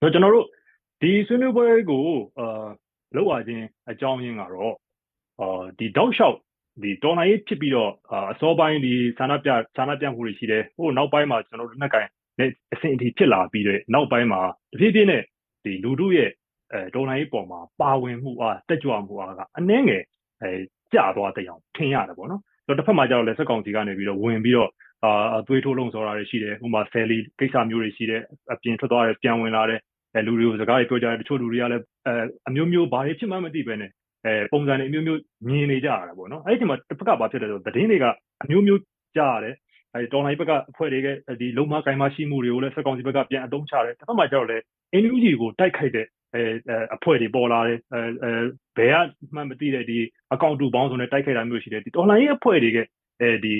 ဆိုတော့ ကျွန်တော်တို့ ဒီဆွေးနွေးပွဲကိုအာလောက်ရခြင်း အကြောင်းရင်းကတော့အာဒီတောက်လျှောက်ဒီတော်နိုင်ရေးဖြစ်ပြီးတော့ အစောပိုင်းဒီဆန္ဒပြဆန္ဒပြမှုတွေရှိတယ်ဟိုနောက်ပိုင်းမှာကျွန်တော်တို့နှက်ကင်နဲ့အဆင့်အထိ ဖြစ်လာပြီးတော့နောက်ပိုင်းမှာ တဖြည်းဖြည်းနဲ့ဒီလူတို့ရဲ့အဲတော်နိုင်ရေးပေါ်မှာ ပါဝင်မှုအား တက်ကြွမှုအားက အနည်းငယ်အဲကျသွားတဲ့အောင် ထင်ရတယ်ပေါ့နော်ဆိုတော့တစ်ဖက်မှာကျတော့လည်းစက်ကောင်စီကနေပြီးတော့ဝင်ပြီးတော့ အာသွေးထိုးလုံးစောတာတွေရှိတယ်ဥပမာဆယ်လီကိစ္စမျိုးတွေရှိတယ်အပြင်ထွက်သွားတယ်ပြန်ဝင်လာတယ်အဲလူတွေကိုစကားတွေပြောကြတယ်တချို့လူတွေကလည်းအဲအမျိုးမျိုးဘာတွေဖြစ်မှမသိပဲနဲ့အဲပုံစံတွေအမျိုးမျိုးမြင်နေကြရတာပေါ့နော်အဲ့ဒီချိန်မှာတစ်ဖက်ကဘာဖြစ်လဲဆိုတော့သတင်းတွေကအမျိုးမျိုးကြားရတယ်အဲဒီတော်လိုင်းဘက်ကအဖွဲ့တွေကဒီလုံမကိုင်မရှိမှုတွေကိုလည်းစက်ကောင်စီဘက်ကပြန်အသုံးချတယ်တစ်ဖက်မှာကျတော့လည်း NUG ကိုတိုက်ခိုက်တဲ့အဲအဖွဲ့တွေပေါ်လာတယ်အဲအဲဘယ်ကမှမသိတဲ့ဒီအကောင့်တူပေါင်းဆိုနဲ့တိုက်ခိုက်တာမျိုးရှိတယ်ဒီတော်လိုင်းရဲ့အဖွဲ့တွေက အဲဒီ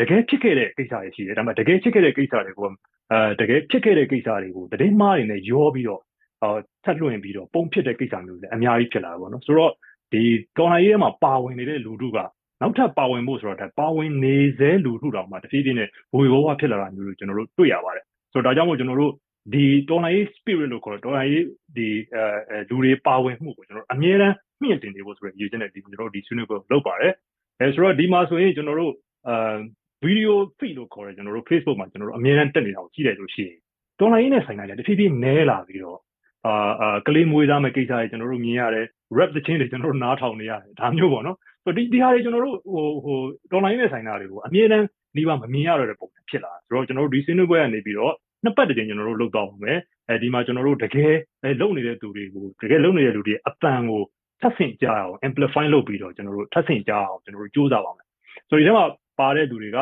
တကယ်ဖြစ်ခဲ့တဲ့ကိစ္စတွေရှိတယ်ဒါပေမဲ့တကယ်ဖြစ်ခဲ့တဲ့ကိစ္စတွေကိုအဲတကယ်ဖြစ်ခဲ့တဲ့ကိစ္စတွေကိုတည်င်းမားတွေနဲ့ရောပြီးတော့အော်ထပ်လွှင့်ပြီးတော့ပုံဖြစ်တဲ့ကိစ္စမျိုးတွေအများကြီးဖြစ်လာတာပေါ့နော်ဆိုတော့ဒီတော်လိုင်းရဲ့မှာပါဝင်နေတဲ့လူထုကနောက်ထပ်ပါဝင်ဖို့ဆိုတော့ပါဝင်နေစေလူထုတော်မှာတဖြည်းဖြည်းနဲ့ဘဝဘဝဖြစ်လာတာမျိုးတွေကျွန်တော်တို့တွေ့ရပါတယ်ဆိုတော့ဒါကြောင့်မို့ကျွန်တော်တို့ဒီတော်လိုင်း spirit လို့ခေါ်တော့တော်လိုင်းဒီအဲလူတွေပါဝင်မှုကိုကျွန်တော်တို့အမြဲတမ်းမြင့်တင်နေဖို့ဆိုရည်ရည်ချက်နဲ့ဒီကျွန်တော်တို့ဒီဆွေးနွေးပွဲလုပ်ပါတယ် အဲဆိုတော့ဒီမှာဆိုရင်ကျွန်တော်တို့အာဗီဒီယို feed လို့ခေါ်တယ်ကျွန်တော်တို့ Facebook မှာကျွန်တော်တို့အမြဲတမ်းတက်နေတာကိုကြည့်လိုက်လို့ရှိရင်တော်လိုင်းနဲ့ဆိုင်တာလည်းတဖြည်းဖြည်းနဲလာပြီးတော့အာအာကလေးမွေးသားမဲ့ကိစ္စတွေကျွန်တော်တို့မြင်ရတယ် rap သချင်းတွေကျွန်တော်တို့နားထောင်နေရတယ်ဒါမျိုးပေါ့နော်ဆိုတော့ဒီဒီဟာတွေကျွန်တော်တို့ဟိုဟို online နဲ့ဆိုင်တာတွေကိုအမြဲတမ်းဒီပါမမြင်ရတော့တဲ့ပုံစံဖြစ်လာဆိုတော့ကျွန်တော်တို့ဒီဆွေးနွေးပွဲကနေပြီးတော့နှစ်ပတ်တကြိမ်ကျွန်တော်တို့လုပ်တော့မယ်အဲဒီမှာကျွန်တော်တို့တကယ်လုံနေတဲ့သူတွေကိုတကယ်လုံနေတဲ့လူတွေအတန်ကို ထပ်ဆင့်ကြအောင် amplify လုပ်ပြီးတော့ကျွန်တော်တို့ထပ်ဆင့်ကြအောင်ကျွန်တော်တို့စူးစမ်းပါမယ်ဆိုတော့ဒီထဲမှာပါတဲ့သူတွေက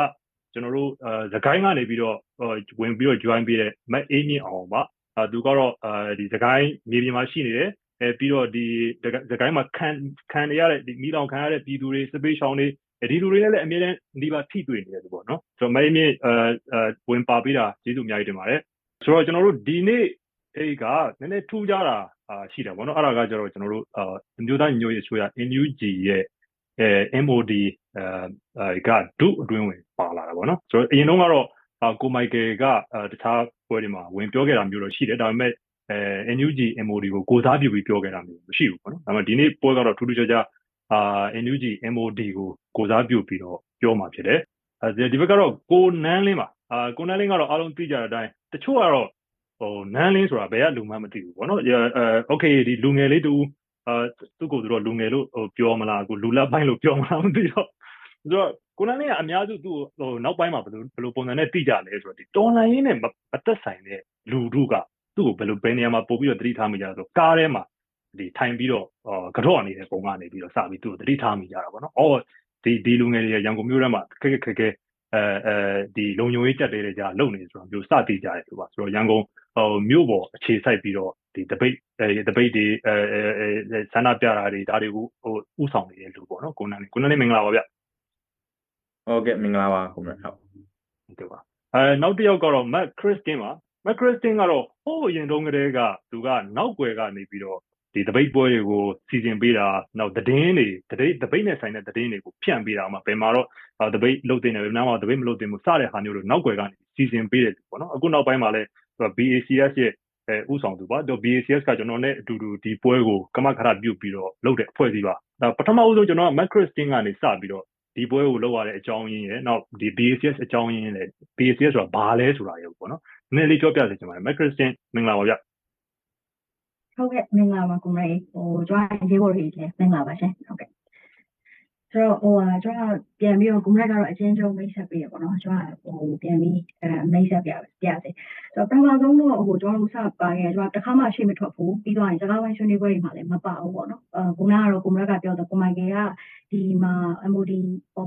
ကျွန်တော်တို့အဲသခိုင်းကနေပြီးတော့ဝင်ပြီးတော့ join ပေးတဲ့မတ်အေးမြင့်အောင်ပါအဲသူကတော့အဲဒီသခိုင်းမြေပြင်မှာရှိနေတယ်အဲပြီးတော့ဒီသခိုင်းမှာခံခံရတဲ့ဒီမိလောင်ခံရတဲ့ပြည်သူတွေစပေးရှောင်းတွေဒီလူတွေလည်းအမြဲတမ်းဒီပါထိတွေ့နေတယ်ပေါ့နော်ဆိုတော့မင်းမြင့်အဲဝင်ပါပေးတာကျေးဇူးအများကြီးတင်ပါတယ်ဆိုတော့ကျွန်တော်တို့ဒီနေ့ အဲ့ကနည်းနည်းထူးခြားတာရှိတယ်ပေါ့နော်အဲ့ဒါကကျတော့ကျွန်တော်တို့အမျိုးသားညို့ရဲ့ဆိုရ NUG ရဲ့အဲ MOD အဲကဒုအတွင်းဝင်ပါလာတာပေါ့နော်ဆိုတော့အရင်တုန်းကတော့ကိုမိုက်ကယ်ကတခြားပွဲတွေမှာဝင်ပြောခဲ့တာမျိုးတော့ရှိတယ်ဒါပေမဲ့အဲ NUG MOD ကိုကိုစားပြုပြီးပြောခဲ့တာမျိုးမရှိဘူးပေါ့နော်ဒါပေမဲ့ဒီနေ့ပွဲကတော့ထူးထူးခြားခြားအာ NUG MOD ကိုကိုစားပြုပြီးတော့ပြောမှာဖြစ်တယ်အဲဒီဘက်ကတော့ကိုနန်းလင်းပါအာကိုနန်းလင်းကတော့အားလုံးသိကြတဲ့အတိုင်းတချို့ကတော့ ဟိုနန်းလင်းဆိုတာဘယ်ကလူမှမသိဘူးပေါ့နော်အဲโอเคဒီလူငယ်လေးတူအာသူ့ကိုယ်သူတော့လူငယ်လို့ဟိုပြောမလားကိုလူလက်ပိုင်းလို့ပြောမလားမသိတော့ဆိုတော့ကိုနန်းလင်းကအများစုသူ့ဟိုနောက်ပိုင်းမှာဘယ်လိုဘယ်လိုပုံစံနဲ့သိကြလဲဆိုတော့ဒီတော်လိုင်းရင်းနဲ့မသက်ဆိုင်တဲ့လူထုကသူ့ကိုဘယ်လိုဘယ်နေရာမှာပို့ပြီးတော့တတိထားမိကြလဲဆိုကားထဲမှာဒီထိုင်ပြီးတော့ကတော့နေတဲ့ပုံကနေပြီးတော့စပြီးသူ့ကိုတတိထားမိကြတာပေါ့နော်။အော်ဒီဒီလူငယ်တွေရန်ကုန်မြို့ထဲမှာခက်ခက်ခဲခဲအဲအဲဒီလုံညုံရေးတက်တဲ့ကြာလုံနေဆိုတာမျိုးစတည်ကြတယ်ဆိုပါဆိုတော့ရန်ကုန် ဟိုမြို့ပေါ်အခြေစိုက်ပြီးတော့ဒီတပိတ်အဲတပိတ်တွေအဲအဲဆန္ဒပြတာတွေဒါတွေကိုဟိုဥဆောင်နေတဲ့လူပေါ့နော်ကိုနန်းကိုနန်းလေးမင်္ဂလာပါဗျဟုတ်ကဲ့မင်္ဂလာပါကိုမဟုတ်ဟုတ်ကဲ့ပါအဲနောက်တစ်ယောက်ကတော့ Matt Christine ပါ Matt Christine ကတော့ဟိုးအရင်တုန်းကတည်းကသူကနောက်ွယ်ကနေပြီးတော့ဒီတပိတ်ပွဲတွေကိုစီစဉ်ပေးတာနောက်သတင်းတွေတပိတ်တပိတ်နဲ့ဆိုင်တဲ့သတင်းတွေကိုဖြန့်ပေးတာမှာဘယ်မှာတော့တပိတ်လုတ်တင်တယ်ဘယ်မှာတပိတ်မလုတ်တင်ဘူးစတဲ့ဟာမျိုးတွေနောက်ွယ်ကနေစီစဉ်ပေးတယ်ပေါ့နော်အခုနောက်ပိုင်းမှာလဲ BACS ရဲ့အဲဥဆောင်သူပါတော့ BACS ကကျွန်တော်နဲ့အတူတူဒီပွဲကိုကမခရပြုတ်ပြီးတော့လုပ်တဲ့အဖွဲ့အစည်းပါဒါပထမဦးဆုံးကျွန်တော်က Macristin ကနေစပြီးတော့ဒီပွဲကိုလုပ်ရတဲ့အကြောင်းရင်းရယ်နောက်ဒီ BACS အကြောင်းရင်းလည်း BACS ဆိုတာဘာလဲဆိုတာရယ်ပေါ့နော်နည်းနည်းလေးပြောပြစေချင်ပါတယ် Macristin မင်္ဂလာပါဗျဟုတ်ကဲ့မင်္ဂလာပါကိုမရေဟိုကျွန်တော်ရေးဖို့ရည်လည်းမင်္ဂလာပါရှင်ဟုတ်ကဲ့ ဆိုတော့ဟိုဟာကျွန်တော်ပြန်ပြီးတော့ကိုမရက်ကတော့အချင်းချင်းမိတ်ဆက်ပေးရပေါ့နော်ကျွန်တော်ဟိုပြန်ပြီးအဲမိတ်ဆက်ပြပြစေဆိုတော့ပထမဆုံးတော့ဟိုကျွန်တော်တို့စပါခဲ့ကျွန်တော်တခါမှရှိမထွက်ဘူးပြီးတော့စကားဝိုင်းဆွေးနွေးပွဲတွေမှာလည်းမပါဘူးပေါ့နော်အဲကိုမရက်ကတော့ကိုမရက်ကပြောတော့ကိုမိုင်ကယ်ကဒီမှာ MOD ဟို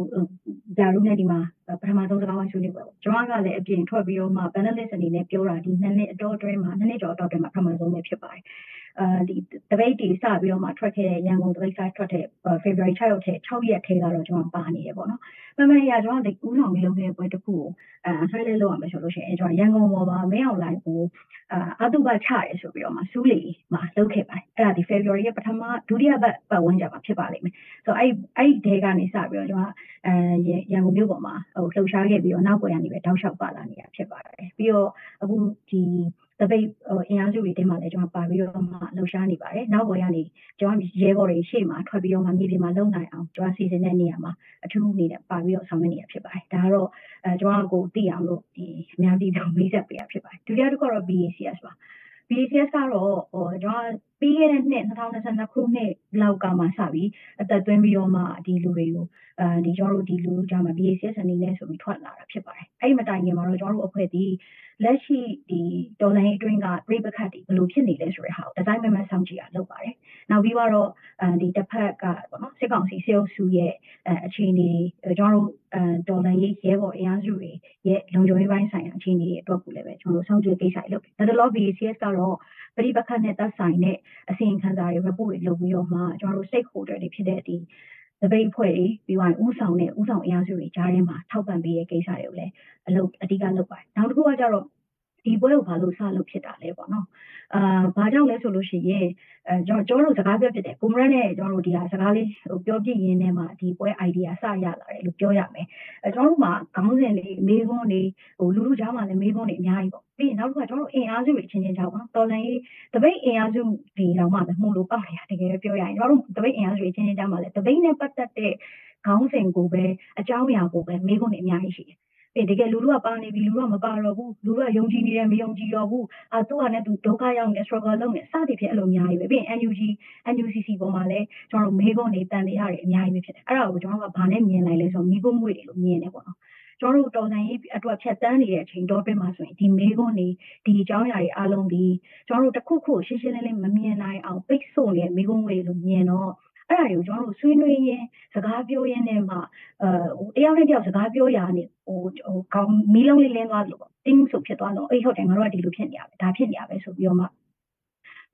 ဂျာရုနဲ့ဒီမှာပထမဆုံးစကားဝိုင်းဆွေးနွေးပွဲပေါ့ကျွန်တော်ကလည်းအပြင်ထွက်ပြီးတော့မှ panelist အနေနဲ့ပြောတာဒီနှစ်နှစ်အတော်အတွင်းမှာနှစ်နှစ်ကျော်အတော်အတွင်းမှာပထမဆုံးပဲဖြစ်ပါတယ်အာ ဒီတပိတ်တီစပြီးတော့မှထွက်ခဲ့တဲ့ရန်ကုန်တပိတ်ဆိုင်ထွက်တဲ့ February 6ရက်ထဲ6ရက်ထဲကတော့ကျွန်တော်ပါနေရပေါ့နော်။မှန်မှန်ရကျွန်တော်ဒီဦးဆောင်ပြီးလုပ်ခဲ့တဲ့ပွဲတစ်ခုကိုအဲဆွဲလဲလုပ်ရမယ်ဆိုလို့ရှိရင်ကျွန်တော်ရန်ကုန်ပေါ်မှာမင်းအောင်လိုက်ကိုအာအတုပချရဲဆိုပြီးတော့မှစူးလီမှာလုပ်ခဲ့ပါတယ်။အဲ့ဒါဒီ February ရဲ့ပထမဒုတိယပတ်ပတ်ဝန်းကျင်မှာဖြစ်ပါလိမ့်မယ်။ဆိုတော့အဲ့အဲ့ဒီကနေစပြီးတော့ကျွန်တော်အဲရန်ကုန်မြို့ပေါ်မှာဟိုလှုပ်ရှားခဲ့ပြီးတော့နောက်ွယ်ကနေပဲတောက်လျှောက်ပါလာနေတာဖြစ်ပါတယ်။ပြီးတော့အခုဒီ တပိတ်ဟိုအင်အားစုတွေတင်းမှာလည်းကျွန်တော်ပါပြီးတော့မှလှုပ်ရှားနေပါတယ်နောက်ပေါ်ကနေကျွန်တော်ရဲဘော်တွေရှေ့မှာထွက်ပြီးတော့မှမြေပြင်မှာလုံနိုင်အောင်ကျွန်တော်စီစဉ်တဲ့နေရာမှာအထူးအနေနဲ့ပါပြီးတော့ဆောင်ရွက်နေရဖြစ်ပါတယ်ဒါကတော့အဲကျွန်တော်ကိုသိအောင်လို့ဒီအများကြီးတော့မိတ်ဆက်ပေးရဖြစ်ပါတယ်ဒုတိယတစ်ခုတော့ BACS ပါ BACS ကတော့ဟိုကျွန်တော်ပြီးခဲ့တဲ့နှစ်2022ခုနှစ်လောက်ကမှစပြီးအသက်သွင်းပြီးတော့မှဒီလူတွေကိုအဲဒီကျွန်တော်တို့ဒီလူကြမှာ BACS အနေနဲ့ဆိုပြီးထွက်လာတာဖြစ်ပါတယ်အဲ့ဒီမတိုင်ခင်မှာတော့ကျွန်တော်တို့အဖွဲ့ဒီလက်ရှိဒီဒေါ်လာအတွင်းကပြိပခတ်တွေဘယ်လိုဖြစ်နေလဲဆိုတဲ့ဟာကိုဒီဇိုင်းမမဆောင်ကြည့်ရလုပ်ပါတယ်နောက်ပြီးတော့အဲဒီတစ်ဖက်ကပေါ့နော်စစ်ကောင်စီစေအုပ်စုရဲ့အဲအခြေအနေကျွန်တော်တို့အဲဒေါ်လာရေးရဲဘော်အင်အားစုတွေရဲ့လုံခြုံရေးပိုင်းဆိုင်ရာအခြေအနေတွေအတွက်ကိုလည်းပဲကျွန်တော်တို့စောင့်ကြည့်ကိစ္စတွေလုပ်တယ်ဒါတလော BACS ကတော့ပြိပခတ်နဲ့သက်ဆိုင်တဲ့အစီရင်ခံစာတွေ report တွေလုပ်ပြီးတော့မှကျွန်တော်တို့ stakeholder တွေဖြစ်တဲ့ဒီတပိတ်အဖွဲ့တွေပြီးသွားရင်ဥဆောင်တဲ့ဥဆောင်အင်အားစုတွေကြားထဲမှာထောက်ပံ့ပေးတဲ့ကိစ္စတွေကိုလည်းအလုပ်အဓိကလုပ်ပါတယ်နောက်တစ်ခုကကြတော့ ဒီပွဲကိုဘာလို့စလုပ်ဖြစ်တာလဲပေါ့နော်အာဘာကြောင့်လဲဆိုလို့ရှိရင်အဲကျွန်တော်တို့စကားပြောဖြစ်တယ်ကိုမရနဲ့ကျွန်တော်တို့ဒီဟာစကားလေးဟိုပြောပြရင်းနဲ့မှဒီပွဲ idea စရလာတယ်လို့ပြောရမယ်အဲကျွန်တော်တို့မှာခေါင်းစဉ်လေးမေးခွန်းလေးဟိုလူလူကြားမှာလည်းမေးခွန်းတွေအများကြီးပေါ့ပြီးရင်နောက်တစ်ခါကျွန်တော်တို့အင်အားစုတွေချင်းချင်းကြောက်ပေါ့နော်တော်လန်ရေးတပိတ်အင်အားစုဒီတော့မှပဲမှုလို့ပေါက်နေတာတကယ်ပြောရရင်ကျွန်တော်တို့တပိတ်အင်အားစုတွေချင်းချင်းကြောက်မှာလည်းတပိတ်နဲ့ပတ်သက်တဲ့ ခေါင်းစဉ်ကိုပဲအကြောင်းအရာကိုပဲမေးခွန်းတွေအများကြီးရှိတယ်အဲတကယ်လူလူကပါနေပြီလူလူကမပါတော့ဘူးလူလူကယုံကြည်နေတယ်မယုံကြည်တော့ဘူးအာသူ့ဟာနဲ့သူဒုက္ခရောက်နေ struggle လုပ်နေစသည်ဖြင့်အဲ့လိုအများကြီးပဲပြီးရင် NUG NUCC ပေါ်မှာလည်းကျွန်တော်တို့မေးခွန်းတွေတန်တရားတွေအများကြီးပဲဖြစ်တယ်အဲ့ဒါကိုကျွန်တော်တို့ကဘာနဲ့မြင်လိုက်လဲဆိုတော့မိဖို့မွေတွေလို့မြင်တယ်ပေါ့နော်ကျွန်တော်တို့တော်ဆိုင်ရေးအတွက်ဖြတ်တန်းနေတဲ့အချိန်တော့တွင်းမှာဆိုရင်ဒီမေးခွန်းတွေဒီအကြောင်းအရာတွေအားလုံးဒီကျွန်တော်တို့တစ်ခုခုရှင်းရှင်းလင်းလင်းမမြင်နိုင်အောင်ပိတ်ဆို့နေတဲ့မေးခွန်းတွေလို့မြင်တော့ အဲ့ဒါတွေကိုကျွန်တော်တို့ဆွေးနွေးရင်းစကားပြောရင်းနဲ့မှအဲဟိုတယောက်နဲ့တယောက်စကားပြောရနေဟိုဟိုကောင်းမီးလုံးလေးလင်းသွားလို့ပေါ့တင်းဆိုဖြစ်သွားတော့အေးဟုတ်တယ်ငါတို့ကဒီလိုဖြစ်နေရပဲဒါဖြစ်နေရပဲဆိုပြီးတော့မှ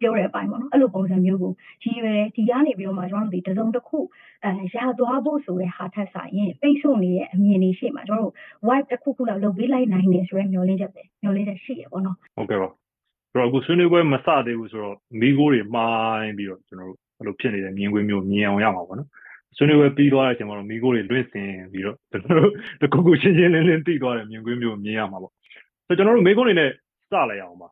ပြောတဲ့အပိုင်းပေါ့နော်အဲ့လိုပုံစံမျိုးကိုရည်ရွယ်ဒီကနေပြီးတော့မှကျွန်တော်တို့ဒီတစုံတစ်ခုအဲရာသွားဖို့ဆိုတဲ့ဟာထက်ဆိုင်ရင်ပိတ်ဆို့နေတဲ့အမြင်တွေရှိမှကျွန်တော်တို့ wipe တစ်ခုခုလောက်လုပ်ပေးလိုက်နိုင်တယ်ဆိုတဲ့မျှော်လင့်ချက်ပဲမျှော်လင့်ချက်ရှိရပေါ့နော်ဟုတ်ကဲ့ပါဆိုတော့အခုဆွေးနွေးပွဲမစသေးဘူးဆိုတော့မိကိုတွေမှားပြီးတော့ကျွန်တော်တို့ အဲ့လိုဖြစ်နေတဲ့မြင်ကွင်းမျိုးမြင်အောင်ရမှာပေါ့နော်ဆွေးနွေးပွဲပြီးသွားတဲ့အချိန်မှာတော့မိကိုတွေလွင့်စင်ပြီးတော့ကျွန်တော်တို့တခုခုချင်းချင်းလင်းလင်းသိသွားတဲ့မြင်ကွင်းမျိုးမြင်ရမှာပေါ့ဆိုတော့ကျွန်တော်တို့မိကိုတွေနဲ့စလိုက်အောင်ပါ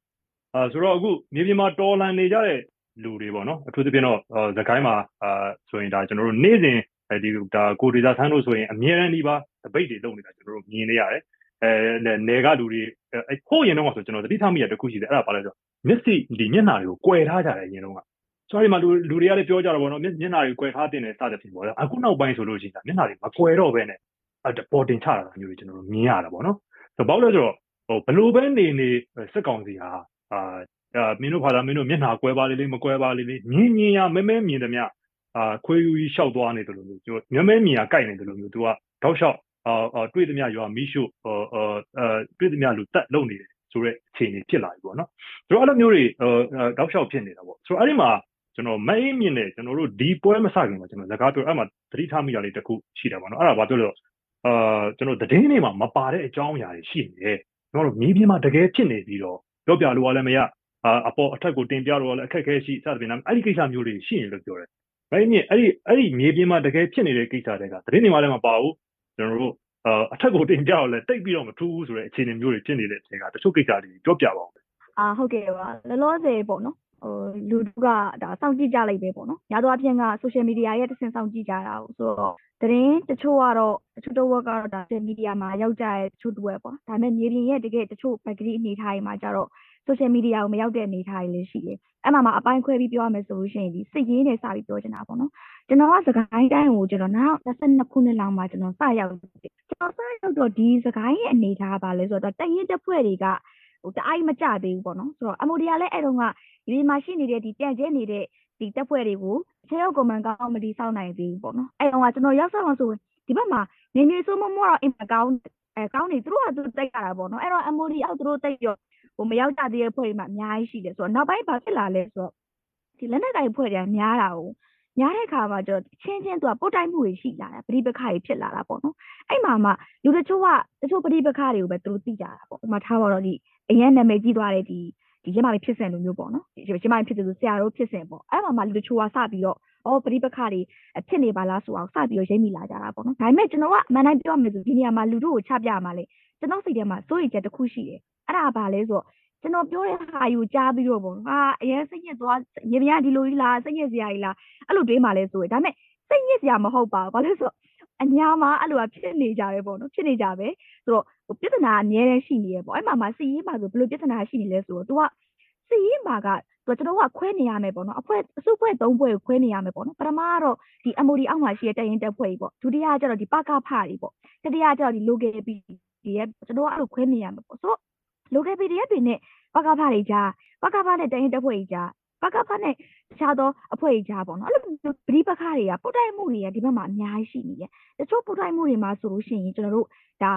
အာဆိုတော့အခုမြေပြင်မှာတော်လန်နေကြတဲ့လူတွေပေါ့နော်အထူးသဖြင့်တော့သခိုင်းမှာအာဆိုရင်ဒါကျွန်တော်တို့နေ့စဉ်ဒီဒါကိုဒေတာဆန်းတို့ဆိုရင်အမြဲတမ်းဒီပါတပိတ်တွေလုပ်နေတာကျွန်တော်တို့မြင်နေရတယ်အဲနယ်ကလူတွေအဲဟိုးရင်တော့ဆိုကျွန်တော်တတိထားမိရတခုရှိတယ်အဲ့ဒါပါလဲဆိုမျက်စိဒီမျက်နှာတွေကိုကွယ်ထားကြတယ်ရင်တော့ ကဆိုရင်မှလူလူတွေကလည်းပြောကြတာပေါ့နော်မျက်နှာတွေကွယ်ထားတင်တယ်စသဖြင့်ပေါ့လေအခုနောက်ပိုင်းဆိုလို့ရှိရင်မျက်နှာတွေမကွယ်တော့ဘဲနဲ့အပေါ်တင်ချတာမျိုးတွေကျွန်တော်တို့မြင်ရတာပေါ့နော်ဆိုတော့ဘာလို့လဲဆိုတော့ဟိုဘလို့ပဲနေနေစစ်ကောင်စီဟာအာမင်းတို့ဖာသာမင်းတို့မျက်နှာကွဲပါလေလေမကွဲပါလေလေမြင်မြင်ရမဲမဲမြင်တယ်မြအာခွေးယူကြီးရှောက်သွားနေတယ်လို့မျိုးမျက်မဲမြင်ရကြိုက်နေတယ်လို့မျိုးသူကတောက်လျှောက်အာတွေ့သမျှရွာမီးရှို့အာတွေ့သမျှလူတက်လုံနေတယ်ဆိုတဲ့အခြေအနေဖြစ်လာပြီပေါ့နော်ဆိုတော့အဲ့လိုမျိုးတွေတောက်လျှောက်ဖြစ်နေတာပေါ့ဆိုတော့အဲ့ဒီမှာ ကျွန်တော်မအေးမြင်တယ်ကျွန်တော်တို့ဒီပွဲမစခင်မှာကျွန်တော်စကားပြောအဲ့မှာသတိထားမိတာလေးတစ်ခုရှိတယ်ပေါ့နော်အဲ့ဒါဘာပြောလို့အာကျွန်တော်သတင်းတွေမှာမပါတဲ့အကြောင်းအရာတွေရှိနေတယ်ကျွန်တော်တို့မြေပြင်မှာတကယ်ဖြစ်နေပြီးတော့ပြောပြလို့လည်းမရအာအပေါ်အထက်ကိုတင်ပြတော့လည်းအခက်အခဲရှိစသဖြင့်အဲ့ဒီကိစ္စမျိုးတွေရှိနေလို့ပြောတယ်။အဲ့ဒီအဲ့ဒီအဲ့ဒီမြေပြင်မှာတကယ်ဖြစ်နေတဲ့ကိစ္စတွေကသတင်းတွေမှာလည်းမပါဘူးကျွန်တော်တို့အထက်ကိုတင်ပြတော့လည်းတိတ်ပြီးတော့မထူးဘူးဆိုတဲ့အခြေအနေမျိုးတွေဖြစ်နေတဲ့အချိန်ကတချို့ကိစ္စတွေပြောပြပါဦး။အာဟုတ်ကဲ့ပါလောလောဆယ်ပေါ့နော် ဟိုလူတို့ကဒါစောင့်ကြည့်ကြလိုက်ပဲပေါ့နော်။ညာတော့အပြင်က social media ရဲ့တဆင့်စောင့်ကြည့်ကြတာကိုဆိုတော့သတင်းတချို့ကတော့တချို့တစ်ဝက်ကတော့ဒါ social media မှာရောက်ကြတဲ့တချို့တစ်ဝက်ပေါ့။ဒါပေမဲ့မြေပြင်ရဲ့တကယ်တချို့ background အနေအထားတွေမှာကျတော့ social media ကိုမရောက်တဲ့အနေအထားတွေလည်းရှိတယ်။အဲ့မှာမှအပိုင်းခွဲပြီးပြောရမယ်ဆိုလို့ရှိရင်ဒီစစ်ရေးနဲ့စပြီးပြောချင်တာပေါ့နော်။ကျွန်တော်ကစကိုင်းတိုင်းကိုကျွန်တော်2022ခုနှစ်လောက်မှာကျွန်တော်စရောက်တယ်။ကျွန်တော်စရောက်တော့ဒီစကိုင်းရဲ့အနေအထားကဘာလဲဆိုတော့တရင်တက်ဖွဲ့တွေက ဟိုတအားမကြသေးဘူးပေါ့နော်ဆိုတော့ MOD ကလည်းအဲ့တုန်းကဒီမှာရှိနေတဲ့ဒီတန့်ကျဲနေတဲ့ဒီတက်ဖွဲ့တွေကိုခြေရောက်ကွန်မန်ကောင်းမဒီစောင့်နိုင်သေးဘူးပေါ့နော်အဲ့တုန်းကကျွန်တော်ရောက်ဆောင်ဆိုဒီဘက်မှာနေနေဆိုးမမောတော့အင်မကောင်းအဲကောင်းနေသူတို့ကသူတိတ်ရတာပေါ့နော်အဲ့တော့ MOD အောက်သူတို့တိတ်ရောဟိုမရောက်ကြသေးတဲ့ဖွဲ့တွေမှာအများကြီးရှိတယ်ဆိုတော့နောက်ပိုင်းဘာဖြစ်လာလဲဆိုတော့ဒီလက်နက်ကိုင်ဖွဲ့တွေကများတာကိုများတဲ့ခါမှာကျတော့ချင်းချင်းသူကပုတ်တိုက်မှုတွေရှိလာတာပရိပခတွေဖြစ်လာတာပေါ့နော်အဲ့မှာမှလူတချို့ကတချို့ပရိပခတွေကိုပဲသူတို့သိကြတာပေါ့ဥပမာထားပါတော့ဒီ အရင်နာမည်ကြီးသွားတဲ့ဒီဒီရမလေးဖြစ်စဉ်လိုမျိုးပေါ့နော်ဒီရမလေးဖြစ်စဉ်ဆိုဆရာတို့ဖြစ်စဉ်ပေါ့အဲ့မှာမှလူတချို့ကစပြီးတော့အော်ပရိပခတွေဖြစ်နေပါလားဆိုအောင်စပြီးတော့ရိပ်မိလာကြတာပေါ့နော်ဒါပေမဲ့ကျွန်တော်ကအမှန်တိုင်းပြောရမယ်ဆိုဒီနေရာမှာလူတို့ကိုချပြရမှာလေကျွန်တော်စိတ်ထဲမှာစိုးရိမ်ချက်တစ်ခုရှိတယ်အဲ့ဒါကဘာလဲဆိုတော့ကျွန်တော်ပြောတဲ့ဟာယူကြားပြီးတော့ပေါ့ဟာအရင်စိတ်ညစ်သွားရေပြန်ကဒီလိုကြီးလားစိတ်ညစ်စရာကြီးလားအဲ့လိုတွေးမှလဲဆိုရယ်ဒါပေမဲ့စိတ်ညစ်စရာမဟုတ်ပါဘူးဘာလို့လဲဆိုတော့အညာမှာအဲ့လိုကဖြစ်နေကြပဲပေါ့နော်ဖြစ်နေကြပဲဆိုတော့ဟို ပြဿနာအများတန်းရှိနေရပေါ့အဲ့မှာမှာစီရေးမှာဆိုဘယ်လိုပြဿနာရှိနေလဲဆိုတော့ तू ကစီရေးမှာကသူကျွန်တော်ကခွဲနေရမယ်ပေါ့နော်အဖွဲအစုဖွဲ၃ဖွဲကိုခွဲနေရမယ်ပေါ့နော်ပထမကတော့ဒီ MOD အောက်မှာရှိတဲ့တရင်တက်ဖွဲ့ကြီးပေါ့ဒုတိယကကျတော့ဒီပကဖတွေပေါ့တတိယကကျတော့ဒီ local PD ရဲ့ကျွန်တော်ကအဲ့လိုခွဲနေရမယ်ပေါ့ဆိုတော့ local PDF တွေနဲ့ပကဖတွေကြားပကဖနဲ့တရင်တက်ဖွဲ့ကြီးကြားပကဖနဲ့တခြားသောအဖွဲ့ကြီးကြားပေါ့နော်အဲ့လိုမျိုးပရိပခတွေကပုတ်တိုက်မှုတွေကဒီဘက်မှာအများကြီးရှိနေတယ်တချို့ပုတ်တိုက်မှုတွေမှာဆိုလို့ရှိရင်ကျွန်တော်တို့ဒါ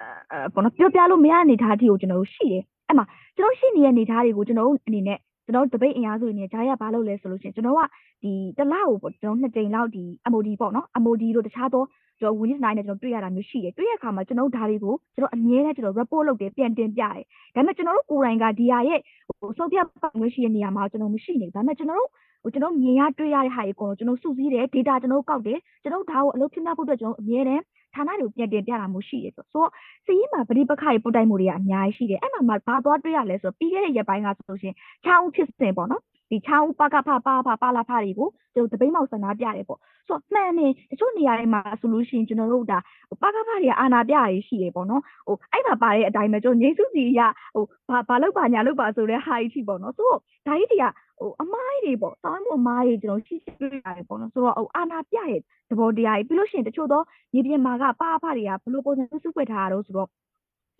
အဲပေါ့နော်ပြောပြလို့မရတဲ့အနေအထားအထိကိုကျွန်တော်တို့ရှိတယ်အဲ့မှာကျွန်တော်ရှိနေတဲ့အနေအထားတွေကိုကျွန်တော်တို့အနေနဲ့ကျွန်တော်တပိတ်အင်အားစုတွေနဲ့ဂျာရဘာလုပ်လဲဆိုလို့ရှိရင်ကျွန်တော်ကဒီတလားကိုပေါ့ကျွန်တော်နှစ်ကြိမ်လောက်ဒီ MOD ပေါ့နော် MOD တို့တခြားသော ကျွန်တော် Windows 9နဲ့ကျွန်တော်တွေ့ရတာမျိုးရှိတယ်တွေ့ရအခါမှာကျွန်တော်ဒါတွေကိုကျွန်တော်အမြဲတမ်းကျွန်တော် report လုပ်တယ်ပြန်တင်ပြတယ်ဒါပေမဲ့ကျွန်တော်တို့ကိုယ်တိုင်ကဒီဟာရဲ့ဟိုဆုံးဖြတ်ပတ်ငွေရှိတဲ့နေရာမှာကျွန်တော်မရှိနေဘူးဒါပေမဲ့ကျွန်တော်တို့ဟိုကျွန်တော်မြင်ရတွေ့ရတဲ့ဟာတွေအကုန်လုံးကျွန်တော်စုစည်းတယ် data ကျွန်တော်ကောက်တယ်ကျွန်တော်ဒါကိုအလုပ်ဖြစ်မြောက်ဖို့အတွက်ကျွန်တော်အမြဲတမ်းဌာနတွေကိုပြန်တင်ပြတာမျိုးရှိတယ်ဆိုတော့စီးရင်မှာပရိပခါတွေပုတ်တိုက်မှုတွေကအများကြီးရှိတယ်အဲ့မှာဘာသွားတွေ့ရလဲဆိုတော့ပြီးခဲ့တဲ့ရက်ပိုင်းကဆိုလို့ရှိရင်ချောင်းဖြစ်စဉ်ပေါ့နော် ဒီချောင်းပကဖပါဖပါလာဖတွေကိုကျွန်တော်တပိတ်မောက်ဆန္ဒပြတယ်ပေါ့ဆိုတော့မှန်နေတချို့နေရာတွေမှာဆိုလို့ရှိရင်ကျွန်တော်တို့ဒါပကဖတွေကအာနာပြရရှိတယ်ပေါ့နော်ဟိုအဲ့မှာပါတဲ့အတိုင်းပဲကျွန်တော်ငိမ့်စုစီရဟိုဘာဘာလောက်ပါညာလောက်ပါဆိုတဲ့ဟာကြီးရှိပေါ့နော်ဆိုတော့ဒါကြီးတွေကဟိုအမားတွေပေါ့စောင်းမှုအမားတွေကျွန်တော်ရှိရှိတွေ့ရတယ်ပေါ့နော်ဆိုတော့ဟိုအာနာပြရဲ့သဘောတရားကြီးပြီးလို့ရှိရင်တချို့သောမြေပြင်မှာကပါဖတွေကဘလို့ပုံစံစုပွက်ထားတာတော့ဆိုတော့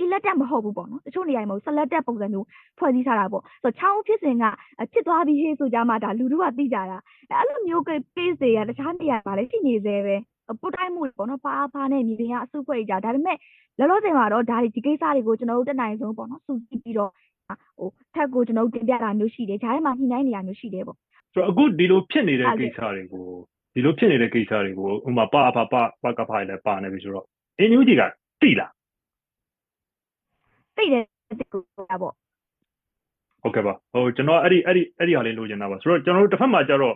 elected မဟုတ်ဘူးပေါ့နော်တချို့နေရာမှာ selected ပုံစံမျိုးဖွဲ့စည်းထားတာပေါ့ဆိုတော့ချောင်းဖြစ်စဉ်ကဖြစ်သွားပြီးဟေးဆိုကြမှာဒါလူတို့ကသိကြတာအဲ့လိုမျိုး case တွေကတခြားနေရာမှာလည်းရှိနေသေးပဲပုတ်တိုင်းမှုပေါ့နော်ပါဖာနဲ့မြေပြင်ကအစုဖွဲ့ကြဒါပေမဲ့လောလောဆယ်မှာတော့ဒါဒီကိစ္စတွေကိုကျွန်တော်တို့တက်နိုင်ဆုံးပေါ့နော်စုစည်းပြီးတော့ဟိုထက်ကိုကျွန်တော်တို့တင်ပြတာမျိုးရှိတယ်ဂျားထဲမှာညှိနှိုင်းနေရမျိုးရှိတယ်ပေါ့ဆိုတော့အခုဒီလိုဖြစ်နေတဲ့ကိစ္စတွေကိုဒီလိုဖြစ်နေတဲ့ကိစ္စတွေကိုဥမာပါပါပါပါကဖာလည်းပါနေပြီဆိုတော့အင်းယူကြီးကတိလား သိတယ်သိကိုပေါ့ဟုတ်ကဲ့ပါဟိုကျွန်တော်အဲ့ဒီအဲ့ဒီအဲ့ဒီဟာလေးလိုချင်တာပါဆိုတော့ကျွန်တော်တို့တစ်ဖက်မှာကျတော့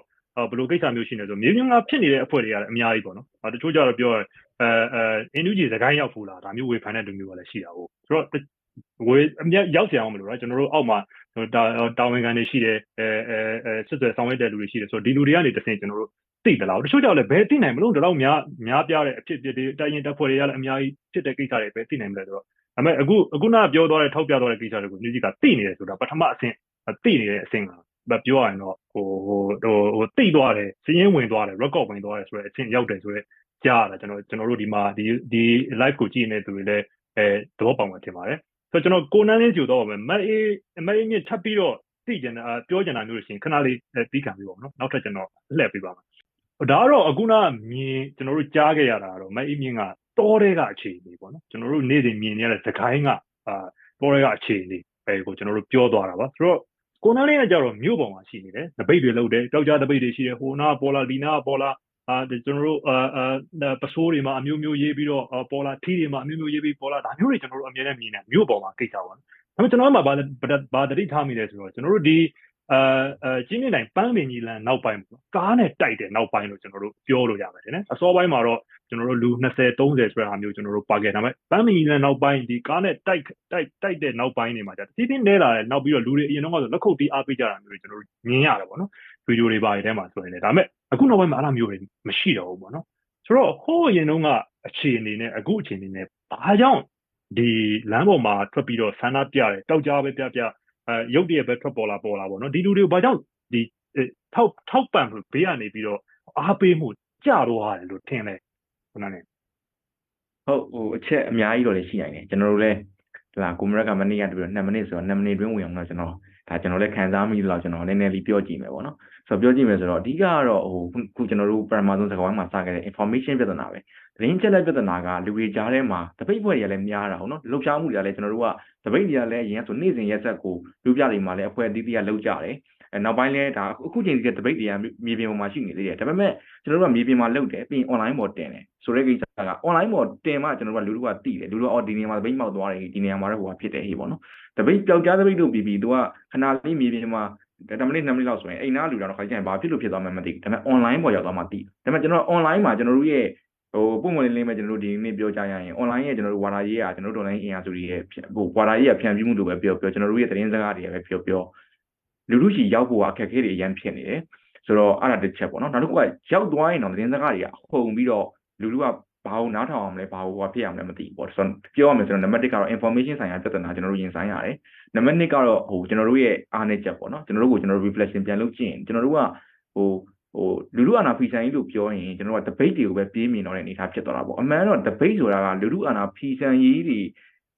ဘယ်လိုကိစ္စမျိုးရှိနေဆိုမြေမြုံကဖြစ်နေတဲ့အဖွဲ့တွေကလည်းအများကြီးပေါ့နော်။တချို့ကျတော့ပြောရဲအဲအဲအင်နူဂျီစကိုင်းရောက်ဖူလာဒါမျိုးဝေဖန်တဲ့လူမျိုးကလည်းရှိတာဟုတ်။ဆိုတော့ဝေအမြတ်ရောက်ကြအောင်မလို့နော်ကျွန်တော်တို့အောက်မှာတာတာဝန်ခံတွေရှိတယ်အဲအဲအဲစစ်ဆွဲဆောင်ရွက်တဲ့လူတွေရှိတယ်ဆိုတော့ဒီလူတွေကနေတဆင့်ကျွန်တော်တို့ သိတယ်လားတချို့ကြောင့်လည်းဘယ်သိနိုင်မလို့ဒီလောက်များများပြတဲ့အဖြစ်အပျက်တွေတိုင်ရင်တပ်ဖွဲ့တွေကလည်းအများကြီးဖြစ်တဲ့ကိစ္စတွေပဲသိနိုင်မလဲဆိုတော့ဒါပေမဲ့အခုအခုနပြောသွားတဲ့ထောက်ပြသွားတဲ့ကိစ္စတွေကိုညကြီးကသိနေတယ်ဆိုတာပထမအဆင့်သိနေတဲ့အဆင့်ကပြောရရင်တော့ဟိုဟိုဟိုဟိုသိသွားတယ်စည်ရင်းဝင်သွားတယ် record ဝင်သွားတယ်ဆိုတော့အချင်းရောက်တယ်ဆိုတော့ကြားရတာကျွန်တော်ကျွန်တော်တို့ဒီမှာဒီဒီ live ကိုကြည့်နေတဲ့သူတွေလည်းအဲသဘောပေါက်မှာထင်ပါတယ်ဆိုတော့ကျွန်တော်ကိုနန်းလေးကြိုတော့မယ်မအေးမအေးမြင့်ထပ်ပြီးတော့သိကြတာပြောကြတာမျိုးလို့ရှိရင်ခဏလေးပြီးခံပြီးပါဦးနော်နောက်ထပ်ကျွန်တော်လှည့်ပေးပါမယ် ဒါကတော့အခုနမြင်ကျွန်တော်တို့ကြားခဲ့ရတာတော့မအေးမြင့်ကတောတဲ့ကအခြေအနေပေါ့နော်ကျွန်တော်တို့နေ့စဉ်မြင်နေရတဲ့သခိုင်းကအာတောတဲ့ကအခြေအနေပဲကိုကျွန်တော်တို့ပြောသွားတာပါဆိုတော့ကိုနန်းလေးကကြတော့မြို့ပေါ်မှာရှိနေတယ်တပိတ်တွေလုပ်တယ်ကြောက်ကြတပိတ်တွေရှိတယ်ဟိုနာပေါ်လာလီနာပေါ်လာအာကျွန်တော်တို့အာအာပစိုးတွေမှာအမျိုးမျိုးရေးပြီးတော့ပေါ်လာထီးတွေမှာအမျိုးမျိုးရေးပြီးပေါ်လာဒါမျိုးတွေကျွန်တော်တို့အများနဲ့မြင်နေမြို့ပေါ်မှာကိစ္စပါဒါပေမဲ့ကျွန်တော်တို့မှာဗာဗာတတိထားမိတယ်ဆိုတော့ကျွန်တော်တို့ဒီ အာအာကျင်းနေတိုင်းပန်းပင်ကြီးလန်နောက်ပိုင်းပေါ့ကားနဲ့တိုက်တယ်နောက်ပိုင်းလို့ကျွန်တော်တို့ပြောလို့ရပါတယ်နော်အစောပိုင်းမှာတော့ကျွန်တော်တို့လူ20 30ဆိုတဲ့ဟာမျိုးကျွန်တော်တို့ပါခဲ့ဒါပေမဲ့ပန်းမီလန်နောက်ပိုင်းဒီကားနဲ့တိုက်တိုက်တိုက်တဲ့နောက်ပိုင်းတွေမှာကြာတီးတင်းနဲလာတယ်နောက်ပြီးတော့လူတွေအရင်တော့ဆိုလက်ခုပ်တီးအားပေးကြတာမျိုးတွေကျွန်တော်တို့မြင်ရတယ်ပေါ့နော်ဗီဒီယိုတွေပါတဲ့ထဲမှာဆိုရင်လည်းဒါပေမဲ့အခုနောက်ပိုင်းမှာအဲ့လိုမျိုးတွေမရှိတော့ဘူးပေါ့နော်ဆိုတော့ဟိုးအရင်တုန်းကအခြေအနေနဲ့အခုအခြေအနေနဲ့ဘာကြောင့်ဒီလမ်းပေါ်မှာထွက်ပြီးတော့ဆန္ဒပြတယ်တောက်ကြားပဲပြပြ အဲရုပ်တရက်ပဲထွက်ပေါ်လာပေါ်လာပေါ့နော်ဒီလူတွေကိုဘာကြောင့်ဒီထောက်ထောက်ပံ့ဘေးကနေပြီးတော့အားပေးမှုကြတော့ရတယ်လို့ထင်တယ်ခုနနဲ့ဟုတ်ဟိုအချက်အများကြီးတော့လည်းရှိနိုင်တယ်ကျွန်တော်တို့လည်းဒီလားကိုမရက်ကမနေ့ကတူပြီး2မိနစ်ဆိုတော့2မိနစ်တွင်းဝင်အောင်တော့ကျွန်တော်ဒါကျွန်တော်လည်းခံစားမိလို့ကျွန်တော်နည်းနည်းလေးပြောကြည့်မယ်ပေါ့နော်ဆိုတော့ပြောကြည့်မယ်ဆိုတော့အဓိကကတော့ဟိုခုကျွန်တော်တို့ပရမဇုံစကားဝိုင်းမှာစခဲ့တဲ့ information ပြဿနာပဲ သတင်းချက်လက်ပြဿနာကလူတွေကြားထဲမှာတပိတ်ဖွဲ့တွေကလည်းများတာဟုတ်နော်လှုပ်ရှားမှုတွေကလည်းကျွန်တော်တို့ကတပိတ်တွေကလည်းအရင်ဆိုနေ့စဉ်ရက်ဆက်ကိုလူပြတွေမှာလည်းအဖွဲ့အသီးသီးကလှုပ်ကြတယ်အဲနောက်ပိုင်းလဲဒါအခုချိန်ကြီးက debate တွေကမြေပြင်ပေါ်မှာရှိနေသေးတယ်ဒါပေမဲ့ကျွန်တော်တို့ကမြေပြင်မှာလုပ်တယ်ပြီးရင် online ပေါ်တင်တယ်ဆိုတဲ့ကိစ္စက online ပေါ်တင်မှကျွန်တော်တို့ကလူတို့ကသိတယ်လူတို့အော်ဒီနေရာမှာ debate မောက်သွားတယ်ဒီနေရာမှာတော့ဟိုကဖြစ်တယ်ဟေးပေါ့နော် debate ပျောက်ကြား debate တို့ပြီးပြီးသူကခဏလေးမြေပြင်မှာ10မိနစ်2မိနစ်လောက်ဆိုရင်အိမ်နာလူတော်တော့ခါကျရင်ဘာဖြစ်လို့ဖြစ်သွားမှမသိဘူးဒါပေမဲ့ online ပေါ်ရောက်သွားမှသိတယ်ဒါပေမဲ့ကျွန်တော် online မှာကျွန်တော်တို့ရဲ့ ဟိုပုံမှန်လေးလေးပဲကျွန်တော်တို့ဒီနေ့ပြောကြရရင် online ရဲ့ကျွန်တော်တို့ဝါဒရေးကကျွန်တော်တို့ online အင်အားစုတွေရဲ့ဟိုဝါဒရေးကဖြန့်ဖြူးမှုလိုပဲပြောပြောကျွန်တော်တို့ရဲ့သတင်းစကားတွေပဲပြောပြောလူလူရှိရောက်ဖို့အခက်အခဲတွေအများဖြစ်နေတယ်ဆိုတော့အဲ့ဒါတစ်ချက်ပေါ့နော်နောက်တစ်ခုကရောက်သွားရင်တော့သတင်းစကားတွေကဟုန်ပြီးတော့လူလူကဘာလို့နားထောင်အောင်လဲဘာလို့ဟောဖြစ်အောင်လဲမသိဘူးပေါ့ဆိုတော့ပြောရမယ်ဆိုတော့နံပါတ်1ကတော့ information ဆိုင်ရာပြဿနာကျွန်တော်တို့ရင်ဆိုင်ရတယ်နံပါတ်2ကတော့ဟိုကျွန်တော်တို့ရဲ့အားနည်းချက်ပေါ့နော်ကျွန်တော်တို့ကိုကျွန်တော်တို့ reflection ပြန်လုပ်ကြည့်ရင်ကျွန်တော်တို့ကဟို ဟိုလူလူအာနာဖီဆိုင်လို့ပြောရင်ကျွန်တော်က debate တွေကိုပဲပြေးမြင်တော့တဲ့အနေအထားဖြစ်သွားတာပေါ့အမှန်တော့ debate ဆိုတာကလူလူအာနာဖီဆိုင်ရေးတွေ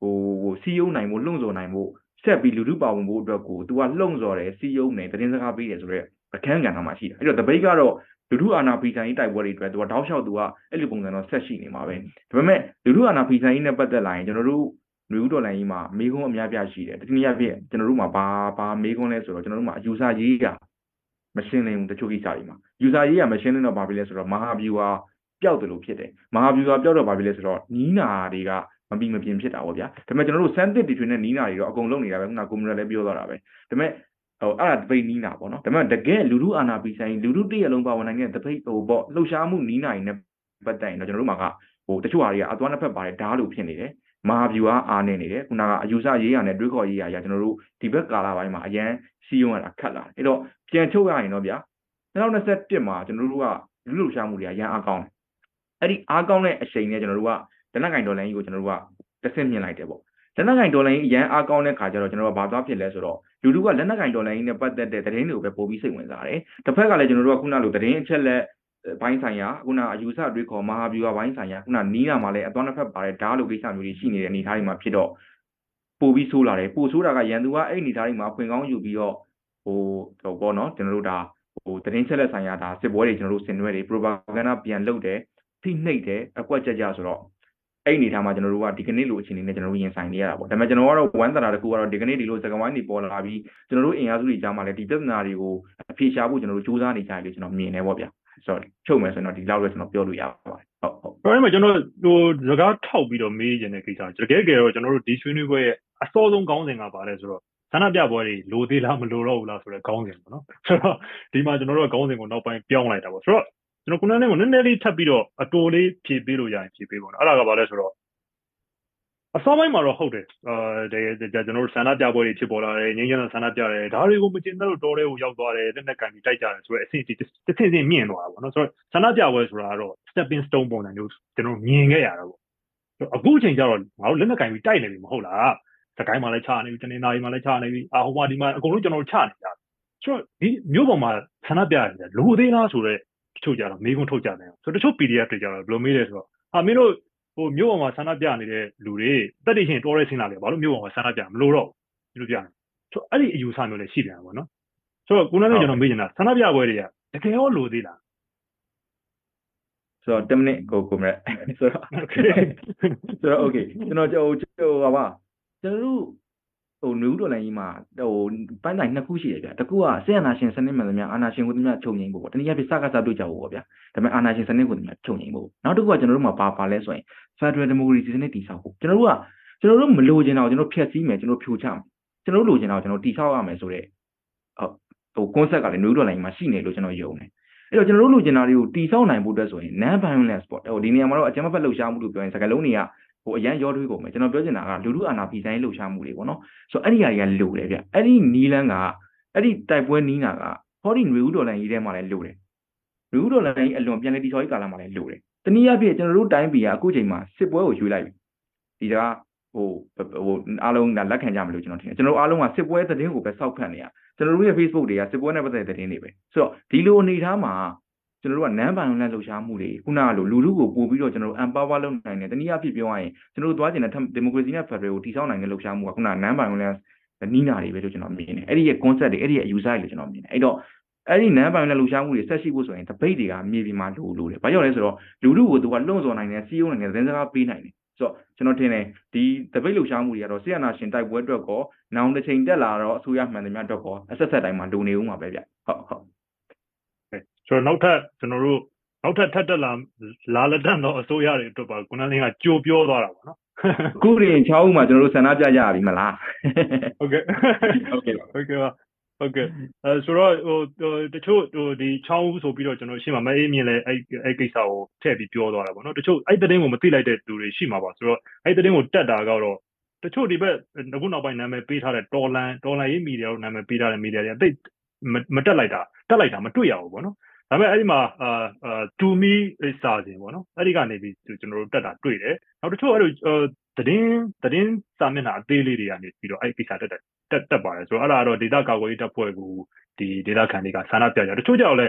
ဟိုဟိုစီယုံနိုင်ဖို့လှုံ့ဆော်နိုင်ဖို့ဆက်ပြီးလူလူပါဝင်ဖို့အတွက်ကို तू ကလှုံ့ဆော်တယ်စီယုံတယ်သတင်းစကားပေးတယ်ဆိုတော့အခန်းကဏ္ဍမှာရှိတယ်အဲ့တော့ debate ကတော့လူလူအာနာဖီဆိုင်ရေးတိုက်ပွဲတွေအတွက် तू ကတောက်လျှောက် तू ကအဲ့လိုပုံစံတော့ဆက်ရှိနေမှာပဲဒါပေမဲ့လူလူအာနာဖီဆိုင်ရေးနဲ့ပတ်သက်လာရင်ကျွန်တော်တို့လူဦးတော်လိုင်းကြီးမှာမေးခွန်းအများပြရှိတယ်တနည်းအားဖြင့်ကျွန်တော်တို့မှာဘာဘာမေးခွန်းလဲဆိုတော့ကျွန်တော်တို့မှာအယူဆရေးတာ မရှင်းလင်းဘူးတချို့ကိစ္စတွေမှာ user ရေးကမရှင်းလင်းတော့ဘာဖြစ်လဲဆိုတော့မဟာဗျူဟာပျောက်တယ်လို့ဖြစ်တယ်မဟာဗျူဟာပျောက်တော့ဘာဖြစ်လဲဆိုတော့နီးနာတွေကမပြီးမပြင်းဖြစ်တာပေါ့ဗျာဒါပေမဲ့ကျွန်တော်တို့ sandwich တွေထွင်တဲ့နီးနာတွေတော့အကုန်လုံးနေတာပဲခုနကကွန်ပျူတာလည်းပြောသွားတာပဲဒါပေမဲ့ဟိုအဲ့ဒါတပိတ်နီးနာပေါ့နော်ဒါပေမဲ့တကယ်လူလူအာနာပီဆိုင်လူလူတည့်ရလုံးပါဝင်နိုင်တဲ့တပိတ်ဟိုပေါ့လှုပ်ရှားမှုနီးနာတွေနဲ့ပတ်သက်ရင်တော့ကျွန်တော်တို့မှာကဟိုတချို့ဟာတွေကအသွားနှစ်ဖက်ပါတယ်ဓာတ်လို့ဖြစ်နေတယ်မဟာဗျူဟာအားနေနေတယ်ခုနကအယူဆရေးရနဲ့တွေးခေါ်ရေးရရကျွန်တော်တို့ဒီဘက်ကာလာပိုင်းမှာအရန် စီယုံရတာခတ်လာတယ်အဲ့တော့ပြန်ချုပ်ရရင်တော့ဗျာ2021မှာကျွန်တော်တို့ကလူလူရှားမှုတွေကရန်အားကောင်းတယ်အဲ့ဒီအားကောင်းတဲ့အချိန်နဲ့ကျွန်တော်တို့ကလက်နက်ကင်ဒေါ်လာကြီးကိုကျွန်တော်တို့ကတစ်ဆင့်မြင်လိုက်တယ်ပေါ့လက်နက်ကင်ဒေါ်လာကြီးရန်အားကောင်းတဲ့ခါကျတော့ကျွန်တော်တို့ကဘာသွားဖြစ်လဲဆိုတော့လူလူကလက်နက်ကင်ဒေါ်လာကြီးနဲ့ပတ်သက်တဲ့သတင်းတွေကိုပဲပို့ပြီးစိတ်ဝင်စားတယ်တစ်ဖက်ကလည်းကျွန်တော်တို့ကခုနလိုသတင်းအချက်လက်ဘိုင်းဆိုင်ရာခုနအယူဆတွေးခေါ်မဟာဗျူဟာဘိုင်းဆိုင်ရာခုနနီးနာမှာလည်းအသွားနှစ်ဖက်ပါတယ်ဓာတ်လိုကိစ္စမျိုးတွေရှိနေတဲ့အနေအထားတွေမှာဖြစ်တော့ ပို့ပြီးဆိုးလာတယ်ပို့ဆိုးတာကရန်သူကအဲ့အနေအထားတွေမှာဖွင့်ကောင်းယူပြီးတော့ဟိုဟိုပေါ့နော်ကျွန်တော်တို့ဒါဟိုသတင်းချက်လက်ဆိုင်ရာဒါစစ်ပွဲတွေကျွန်တော်တို့ဆင်နွှဲတွေ propaganda ပြန်လုပ်တယ်ဖိနှိပ်တယ်အကွက်ကြကြဆိုတော့အဲ့အနေထားမှာကျွန်တော်တို့ကဒီကနေ့လိုအခြေအနေနဲ့ကျွန်တော်တို့ရင်ဆိုင်နေရတာပေါ့ဒါပေမဲ့ကျွန်တော်ကတော့ဝမ်းသာတာတစ်ခုကတော့ဒီကနေ့ဒီလိုစကဝိုင်းတွေပေါ်လာပြီးကျွန်တော်တို့အင်အားစုတွေကြားမှာလည်းဒီပြဿနာတွေကိုအဖြေရှာဖို့ကျွန်တော်တို့စူးစမ်းနေကြတယ်လို့ကျွန်တော်မြင်နေပေါ့ဗျာဆိုတော့ချုပ်မယ်ဆိုရင်တော့ဒီလောက်ပဲကျွန်တော်ပြောလို့ရပါတယ်ဟုတ်ဟုတ်အဲ့မှာကျွန်တော်ဟိုစကားထောက်ပြီးတော့မေးခြင်းတဲ့ကိစ္စတကယ်ကြတော့ကျွန်တော်တို့ဒီဆွေးနွေးပွဲရဲ့ အစောဆုံးကောင်းစဉ်ကပါတယ်ဆိုတော့ဆန္ဒပြပွဲတွေလိုသေးလားမလိုတော့ဘူးလားဆိုတော့ခေါင်းစဉ်ပေါ့နော်ဆိုတော့ဒီမှာကျွန်တော်တို့ကခေါင်းစဉ်ကိုနောက်ပိုင်းပြောင်းလိုက်တာပေါ့ဆိုတော့ကျွန်တော်ခုနကနည်းနည်းလေးထပ်ပြီးတော့အတိုလေးဖြည့်ပေးလို့ရရင်ဖြည့်ပေးပါတော့အဲ့ဒါကဘာလဲဆိုတော့အစောပိုင်းမှာတော့ဟုတ်တယ်အာတကယ်ကျွန်တော်တို့ဆန္ဒပြပွဲတွေဖြစ်ပေါ်လာတယ်ငြိမ်းချမ်းတဲ့ဆန္ဒပြတယ်ဒါတွေကိုမကျင်တော့တော်တဲ့ကိုရောက်သွားတယ်လက်နဲ့ကန်ပြီးတိုက်ကြတယ်ဆိုတော့အဆင့်တစ်ဆင့်ဆင့်မြင့်သွားတာပေါ့နော်ဆိုတော့ဆန္ဒပြပွဲဆိုတာကတော့ stepping stone ပုံစံမျိုးကျွန်တော်မြင်ခဲ့ရတာပေါ့အခုအချိန်ကျတော့ငါတို့လက်နဲ့ကန်ပြီးတိုက်နေပြီမဟုတ်လား စကိုင်းမှာလည်းချနေပြီတနင်္လာရီမှာလည်းချနေပြီအာဟိုမှာဒီမှာအကုန်လုံးကျွန်တော်တို့ချနေကြတယ်ဆိုတော့ဒီမျိုးပေါ်မှာဆန္ဒပြရတယ်လိုသေးလားဆိုတော့တချို့ကြတော့မေးခွန်းထုတ်ကြတယ်ဆိုတော့တချို့ PDF တွေကြတော့ဘယ်လိုမေးလဲဆိုတော့ဟာမင်းတို့ဟိုမျိုးပေါ်မှာဆန္ဒပြနေတဲ့လူတွေတက်တည်ရှင်တော်ရဲဆင်းလာတယ်ဘာလို့မျိုးပေါ်မှာဆန္ဒပြမလို့တော့ဘူးလို့ပြတယ်ဆိုတော့အဲ့ဒီအယူဆမျိုးလည်းရှိပြန်ပါတော့ဆိုတော့ခုနကကျွန်တော်မေးနေတာဆန္ဒပြပွဲတွေကတကယ်ရောလိုသေးလားဆိုတော့10မိနစ်ကိုကိုမရဆိုတော့ okay ဆိုတော့ okay ကျွန်တော်ဟိုဟိုပါ ကျွန်တော်တို့ဟိုနူးတော်လိုင်းကြီးမှာဟိုပန်းတိုင်နှစ်ခုရှိတယ်ဗျတကူကဆေးအာနာရှင်စနစ်မှန်သမျှအာနာရှင်ဟိုသမျှချုပ်ငိမ့်ဖို့ပေါ့တနည်းအားဖြင့်စကားစားတွေ့ကြဖို့ပေါ့ဗျာဒါပေမဲ့အာနာရှင်စနစ်ဟိုသမျှချုပ်ငိမ့်ဖို့နောက်တစ်ခုကကျွန်တော်တို့မှာပါပါလဲဆိုရင် Federal Democracy စနစ်တည်ဆောက်ဖို့ကျွန်တော်တို့ကကျွန်တော်တို့မလိုချင်တော့ကျွန်တော်ဖျက်ဆီးမယ်ကျွန်တော်ဖြိုချမယ်ကျွန်တော်လိုချင်တော့ကျွန်တော်တည်ဆောက်ရမယ်ဆိုတော့ဟို concept ကလည်းနူးတော်လိုင်းမှာရှိနေလို့ကျွန်တော်ယုံတယ်အဲ့တော့ကျွန်တော်တို့လိုချင်တာတွေကိုတည်ဆောက်နိုင်ဖို့အတွက်ဆိုရင် non violence ပေါ့ဟိုဒီနေရာမှာတော့အကြမ်းမဖက်လှုပ်ရှားမှုလို့ပြောရင်စကားလုံးတွေက ဟိုအရန်ရောထွေးကုန်မယ်ကျွန်တော်ပြောချင်တာကလူလူအာနာဖီဆိုင်လှုပ်ရှားမှုတွေပေါ့နော်ဆိုတော့အဲ့ဒီအရာတွေကလိုတယ်ဗျအဲ့ဒီနီလန်းကအဲ့ဒီတိုက်ပွဲနီးနာကဟောဒီနွေဦးဒေါ်လာကြီးထဲမှာလည်းလိုတယ်နွေဦးဒေါ်လာကြီးအလွန်ပြန်လဲတီချော်ကြီးကာလမှာလည်းလိုတယ်တနည်းအားဖြင့်ကျွန်တော်တို့တိုင်းပြည်ကအခုချိန်မှာစစ်ပွဲကိုရွေးလိုက်ပြီဒီကဟိုဟိုအားလုံးကလက်ခံကြမလို့ကျွန်တော်ထင်တယ်ကျွန်တော်အားလုံးကစစ်ပွဲသတင်းကိုပဲစောက်ဖတ်နေရကျွန်တော်တို့ရဲ့ Facebook တွေကစစ်ပွဲနဲ့ပတ်သက်တဲ့သတင်းတွေပဲဆိုတော့ဒီလိုအနေအထားမှာ ကျွန်တော်တို့ကနန်းပိုင်လန်လှုပ်ရှားမှုတွေခုနကလိုလူလူကိုပို့ပြီးတော့ကျွန်တော်တို့ empower လုပ်နိုင်တယ်တနည်းအားဖြင့်ပြောရရင်ကျွန်တော်တို့သွားကျင်တဲ့ democracy နဲ့ federal ကိုတည်ဆောက်နိုင်တဲ့လှုပ်ရှားမှုကခုနကနန်းပိုင်လန်နီးနာတွေပဲလို့ကျွန်တော်မြင်တယ်အဲ့ဒီရဲ့ concept တွေအဲ့ဒီရဲ့ user တွေလို့ကျွန်တော်မြင်တယ်အဲ့တော့အဲ့ဒီနန်းပိုင်လန်လှုပ်ရှားမှုတွေဆက်ရှိဖို့ဆိုရင် debate တွေကမြေပြင်မှာလိုလိုတယ်ဘာကြောင့်လဲဆိုတော့လူလူကိုသူကလွှင့်စော်နိုင်တယ်စီးရုံးနိုင်တယ်သတင်းစကားပေးနိုင်တယ်ဆိုတော့ကျွန်တော်ထင်တယ်ဒီတပိတ်လှူရှားမှုတွေကတော့ဆီယနာရှင်တိုက်ပွဲအတွက်ကောနောင်တစ်ချိန်တက်လာတော့အစိုးရမှန်သမျှအတွက်ကောအဆက်ဆက်တိုင်းမှာလိုနေဦးမှာပဲဗျဟုတ်ဟုတ် ဆိုတော့နောက်ထပ်ကျွန်တော်တို့နောက်ထပ်ထပ်တက်လာလာလက်တန်တော့အစိုးရတွေအတွက်ပါကုနလင်းကကြိုပြောသွားတာပေါ့နော်ခုရင်6ဦးမှာကျွန်တော်တို့ဆန္ဒပြကြရပြီမလားဟုတ်ကဲ့ဟုတ်ကဲ့ဟုတ်ကဲ့ပါဟုတ်ကဲ့အဲဆိုတော့ဟိုတချို့ဟိုဒီချောင်းဦးဆိုပြီးတော့ကျွန်တော်ရှင်းမှာမအေးမြင်လဲအဲ့အဲ့ကိစ္စကိုထည့်ပြီးပြောသွားတာပေါ့နော်တချို့အဲ့တဲ့တင်းကိုမသိလိုက်တဲ့လူတွေရှိမှာပါဆိုတော့အဲ့တဲ့တင်းကိုတက်တာကတော့တချို့ဒီဘက်အခုနောက်ပိုင်းနာမည်ပေးထားတဲ့တော်လန်တော်လန်ရေးမီဒီယာကိုနာမည်ပေးထားတဲ့မီဒီယာတွေအသိမတက်လိုက်တာတက်လိုက်တာမတွေ့ရဘူးပေါ့နော် ဒါပေမဲ့အဲ့ဒီမှာအာ to me စာစဉ်ပေါ့နော်အဲ့ဒီကနေပြီးကျွန်တော်တို့တက်တာတွေ့တယ်နောက်တစ်ချို့အဲ့လိုသတင်းသတင်းစာမျက်နှာအသေးလေးတွေကနေပြီးတော့အဲ့ဒီကိစ္စတက်တက်တက်တက်ပါတယ်ဆိုတော့အဲ့ဒါတော့ဒေတာကာကွယ်ရေးတပ်ဖွဲ့ကိုဒီဒေတာခံတွေကဆန္ဒပြကြတချို့ကြောင့်လဲ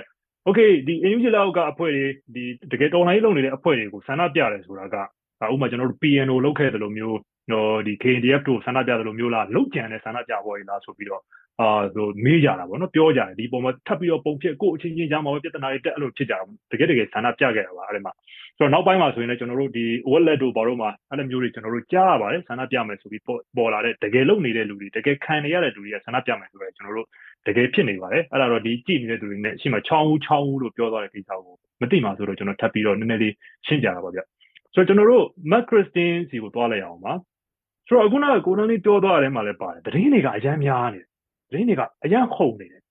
okay ဒီ NUG လောက်ကအဖွဲတွေဒီတကယ်တော်လိုင်းလုပ်နေတဲ့အဖွဲ့တွေကိုဆန္ဒပြတယ်ဆိုတာကဥပမာကျွန်တော်တို့ PNO လောက်ခဲ့တယ်လို့မျိုး တော့ဒီ KNDF တို့ဆန္ဒပြတယ်လို့မျိုးလားလောက်ကြံတဲ့ဆန္ဒပြပွဲတွေလားဆိုပြီးတော့အာဆိုမေးကြတာပေါ့နော်ပြောကြတယ်ဒီပုံမှာထပ်ပြီးတော့ပုံဖြစ်ကိုအချင်းချင်းကြားမှာပဲပြဿနာတွေတက်အဲ့လိုဖြစ်ကြတာတကယ်တကယ်ဆန္ဒပြခဲ့တာပါအဲ့ဒီမှာဆိုတော့နောက်ပိုင်းမှာဆိုရင်လည်းကျွန်တော်တို့ဒီ wallet တို့ဘာလို့မှအဲ့လိုမျိုးတွေကျွန်တော်တို့ကြားရပါတယ်ဆန္ဒပြမယ်ဆိုပြီးပေါ်လာတဲ့တကယ်လုံနေတဲ့လူတွေတကယ်ခံနေရတဲ့လူတွေကဆန္ဒပြမယ်ဆိုတော့ကျွန်တော်တို့တကယ်ဖြစ်နေပါတယ်အဲ့ဒါတော့ဒီကြည့်နေတဲ့သူတွေနဲ့ရှိမှချောင်းဦးချောင်းဦးလို့ပြောသွားတဲ့ကိစ္စကိုမသိမှဆိုတော့ကျွန်တော်ထပ်ပြီးတော့နည်းနည်းလေးရှင်းပြတာပါဗျဆိုတော့ကျွန်တော်တို့ Mac Christine စီကိုတွားလိုက်အောင်ပါ ဆိုတော့အခုနကကိုနန်းလေးပြောသွားတယ်မှလည်းပါတယ်တရင်တွေကအရန်များနေတယ်တရင်တွေကအရန်ခုန်နေတယ်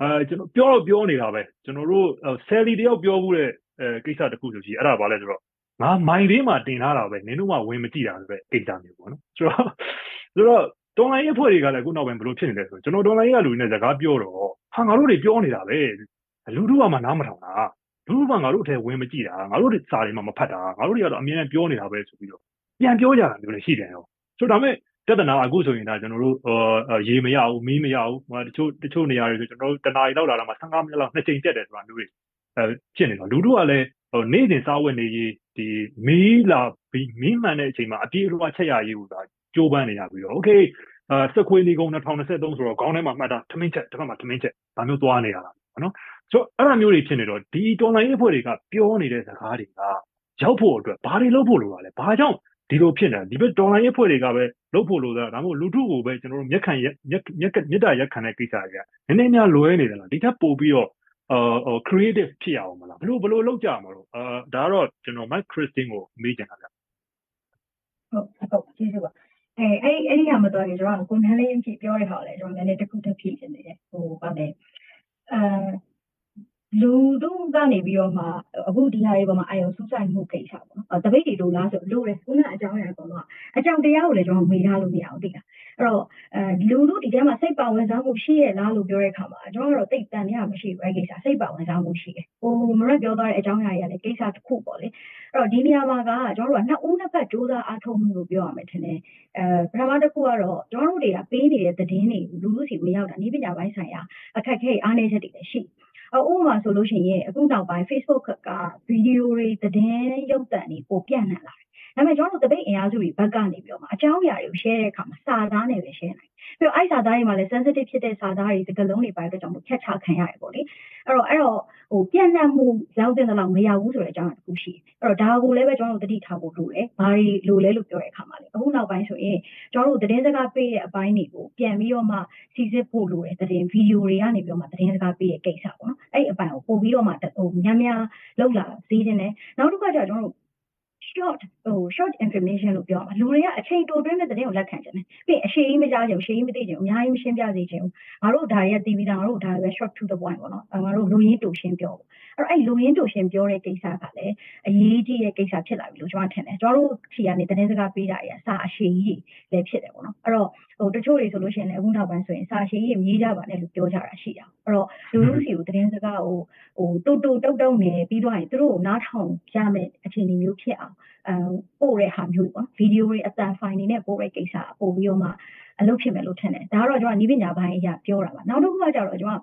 အဲကျွန်တော်ပြောတော့ပြောနေတာပဲကျွန်တော်တို့ Sally တယောက်ပြောမှုတဲ့အဲကိစ္စတခုဆိုရှိအဲ့ဒါဘာလဲဆိုတော့ငါမိုင်လေးမှာတင်ထားတာပဲနင်တို့မှဝင်မကြည့်တာဆိုတဲ့ကိစ္စမျိုးပေါ့နော်ဆိုတော့ဆိုတော့တွန်လိုင်းရဲ့ဖွဲ့တွေကလည်းအခုနောက်ပိုင်းဘယ်လိုဖြစ်နေလဲဆိုတော့ကျွန်တော်တွန်လိုင်းကလူတွေနဲ့စကားပြောတော့ဟာငါတို့တွေပြောနေတာပဲလူတို့ကမှနားမထောင်တာလူတို့ကငါတို့ထဲဝင်မကြည့်တာငါတို့တွေစာတွေမှမဖတ်တာငါတို့တွေကတော့အမြဲတမ်းပြောနေတာပဲဆိုပြီးတော့ပြန်ပြောကြတာမျိုးလည်းရှိတယ်ရော ဆိုတော့ဒါမဲ့ပြဿနာအခုဆိုရင်ဒါကျွန်တော်တို့ရေမရဘူးမီးမရဘူးဟိုတချို့တချို့နေရာတွေဆိုကျွန်တော်တို့တနားရီလောက်လာတာမှ15မိနစ်လောက်နှစ်ချိန်တက်တယ်ဆိုတာမျိုးတွေအဲဖြစ်နေတော့လူတို့ကလည်းဟိုနေ့စဉ်စားဝတ်နေရေးဒီမီးလာပြီးမီးမှန်တဲ့အချိန်မှာအပြေးအလွှာချက်ရရေးကိုဒါကြိုးပမ်းနေရပြီးတော့ okay အာစခွေလီကုန်း2023ဆိုတော့ခေါင်းထဲမှာမှတ်တာထမင်းချက်တစ်ဖက်မှာထမင်းချက်ဒါမျိုးသွားနေရတာပေါ့နော်ဆိုတော့အဲ့လိုမျိုးတွေဖြစ်နေတော့ဒီတော်လိုင်းရေးဖွဲ့တွေကပြောနေတဲ့စကားတွေကရောက်ဖို့အတွက်ဘာတွေလုပ်ဖို့လိုတာလဲဘာကြောင့် ဒီလိုဖြစ်နေတာဒီဘက်ဒေါ်လာရေးဖွဲ့တွေကပဲလုပ်ဖို့လိုတာဒါမှမဟုတ်လူထုကိုပဲကျွန်တော်တို့မျက်ခံမျက်မျက်မြစ်တာရက်ခံတဲ့ကိစ္စတွေကနည်းနည်းများလွဲနေတယ်လားဒီထက်ပိုပြီးတော့အာ creative ဖြစ်ရအောင်မလားဘလို့ဘလို့လောက်ကြမှာလို့အာဒါကတော့ကျွန်တော် Mike Christine ကိုမေးချင်တာဗျဟုတ်ဟုတ်ကျေးဇူးပါအဲအဲ့အဲ့ဒီဟာမတော်ရင်ကျွန်တော်ကိုနန်းလေးအဖြစ်ပြောရတာလေကျွန်တော်နည်းနည်းတစ်ခုတစ်ဖြစ်နေတယ်ဟိုဗာလေအဲ လူတို့ကနေပြီးတော့မှအခုဒီဟာတွေပေါ်မှာအာရုံစူးစိုက်မှုကိစ္စပေါ့နော်။တပိတ်တွေလိုလားဆိုလိုတယ်ခုနအကြောင်းအရာပေါ်မှာအကြောင်းတရားကိုလည်းကျွန်တော်မေးထားလို့မရဘူးသိလား။အဲ့တော့အဲလူတို့ဒီထဲမှာစိတ်ပါဝင်စားမှုရှိရဲ့လားလို့ပြောတဲ့အခါမှာကျွန်တော်ကတော့တိတ်တန်ရမရှိဘူးအဲ့ကိစ္စစိတ်ပါဝင်စားမှုရှိတယ်။ဟိုမရက်ပြောသွားတဲ့အကြောင်းအရာတွေကလည်းကိစ္စတစ်ခုပေါ့လေ။အဲ့တော့ဒီနေရာမှာကကျွန်တော်တို့ကနှစ်ဦးနှစ်ဖက်စူးစမ်းအားထုတ်မှုလို့ပြောရမယ်ထင်တယ်။အဲပထမတစ်ခုကတော့ကျွန်တော်တို့တွေကပေးနေတဲ့သတင်းတွေလူလူစီမရောက်တာနည်းပညာပိုင်းဆိုင်ရာအခက်အခဲအားနည်းချက်တွေလည်းရှိတယ် ဥပမာဆိုလို့ရှိရင်အခုနောက်ပိုင်း Facebook ကဗီဒီယိုတွေသတင်းရုပ်သံတွေပိုပြန့်နှံ့လာတယ်။ ဒါပေမဲ့ကျွန်တော်တို့တပိတ်အင်အားစုတွေဘက်ကနေပြီးတော့မှအကြောင်းအရာတွေကို share တဲ့အခါမှာစာသားနဲ့ပဲ share နိုင်ပြီးတော့အဲ့စာသားတွေမှာလည်း sensitive ဖြစ်တဲ့စာသားတွေစကားလုံးတွေပါတဲ့ကြောင့်ဖြတ်ချခံရတယ်ပေါ့လေအဲ့တော့အဲ့တော့ဟိုပြန့်နှံ့မှုရောက်တဲ့လောက်မရဘူးဆိုတဲ့အကြောင်းတစ်ခုရှိတယ်အဲ့တော့ဒါကိုလည်းပဲကျွန်တော်တို့တတိထားဖို့လိုတယ်ဘာတွေလိုလဲလို့ပြောတဲ့အခါမှာလေအခုနောက်ပိုင်းဆိုရင်ကျွန်တော်တို့သတင်းစကားပေးတဲ့အပိုင်းတွေကိုပြန်ပြီးတော့မှစီစစ်ဖို့လိုတယ်သတင်းဗီဒီယိုတွေကနေပြီးတော့မှသတင်းစကားပေးတဲ့ကိစ္စပေါ့နော်အဲ့အပိုင်းကိုပို့ပြီးတော့မှဟိုများများလောက်လာစေးခြင်းနဲ့နောက်တစ်ခါကျတော့ကျွန်တော်တို့ short ဟို short information လို့ပြောမှာလူတွေကအချိန်တိုတွင်းတဲ့သတင်းကိုလက်ခံကြတယ်။ပြီးအရှိကြီးမကြားကြဘူး၊အရှိကြီးမသိကြဘူး၊အများကြီးမရှင်းပြစေချင်ဘူး။ငါတို့ဒါတွေကတီးပြီးသားငါတို့ဒါတွေပဲ short to the point ပေါ့နော်။ငါတို့လူရင်းတူရှင်းပြောပေါ့။အဲ့တော့အဲ့လူရင်းတူရှင်းပြောတဲ့ကိစ္စကလည်းအရေးကြီးတဲ့ကိစ္စဖြစ်လာပြီလို့ကျွန်တော်ထင်တယ်။ကျွန်တော်တို့ခြေကနေသတင်းစကားပေးတာရစာအရှိကြီးလည်းဖြစ်တယ်ပေါ့နော်။အဲ့တော့ဟိုတချို့တွေဆိုလို့ရှိရင်လည်းအခုနောက်ပိုင်းဆိုရင်စာအရှိကြီးမြည်ကြပါနဲ့လို့ပြောကြတာရှိတာ။အဲ့တော့လူလူစီကိုသတင်းစကားကိုဟိုတူတူတုတ်တုတ်နေပြီးတော့ရင်သူတို့ကိုနားထောင်ကြမယ် အခြေအနေမျိုးဖြစ်အောင်အဲပို့တဲ့ဟာမျိုးပေါ့ဗီဒီယိုတွေအတန်ဖိုင်တွေနဲ့ပို့တဲ့ကိစ္စပို့ပြီးတော့မှအလုပ်ဖြစ်မယ်လို့ထင်တယ်ဒါကတော့ကျွန်တော်နီးပညာပိုင်းအရာပြောတာပါနောက်တစ်ခုကကြတော့ကျွန်တော်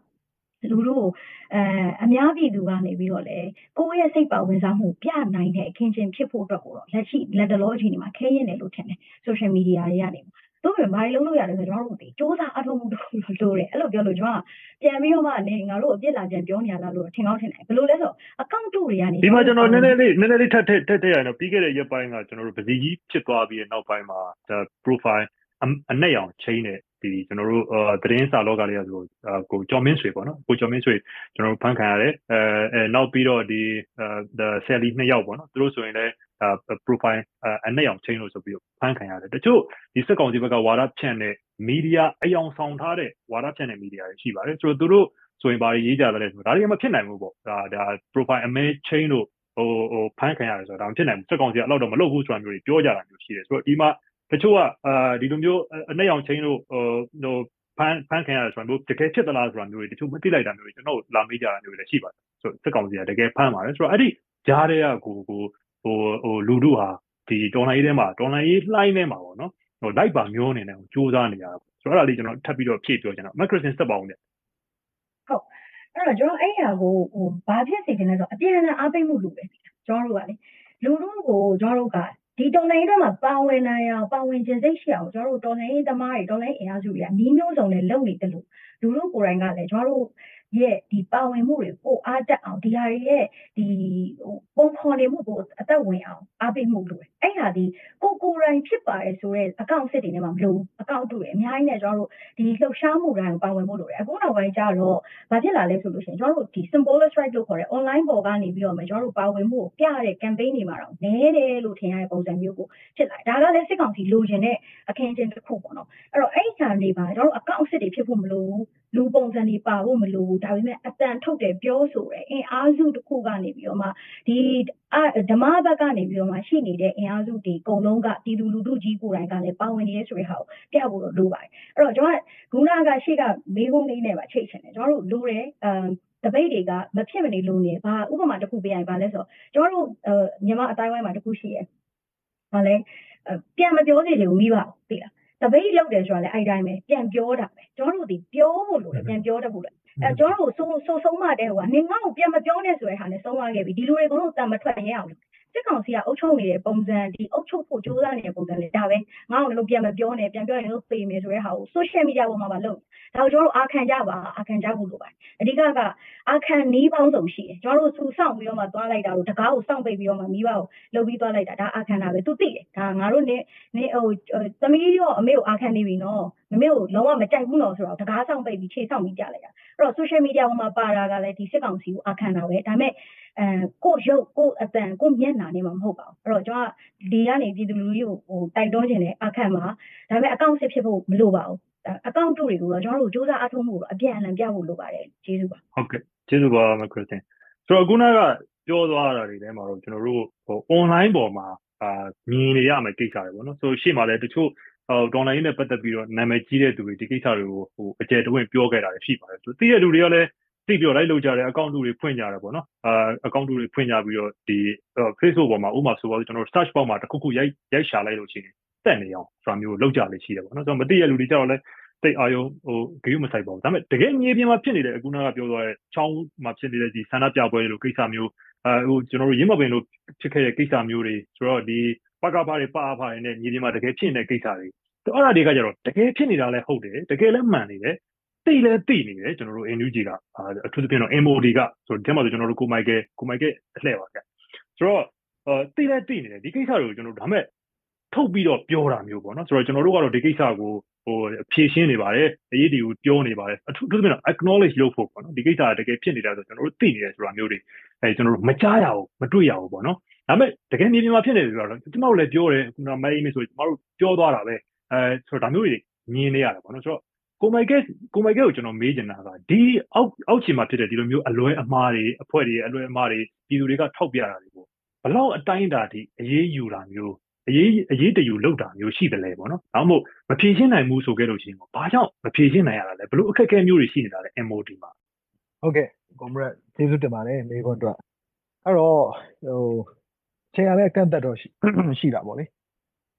လူတို့အဲအများပြည်သူကနေပြီးတော့လေကိုယ့်ရဲ့စိတ်ပါဝင်စားမှုပြနိုင်တဲ့အခင်းချင်းဖြစ်ဖို့အတွက်ကိုတော့လက်ရှိလက်တလောအချိန်ဒီမှာခဲရင်တယ်လို့ထင်တယ် social media တွေကနေ တို့ပဲဘာလို့လုပ်ရတယ်ဆိုတော့ကျွန်တော်တို့ဒီစ조사အထုံးမှုတို့လိုတယ်အဲ့လိုပြောလို့ကျွန်တော်ပြန်ပြီးတော့မှနေငါတို့အပြစ်လာပြန်ပြောနေရလားလို့ထင်ကောင်းထင်တယ်ဘယ်လိုလဲဆိုအကောင့်တို့တွေကနေဒီမှာကျွန်တော်နည်းနည်းလေးနည်းနည်းလေးထပ်ထပ်ထပ်ထည့်ရအောင်ပြီးခဲ့တဲ့ရက်ပိုင်းကကျွန်တော်တို့ပစီကြီးဖြစ်သွားပြီးတဲ့နောက်ပိုင်းမှာ profile အနက်ရောင်ချိန်တဲ့ဒီကျွန်တော်တို့သတင်းစာလောကလေးကဆိုကိုကျော်မင်းဆွေပေါ့နော်ကိုကျော်မင်းဆွေကျွန်တော်တို့ဖန်ခံရတယ်အဲအဲနောက်ပြီးတော့ဒီ the Sally နှစ်ယောက်ပေါ့နော်သူတို့ဆိုရင်လည်း profile အနက်ရောင်ချိန်လို့ဆိုပြီးဖန်ခံရတယ်တချို့ဒီစက်ကောင်စီဘက်ကဝါဒဖြန့်တဲ့မီဒီယာအယောင်ဆောင်ထားတဲ့ဝါဒဖြန့်တဲ့မီဒီယာတွေရှိပါတယ်ဆိုတော့သူတို့ဆိုရင်ဘာတွေရေးကြတယ်လဲဆိုတော့ဒါတွေကမဖြစ်နိုင်ဘူးပေါ့ဒါဒါ profile image chain တို့ဟိုဟိုဖန်ခံရတယ်ဆိုတော့ဒါမဖြစ်နိုင်ဘူးစက်ကောင်စီကအလောက်တော့မလုပ်ဘူးဆိုတာမျိုးတွေပြောကြတာမျိုးရှိတယ်ဆိုတော့ဒီမှာတချို့ကအာဒီလိုမျိုးအနှက်ရောင် chain တို့ဟိုဟိုဖန်ဖန်ခံရတယ်ဆိုတာမျိုးတကယ်ဖြစ်သလားဆိုတာမျိုးတွေတချို့မသိလိုက်တာမျိုးတွေကျွန်တော်လာမေးကြတာမျိုးတွေလည်းရှိပါတယ်ဆိုတော့စက်ကောင်စီကတကယ်ဖန်ပါတယ်ဆိုတော့အဲ့ဒီကြားတဲ့ကကိုကို ဟိုဟိုလူတို့ဟာဒီတော်လိုင်းရေးထဲမှာတော်လိုင်းရေးလှိုင်းထဲမှာပေါ့နော်ဟိုလိုက်ပါမျိုးအနေနဲ့စူးစမ်းနေရတာဆိုတော့အဲ့ဒါလေးကျွန်တော်ထပ်ပြီးတော့ဖြည့်ပြောချင်တာမက်ခရစ်စင်စက်ပါအောင်လေအဲ့တော့ကျွန်တော်အဲ့ဟာကိုဟိုဘာဖြစ်စေချင်လဲဆိုတော့အပြန်အလှန်အားပေးမှုလိုပဲကျွန်တော်တို့ကလေလူတို့ကိုကျွန်တော်တို့ကဒီတော်လိုင်းတွေမှာပါဝင်နိုင်အောင်ပါဝင်ခြင်းစိတ်ရှိအောင်ကျွန်တော်တို့တော်လိုင်းသမားတွေတော်လိုင်းအင်အားစုတွေကနီးမျိုးစုံနဲ့လုပ်နေတယ်လို့လူတို့ကိုယ်တိုင်ကလည်းကျွန်တော်တို့ ရဲ့ဒီပါဝင်မှုတွေပိုအားတက်အောင်ဒီဟာတွေရဲ့ဒီဟိုပုံဖော်နေမှုကိုအသက်ဝင်အောင်အားပေးမှုလိုတယ်အဲ့ဟာဒီကိုကိုယ်တိုင်ဖြစ်ပါတယ်ဆိုတော့အကောင့်စစ်တွေနဲ့မှမလို့အကောင့်တူတယ်အများကြီးနဲ့ကျွန်တော်တို့ဒီလှုပ်ရှားမှုတိုင်းကိုပါဝင်မှုလိုတယ်အခုနောက်ပိုင်းကျတော့ဘာဖြစ်လာလဲဆိုလို့ရှိရင်ကျွန်တော်တို့ဒီ symbolic strike လို့ခေါ်တဲ့ online ပေါ်ကနေပြီးတော့မှကျွန်တော်တို့ပါဝင်မှုကိုပြတဲ့ campaign တွေမှာတော့နည်းတယ်လို့ထင်ရတဲ့ပုံစံမျိုးကိုဖြစ်လာဒါကလည်းစစ်ကောင်စီလိုချင်တဲ့အခင်းအကျင်းတစ်ခုပေါ့နော်အဲ့တော့အဲ့ဒီခံတွေပါကျွန်တော်တို့အကောင့်စစ်တွေဖြစ်ဖို့မလိုဘူး လူပုံစံတွေပါဖို့မလိုဘူးဒါပေမဲ့အတန်ထုတ်တယ်ပြောဆိုတယ်အင်အားစုတစ်ခုကနေပြီးတော့မှဒီဓမ္မဘက်ကနေပြီးတော့မှရှိနေတဲ့အင်အားစုတွေအကုန်လုံးကပြည်သူလူထုကြီးကိုယ်တိုင်ကလည်းပါဝင်နေရဲဆိုတဲ့ဟာကိုပြဖို့တော့လိုပါတယ်အဲ့တော့ကျွန်တော်ကခုနကရှေ့ကမေးခွန်းလေးနဲ့ပါချိတ်ချင်တယ်ကျွန်တော်တို့လိုတယ်အမ်တပိတ်တွေကမဖြစ်မနေလိုနေဘာဥပမာတစ်ခုပေးရရင်ဘာလဲဆိုတော့ကျွန်တော်တို့မြန်မာအတိုင်းဝိုင်းမှာတစ်ခုရှိရယ်ဘာလဲပြန်မပြောစီချင်ဘူးမိပါဘူးသိလား တပိတ်လောက်တယ်ဆိုတာလည်းအဲ့တိုင်းပဲပြန်ပြောတာပဲကျွန်တော်တို့ဒီပြောဖို့လိုတယ်ပြန်ပြောတတ်ဖို့လေအဲကျွန်တော်တို့ဆိုဆိုဆုံးမတဲ့ဟိုကနေငါ့ကိုပြန်မပြောနဲ့ဆိုတဲ့ဟာနဲ့ဆုံးသွားခဲ့ပြီဒီလူတွေကတော့တန်မထွက်ရအောင် စစ်ကောင်စီကအုပ်ချုပ်နေတဲ့ပုံစံဒီအုပ်ချုပ်ဖို့ကြိုးစားနေတဲ့ပုံစံလေးဒါပဲငါ့ကိုလည်းပြန်မပြောနဲ့ပြန်ပြောရင်လို့ပေမယ်ဆိုတဲ့ဟာကို social media ပေါ်မှာပါလုပ်ဒါကိုကျွန်တော်တို့အာခံကြပါအာခံကြဖို့လိုပါတယ်အဓိကကအာခံနီးပေါင်းစုံရှိတယ်ကျွန်တော်တို့စူဆောင်ပြီးတော့မှသွားလိုက်တာကိုတကားကိုစောင့်ပိတ်ပြီးတော့မှမိဘကိုလှုပ်ပြီးသွားလိုက်တာဒါအာခံတာပဲသူသိတယ်ဒါငါတို့နေနေဟိုသမီးရောအမေကိုအာခံနေပြီနော်မမေကိုလုံးဝမကြိုက်ဘူးနော်ဆိုတော့တကားဆောင်ပိတ်ပြီးခြေဆောင်ပြီးကြလိုက်တာအဲ့တော့ social media ပေါ်မှာပါတာကလည်းဒီစစ်ကောင်စီကိုအာခံတာပဲဒါပေမဲ့အဲကိုရုပ်ကိုအတန်ကိုမျက်နှာနဲ့မှမဟုတ်ပါဘူးအဲ့တော့ကျွန်တော်ဒီကနေပြည်သူလူထုကိုဟိုတိုက်တွန်းခြင်းနဲ့အခန့်မှာဒါပေမဲ့အကောင့်စစ်ဖြစ်ဖို့မလိုပါဘူးအကောင့်တို့တွေကိုတော့ကျွန်တော်တို့စူးစမ်းအထောက်မှုကိုအပြန်အလှန်ပြဖို့လိုပါတယ်ကျေးဇူးပါဟုတ်ကဲ့ကျေးဇူးပါမခရစ်တင်ဆိုတော့အခုနကပြောသွားတာတွေထဲမှာတော့ကျွန်တော်တို့ဟို online ပေါ်မှာအာမြင်နေရမယ်ကိစ္စတွေပေါ့နော်ဆိုရှေ့မှာလည်းတချို့ ဟိုဒေါ်လာရင်းနဲ့ပတ်သက်ပြီးတော့နာမည်ကြီးတဲ့သူတွေဒီကိစ္စတွေကိုဟိုအကျယ်တဝင့်ပြောခဲ့တာတွေရှိပါတယ်သူသိတဲ့လူတွေကလည်းသိပြီးတော့လိုက်လုပ်ကြတယ်အကောင့်တူတွေဖွင့်ကြတယ်ပေါ့နော်အာအကောင့်တူတွေဖွင့်ကြပြီးတော့ဒီ Facebook ပေါ်မှာဥပမာဆိုတော့ကျွန်တော်တို့ search box မှာတစ်ခုခုရိုက်ရိုက်ရှာလိုက်လို့ရှိရင်တက်နေအောင်ဆိုတာမျိုးလုပ်ကြလေရှိတယ်ပေါ့နော်ဆိုတော့မသိရလူတွေကြတော့လည်းတိတ်အာယုံဟိုဂရုမစိုက်ပါဘူးဒါပေမဲ့တကယ်မြေပြင်မှာဖြစ်နေတဲ့အခုနကပြောသွားတဲ့ချောင်းမှာဖြစ်နေတဲ့ဒီဆန္ဒပြပွဲလိုကိစ္စမျိုးအဲဟိုကျွန်တော်တို့ရင်းမပင်လို့ဖြစ်ခဲ့တဲ့ကိစ္စမျိုးတွေဆိုတော့ဒီ ပကပတွေပအဖတွေနဲ့မြေပြင်မှာတကယ်ဖြစ်နေတဲ့ကိစ္စတွေအဲ့ဒါတွေကကြတော့တကယ်ဖြစ်နေတာလည်းဟုတ်တယ်တကယ်လည်းမှန်နေတယ်သိလဲသိနေတယ်ကျွန်တော်တို့ NUG ကအထူးသဖြင့်တော့ MOD ကဆိုတော့ဒီမှာဆိုကျွန်တော်တို့ကိုမိုက်ကယ်ကိုမိုက်ကယ်အလှည့်ပါဗျဆိုတော့အဲသိလဲသိနေတယ်ဒီကိစ္စတွေကိုကျွန်တော်တို့ဒါမဲ့ထုတ်ပြီးတော့ပြောတာမျိုးပေါ့နော်ဆိုတော့ကျွန်တော်တို့ကတော့ဒီကိစ္စကိုဟိုဖြည့်ရှင်းနေပါတယ်အရေးတွေကိုပြောနေပါတယ်အထူးသဖြင့်တော့ acknowledge လုပ်ဖို့ပေါ့နော်ဒီကိစ္စကတကယ်ဖြစ်နေတာဆိုကျွန်တော်တို့သိနေတယ်ဆိုတာမျိုးတွေအဲကျွန်တော်တို့မကြားရဘူးမတွေ့ရဘူးပေါ့နော် ဒါပေမဲ့တကယ်မြေပြင်မှာဖြစ်နေတယ်ဆိုတော့ကျွန်တော်တို့လည်းပြောတယ်ခုနမိုင်းမေးဆိုကျွန်တော်တို့ပြောသွားတာပဲအဲဆိုတော့ဒါမျိုးတွေမြင်နေရတယ်ပေါ့နော်ဆိုတော့ကိုမိုက်ကက်ကိုမိုက်ကက်ကိုကျွန်တော်မေးချင်တာကဒီအောက်အောက်ခြေမှာဖြစ်တဲ့ဒီလိုမျိုးအလွဲအမှားတွေအဖွဲ့တွေအလွဲအမှားတွေပြည်သူတွေကထောက်ပြတာတွေကိုဘလောက်အတိုင်းအတာထိအေးအေးယူတာမျိုးအရေးအရေးတယူလောက်တာမျိုးရှိတယ်လေပေါ့နော်။ဒါမှမဟုတ်မဖြေရှင်းနိုင်ဘူးဆိုခဲ့လို့ရှိရင်ဘာကြောင့်မဖြေရှင်းနိုင်ရတာလဲဘလို့အခက်အခဲမျိုးတွေရှိနေတာလဲ MOD မှာဟုတ်ကဲ့ကွန်မရက်ကျေးဇူးတင်ပါတယ်မိခွန်းအတွက်အဲ့တော့ဟို ချိန်ရတဲ့အကန့်အသတ်တော့ရှိတာပေါ့လေ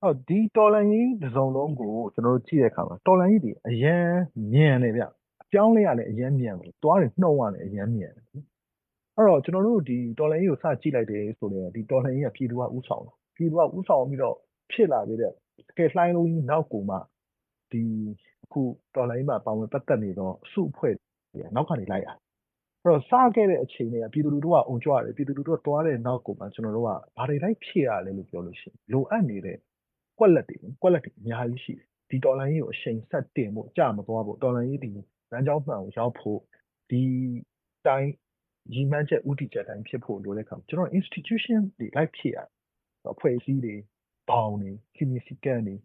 ဟုတ်ဒီတော်လန်ကြီးတစ်စုံလုံးကိုကျွန်တော်တို့ကြည့်တဲ့အခါမှာတော်လန်ကြီးဒီအရန်မြန်တယ်ဗျအပြောင်းလဲရလဲအရန်မြန်တယ်တွားတွေနှုံရတယ်အရန်မြန်တယ်အဲ့တော့ကျွန်တော်တို့ဒီတော်လန်ကြီးကိုစကြည့်လိုက်တယ်ဆိုရင်ဒီတော်လန်ကြီးကပြည်သူကဥဆောင်တာပြည်သူကဥဆောင်ပြီးတော့ဖြစ်လာသေးတဲ့တကယ်လှိုင်းလုံးကြီးနောက်ကိုမှဒီအခုတော်လိုင်းမှာပါဝင်ပတ်သက်နေတော့စုအဖွဲ့တွေနောက်ကနေလိုက်ရ အဲ့တော့စခဲ့တဲ့အချိန်တွေကပြည်သူလူထုကအုံကြွတယ်ပြည်သူလူထုကတွားတဲ့နောက်ကိုမှကျွန်တော်တို့ကဘာတွေလိုက်ဖြည့်ရလဲလို့ပြောလို့ရှိရင်လိုအပ်နေတဲ့ကွက်လက်တွေကွက်လက်တွေအများကြီးရှိတယ်ဒီတော်လိုင်းကြီးကိုအချိန်ဆက်တင်ဖို့ကြာမသွားဖို့တော်လိုင်းကြီးဒီလမ်းကြောင်းမှန်ကိုရောက်ဖို့ဒီတိုင်းညီမှန်းချက်ဥတီချက်တိုင်းဖြစ်ဖို့လိုတဲ့အခါကျွန်တော် institution တွေလိုက်ဖြည့်ရအဖွဲ့အစည်းတွေဘောင်တွေ significant တွေ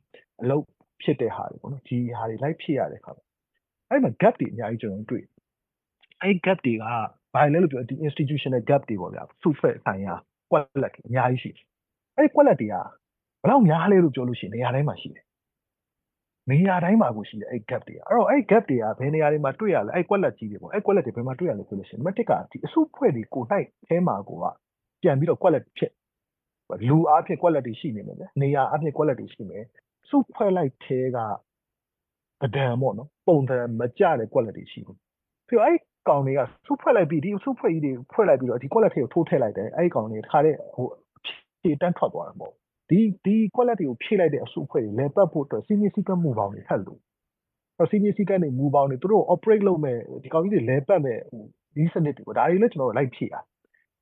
အလုပ်ဖြစ်တဲ့ဟာတွေပေါ့နော်ဒီဟာတွေလိုက်ဖြစ်ရတဲ့ခါမှာအဲ့မှာ gap တွေအများကြီးကျွန်တော်တို့တွေ့ အဲ့ gap တွေကဘာလဲလို့ပြောဒီ institutional gap တွေပေါ့ဗျာစုဖွဲ့ဆိုင်ရာကွက်လက်အများကြီးရှိတယ်အဲ့ကွက်လက်တွေကဘယ်လောက်များလဲလို့ပြောလို့ရှိရင်နေရာတိုင်းမှာရှိတယ်နေရာတိုင်းမှာကိုရှိတယ်အဲ့ gap တွေအဲ့တော့အဲ့ gap တွေကဘယ်နေရာတွေမှာတွေ့ရလဲအဲ့ကွက်လက်ကြီးတွေပေါ့အဲ့ကွက်လက်တွေဘယ်မှာတွေ့ရလဲဆိုလို့ရှိရင်နံပါတ်1ကဒီအစုဖွဲ့တွေကိုနိုင်အဲမှာကိုကပြန်ပြီးတော့ကွက်လက်ဖြစ်လူအားဖြင့်ကွက်လက်တွေရှိနေမယ်ဗျနေရာအားဖြင့်ကွက်လက်တွေရှိမယ်စုဖွဲ့လိုက်သေးကအဒံပေါ့နော်ပုံစံမကြတဲ့ quality ရှိဘူးပြီးတော့အဲ့ ကောင်တွေကစုဖွဲ့လိုက်ပြီးဒီစုဖွဲ့ကြီးတွေဖွဲ့လိုက်ပြီးတော့ဒီ quality ကိုထိုးထည့်လိုက်တယ်အဲ့ကောင်တွေတခါတည်းဟိုဖြည့်တန်းထွက်သွားတာမဟုတ်ဒီဒီ quality ကိုဖြည့်လိုက်တဲ့အစုဖွဲ့တွေလဲပတ်ဖို့အတွက်စီးနီးစီးကမှုပေါင်းတွေထပ်လို့တော့စီးနီးစီးကနေမူပေါင်းတွေသူတို့ operate လုပ်မဲ့ဒီကောင်ကြီးတွေလဲပတ်မဲ့ဟိုဒီစနစ်တွေပေါ့ဒါတွေလည်းကျွန်တော်တို့လိုက်ဖြည့်တာ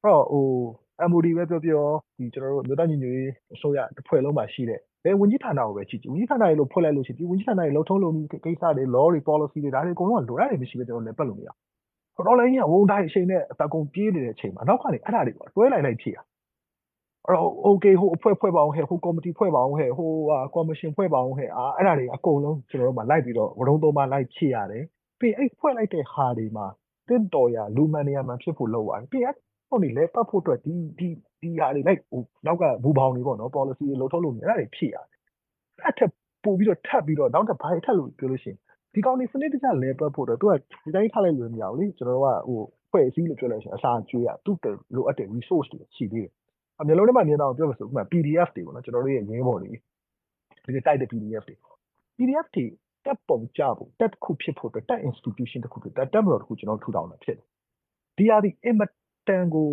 အဲ့တော့ဟို MOD ပဲပြောပြောဒီကျွန်တော်တို့မြို့သားညီညွတ်ရေးအစိုးရတစ်ဖွဲ့လုံးမှာရှိတဲ့ဘယ်ဝန်ကြီးဌာနကိုပဲကြည့်ကြည့်ဝန်ကြီးဌာနတွေလို့ဖွဲ့လိုက်လို့ရှိရင်ဒီဝန်ကြီးဌာနတွေလုံထုံးလုံနည်းကိစ္စတွေ law တွေ policy တွေဒါတွေအကုန်လုံးကလိုအပ်တယ်မရှိပဲကျွန်တော်လည်းပတ်လို့မရဘူး တော်လည်းကြီးကဝန်တိုင်းအချိန်နဲ့အကုန်ပြေးနေတဲ့အချိန်မှာနောက်ကနေအဲ့ဒါတွေတွဲလိုက်လိုက်ဖြစ်ရအဲ့တော့ okay ဟိုအဖွဲ့ဖွဲ့ပါအောင်ဟဲ့ဟို committee ဖွဲ့ပါအောင်ဟဲ့ဟိုဟာ commission ဖွဲ့ပါအောင်ဟဲ့အာအဲ့ဒါတွေအကုန်လုံးကျွန်တော်တို့မှလိုက်ပြီးတော့ဝရုံးသုံးပါလိုက်ဖြစ်ရတယ်ပြီးအဲ့ဖွဲ့လိုက်တဲ့ဟာတွေမှာတင့်တော်ရလူမှန်နေရာမှာဖြစ်ဖို့လုပ်ရတယ်ပြီးအဲ့ဟိုနေလဲပတ်ဖို့အတွက်ဒီဒီဒီဟာတွေလိုက်ဟိုနောက်ကဘူပေါင်းတွေပေါ့နော် policy တွေလုံထုံးလုံနေအဲ့ဒါတွေဖြစ်ရတယ်အဲ့ထက်ပို့ပြီးတော့ထပ်ပြီးတော့နောက်တစ်ဘာထပ်လို့ပြောလို့ရှိရင် ဒီကောင်နေစနစ်တကျလဲပတ်ဖို့တော့သူကဒီတိုင်းထားလိုက်လို့မရဘူးလေကျွန်တော်တို့ကဟိုဖွဲ့စည်းလို့ပြောလိုက်ရှင်အစာကျွေးရသူ့လိုအပ်တဲ့ resource တွေရှိသေးတယ်အမျိုးလုံးထဲမှာမြင်တော့ပြောလို့ဆိုဥပမာ PDF တွေပေါ့နော်ကျွန်တော်တို့ရဲ့ရင်းပေါ်တွေဒီတိုက်တဲ့ PDF တွေ PDF တွေတက်ပုံကြဖို့တက်ခုဖြစ်ဖို့တက် institution တစ်ခုဖြစ်တက်တက်မတော်တစ်ခုကျွန်တော်ထူထောင်တာဖြစ်တယ်ဒီဟာဒီအင်မတန်ကို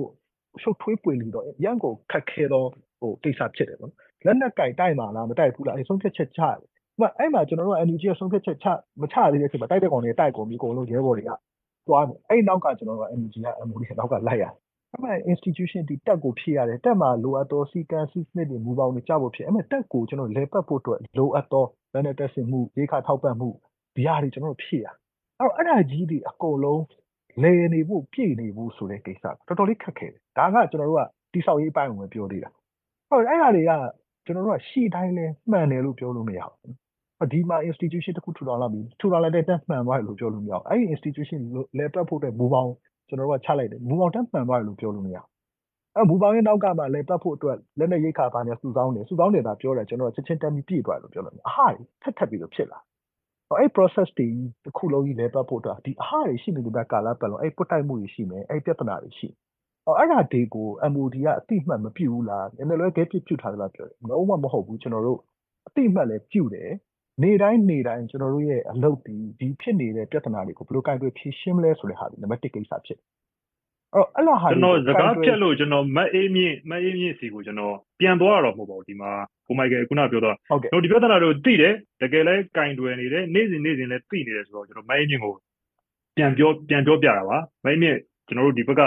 ရှုပ်ထွေးပွေလီတော့ရန်ကိုခက်ခဲတော့ဟိုကိစ္စဖြစ်တယ်ပေါ့လက်နက်ကင်တိုက်မှာလားမတိုက်ဘူးလားအဲဆုံးဖြတ်ချက်ချတယ်။ဥပ မာအဲ့မှာကျွန်တော်တို့က NUG ကဆုံးဖြတ်ချက်ချမချသေးတဲ့အချိန်မှာတိုက်တဲ့ကောင်တွေတိုက်ကုန်ပြီအကုန်လုံးရဲဘော်တွေကသွားတယ်။အဲ့နောက်ကကျွန်တော်တို့က NUG က MOD နောက်ကလိုက်ရတယ်။အဲ့မှာ institution ဒီတက်ကိုဖြည့်ရတယ်။တက်မှာလိုအပ်သောစီကံစီစနစ်တွေမူပေါင်းတွေကြဖို့ဖြစ်အဲ့မှာတက်ကိုကျွန်တော်လေပတ်ဖို့အတွက်လိုအပ်သောလက်နက်တက်ဆင်မှုရေခါထောက်ပံ့မှုဒီဟာတွေကျွန်တော်တို့ဖြည့်ရ။အဲ့တော့အဲ့ဒါကြီးတွေအကုန်လုံးလေနေဖို့ပြည့်နေဖို့ဆိုတဲ့ကိစ္စတော်တော်လေးခက်ခဲတယ်။ဒါကကျွန်တော်တို့ကတိဆောက်ရေးအပိုင်းကိုပဲပြောသေးတာ။ဟုတ်အဲ့ဒါတွေကကျွန်တော်တို့ကရှေ့တိုင်းလဲမှန်တယ်လို့ပြောလို့မရဘူး ဒီမှာ institution တစ်ခုထူထောင်လာပြီထူထောင်လိုက်တဲ့တက်မှန်သွားတယ်လို့ပြောလို့မရဘူးအဲ့ဒီ institution လဲပတ်ဖို့တဲ့မူပေါင်းကျွန်တော်တို့ကချလိုက်တယ်မူပေါင်းတက်မှန်သွားတယ်လို့ပြောလို့မရဘူးအဲ့မူပေါင်းရဲ့နောက်ကမှလဲပတ်ဖို့အတွက်လက်နဲ့ရိတ်ခါပါနေစုဆောင်းတယ်စုဆောင်းနေတာပြောတယ်ကျွန်တော်ချက်ချင်းတက်ပြီးပြည့်သွားတယ်လို့ပြောလို့မရအဟာထက်ထက်ပြီးတော့ဖြစ်လာအဲ့ process တွေတစ်ခုလုံးကြီးလဲပတ်ဖို့အတွက်ဒီအဟာတွေရှိနေတဲ့ကာလပတ်လုံးအဲ့ပုတ်တိုက်မှုတွေရှိမယ်အဲ့ပြဿနာတွေရှိအဲ့ဒါတွေကို MOD ကအတိမှတ်မပြုဘူးလားနည်းနည်းလေးကဲပြပြုထားသလားပြောတယ်မဟုတ်မှမဟုတ်ဘူးကျွန်တော်တို့အတိမှတ်လည်းပြုတယ် နေတိုင်းနေတိုင်းကျွန်တော်တို့ရဲ့အလုပ်ဒီဒီဖြစ်နေတဲ့ပြဿနာတွေကိုဘယ်လိုကိုင်တွယ်ဖြေရှင်းမလဲဆိုတဲ့ဟာဒီနံပါတ်1ကိစ္စဖြစ်အဲ့တော့အဲ့လိုဟာကျွန်တော်စကားဖြတ်လို့ကျွန်တော်မတ်အေးမြင့်မတ်အေးမြင့်စီကိုကျွန်တော်ပြန်သွားတော့မဟုတ်ပါဘူးဒီမှာကိုမိုက်ကယ်ခုနပြောတော့ဟုတ်ကဲ့ကျွန်တော်ဒီပြဿနာတွေကိုသိတယ်တကယ်လဲကင်တွယ်နေတယ်နေ့စဉ်နေ့စဉ်လဲသိနေတယ်ဆိုတော့ကျွန်တော်မတ်အေးမြင့်ကိုပြန်ပြောပြန်ပြောပြတာပါမတ်အေးမြင့်ကျွန်တော်တို့ဒီဘက်က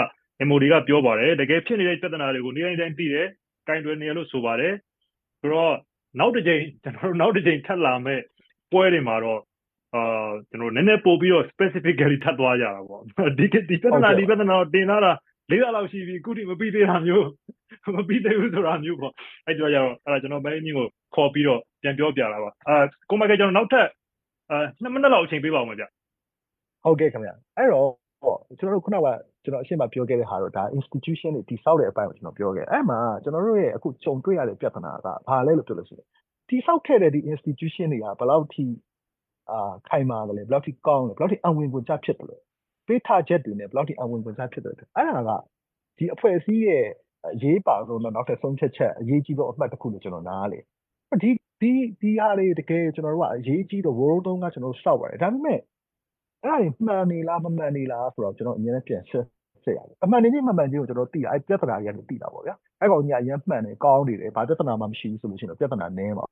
MOD ကပြောပါတယ်တကယ်ဖြစ်နေတဲ့ပြဿနာတွေကိုနေ့တိုင်းတိုင်းသိတယ်ကင်တွယ်နေရလို့ဆိုပါတယ်ဆိုတော့ နောက်တစ်ချိန်ကျွန်တော်တို့နောက်တစ်ချိန်ထပ်လာမဲ့ပွဲတွေမှာတော့အာကျွန်တော်နည်းနည်းပို့ပြီးတော့ specifically ထပ်သွားကြတာပေါ့ဒီဒီပြဿနာဒီပြဿနာကိုတင်လာတာလေးရလောက်ရှိပြီအခုထိမပြီးသေးတာမျိုးမပြီးသေးဘူးဆိုတာမျိုးပေါ့အဲ့တော့ကျတော့အဲ့ဒါကျွန်တော်မဲအင်းကိုခေါ်ပြီးတော့ပြန်ပြောပြတာပါအာကိုမကကျွန်တော်နောက်ထပ်အာ2မိနစ်လောက်အချိန်ပေးပါဦးမဗျဟုတ်ကဲ့ခင်ဗျအဲ့တော့ကျွန်တော်တို့ခုနက ကျွန်တော်အရှင်းမပြောခဲ့တဲ့ဟာတော့ဒါ institution တွေတိဆောက်တဲ့အပိုင်းကိုကျွန်တော်ပြောခဲ့အဲ့မှာကျွန်တော်တို့ရဲ့အခုကြုံတွေ့ရတဲ့ပြဿနာကဘာလဲလို့ပြောလို့ရှိရင်တိဆောက်ခဲ့တဲ့ဒီ institution တွေကဘယ်လောက်ထိအာခိုင်မာတယ်လဲဘယ်လောက်ထိကောင်းလဲဘယ်လောက်ထိအဝင်ဝင်ကြဖြစ်တယ်လဲပေးထားချက်တွေနဲ့ဘယ်လောက်ထိအဝင်ဝင်ကြဖြစ်တယ်အဲ့ဒါကဒီအဖွဲ့အစည်းရဲ့အရေးပါဆုံးတော့နောက်ထပ်ဆုံးဖြတ်ချက်အရေးကြီးဆုံးအမှတ်တစ်ခုလို့ကျွန်တော်နားလေဒီဒီဒီဟာတွေတကယ်ကျွန်တော်တို့ကအရေးကြီးတော့ world တုန်းကကျွန်တော်တို့စောက်ပါတယ်ဒါပေမဲ့ အဲ့ဒါတွေမှန်နေလားမမှန်နေလားဆိုတော့ကျွန်တော်အရင်ကပြန်ဆက်ဆက်ရတယ်အမှန်နေချင်းမမှန်ချင်းကိုကျွန်တော်သိတာအဲ့ပြဿနာတွေကနေသိတာပေါ့ဗျာအဲ့ကောင်ကြီးအရင်မှန်တယ်ကောင်းနေတယ်ဘာပြဿနာမှမရှိဘူးဆိုလို့ရှိရင်တော့ပြဿနာနည်းပါ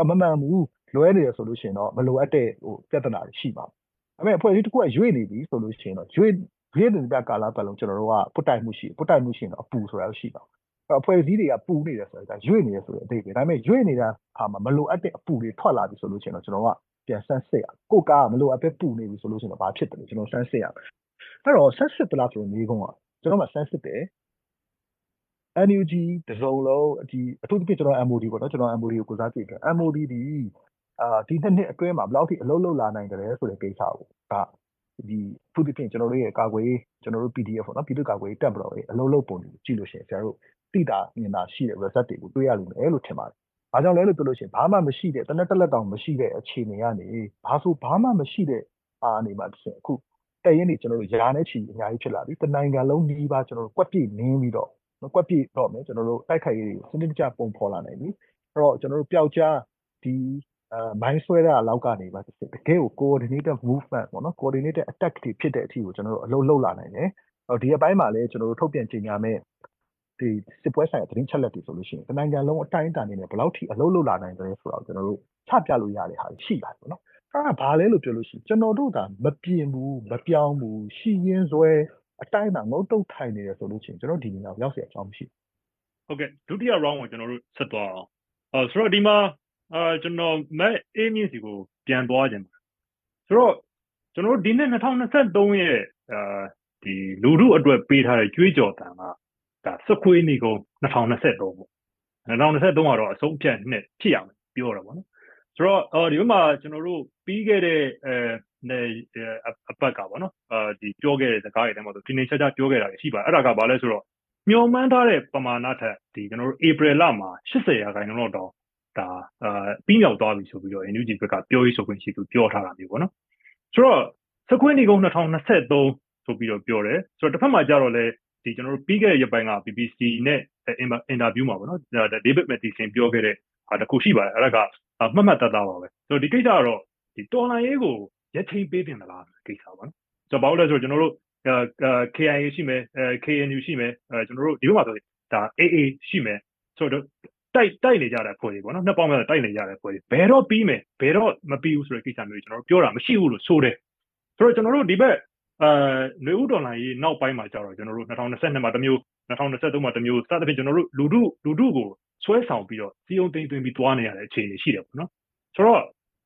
အမမှန်ဘူးလွဲနေရဆိုလို့ရှိရင်တော့မလိုအပ်တဲ့ဟိုပြဿနာတွေရှိပါဘူးအဲ့မဲ့အဖွဲ့အစည်းတစ်ခုကရွေ့နေပြီဆိုလို့ရှိရင်တော့ရွေ့ရွေ့နေတဲ့ကာလပတ်လုံးကျွန်တော်တို့ကပုတ်တိုက်မှုရှိပုတ်တိုက်မှုရှိရင်တော့အပူဆိုတာရှိပါအဲ့အဖွဲ့အစည်းတွေကပူနေတယ်ဆိုတော့ရွေ့နေတယ်ဆိုတဲ့အဓိပ္ပာယ်ဒါပေမဲ့ရွေ့နေတာဟာမှာမလိုအပ်တဲ့အပူတွေထွက်လာပြီဆိုလို့ရှိရင်တော့ကျွန်တော်က ပြန်ဆန်းစစ်ရကိုကားကမလိုအပ်ပဲပူနေပြီဆိုလို့ရှိရင်တော့ဘာဖြစ်တယ်လဲကျွန်တော်ဆန်းစစ်ရမယ်အဲ့တော့ဆန်းစစ်သလားဆိုတော့မျိုးကုန်းကကျွန်တော်မှဆန်းစစ်တယ် NUG တစုံလုံးဒီအထူးသဖြင့်ကျွန်တော် MOD ပေါ့နော်ကျွန်တော် MOD ကိုကိုစားကြည့်တယ် MOD ဒီအာဒီနှစ်နှစ်အတွင်းမှာဘယ်လောက်ထိအလုပ်လုပ်လာနိုင်တယ်ဆိုတဲ့ကိစ္စကိုကဒီသူဒီပြင်ကျွန်တော်တို့ရဲ့ကာကွယ်ရေးကျွန်တော်တို့ PDF ပေါ့နော်ပြည်သူ့ကာကွယ်ရေးတပ်မတော်ရဲ့အလုပ်လုပ်ပုံတွေကိုကြည့်လို့ရှိရင်ဆရာတို့သိတာမြင်တာရှိတဲ့ result တွေကိုတွေ့ရလိမ့်မယ်လို့ထင်ပါတယ်။ ဘာကြောင့်လဲလို့ပြောလို့ရှိရင်ဘာမှမရှိတဲ့တနက်တက်လက်တောင်မရှိတဲ့အခြေအနေကနေဘာဆိုဘာမှမရှိတဲ့အာအနေမှာတစ်ချက်အခုတဲ့ရင်နေကျွန်တော်တို့ယာနဲ့ချီအများကြီးဖြစ်လာပြီ။တနိုင်ငံလုံးဒီပါကျွန်တော်တို့ကွက်ပြည့်နင်းပြီးတော့ကွက်ပြည့်တော့မယ်ကျွန်တော်တို့တိုက်ခိုက်ရေးစနစ်တကျပုံဖော်လာနိုင်ပြီ။အဲ့တော့ကျွန်တော်တို့ပျောက်ကြားဒီအဲမိုင်းဆွဲတာလောက်ကနေပါတကယ်ကို coordinated movement ပေါ့နော် coordinated attack တွေဖြစ်တဲ့အထိကိုကျွန်တော်တို့အလုပ်လုပ်လာနိုင်တယ်။အော်ဒီအပိုင်းမှာလည်းကျွန်တော်တို့ထုတ်ပြန်ကြေညာမဲ့ ဒီစစ်ပွဲဆိုင်ရာသတင်းချက်လက်တွေဆိုလို့ရှိရင်တနိုင်ငံလုံးအတိုင်းအတာနေနဲ့ဘယ်လောက်ထိအလုပ်လုပ်လာနိုင်တယ်ဆိုတော့ကျွန်တော်တို့ချပြလို့ရတဲ့ဟာရှိပါတယ်ပေါ့နော်။အဲ့ဒါဘာလဲလို့ပြောလို့ရှိရင်ကျွန်တော်တို့ကမပြင်းဘူးမပြောင်းဘူးရှိရင်းစွဲအတိုင်းအတာငုတ်တုတ်ထိုင်နေတယ်ဆိုလို့ရှိရင်ကျွန်တော်ဒီနေရာရောက်เสียအကြောင်းမရှိဘူး။ဟုတ်ကဲ့ဒုတိယ round ကိုကျွန်တော်တို့ဆက်သွားအောင်။အဲဆိုတော့ဒီမှာအာကျွန်တော်မက်အေးမြင့်စီကိုပြန်သွားခြင်းဆိုတော့ကျွန်တော်တို့ဒီနှစ်2023ရဲ့အာဒီလူမှုအတွက်ပေးထားတဲ့ကြွေးကြော်တန်က ဒါစခွေးနေကုန်2023ပေါ့2023ကတော့အဆုံးဖြတ်နှစ်ဖြစ်ရမယ်ပြောတာပေါ့နော်ဆိုတော့အော်ဒီမှာကျွန်တော်တို့ပြီးခဲ့တဲ့အဲအပတ်ကပေါ့နော်အာဒီပြောခဲ့တဲ့စကားတွေထဲမှာဆိုဒီနေ့ချက်ချက်ပြောခဲ့တာရှိပါတယ်အဲ့ဒါကဘာလဲဆိုတော့မျောမှန်းထားတဲ့ပမာဏထက်ဒီကျွန်တော်တို့ဧပြီလမှာ80ရာခိုင်နှုန်းလောက်တောင်ဒါအာပြီးမြောက်သွားပြီဆိုပြီးတော့ NUG ဘက်ကပြောရေးဆိုခွင့်ရှိသူပြောထားတာမျိုးပေါ့နော်ဆိုတော့စကွင်းဒီကုန်း2023ဆိုပြီးတော့ပြောတယ်ဆိုတော့တစ်ဖက်မှာကြတော့လေ ဒီကျွန်တော်တို့ပြီးခဲ့တဲ့ရက်ပိုင်းက BBC နဲ့အင်တာဗျူးမှာပေါ့နော်ဒါ David Matheson ပြောခဲ့တဲ့ဟာတခုရှိပါတယ်အဲ့ဒါကမှတ်မှတ်တသားပါပဲဆိုတော့ဒီကိစ္စကတော့ဒီတော်လိုင်းရေးကိုရက်ချိန်ပေးတင်သလားကိစ္စပါနော်ဆိုတော့ဘာလို့လဲဆိုတော့ကျွန်တော်တို့ KIA ရှိမယ် KNU ရှိမယ်ကျွန်တော်တို့ဒီဘက်မှာဆိုဒါ AA ရှိမယ်ဆိုတော့တိုက်တိုက်နေကြတဲ့ဖွဲ့တွေပေါ့နော်နှစ်ပေါင်းများတိုက်နေကြတဲ့ဖွဲ့တွေဘယ်တော့ပြီးမယ်ဘယ်တော့မပြီးဘူးဆိုတဲ့ကိစ္စမျိုးကျွန်တော်တို့ပြောတာမရှိဘူးလို့ဆိုတယ်ဆိုတော့ကျွန်တော်တို့ဒီဘက် အဲလူဦးဒေါ်လာကြီးနောက်ပိုင်းမှာကြတော့ကျွန်တော်တို့2022မှာတစ်မျိုး2023မှာတစ်မျိုးစသဖြင့်ကျွန်တော်တို့လူထုလူထုကိုဆွဲဆောင်ပြီးတော့စီယုံသိမ်းသွင်းပြီးသွားနေရတဲ့အခြေအနေရှိတယ်ပေါ့နော်ဆိုတော့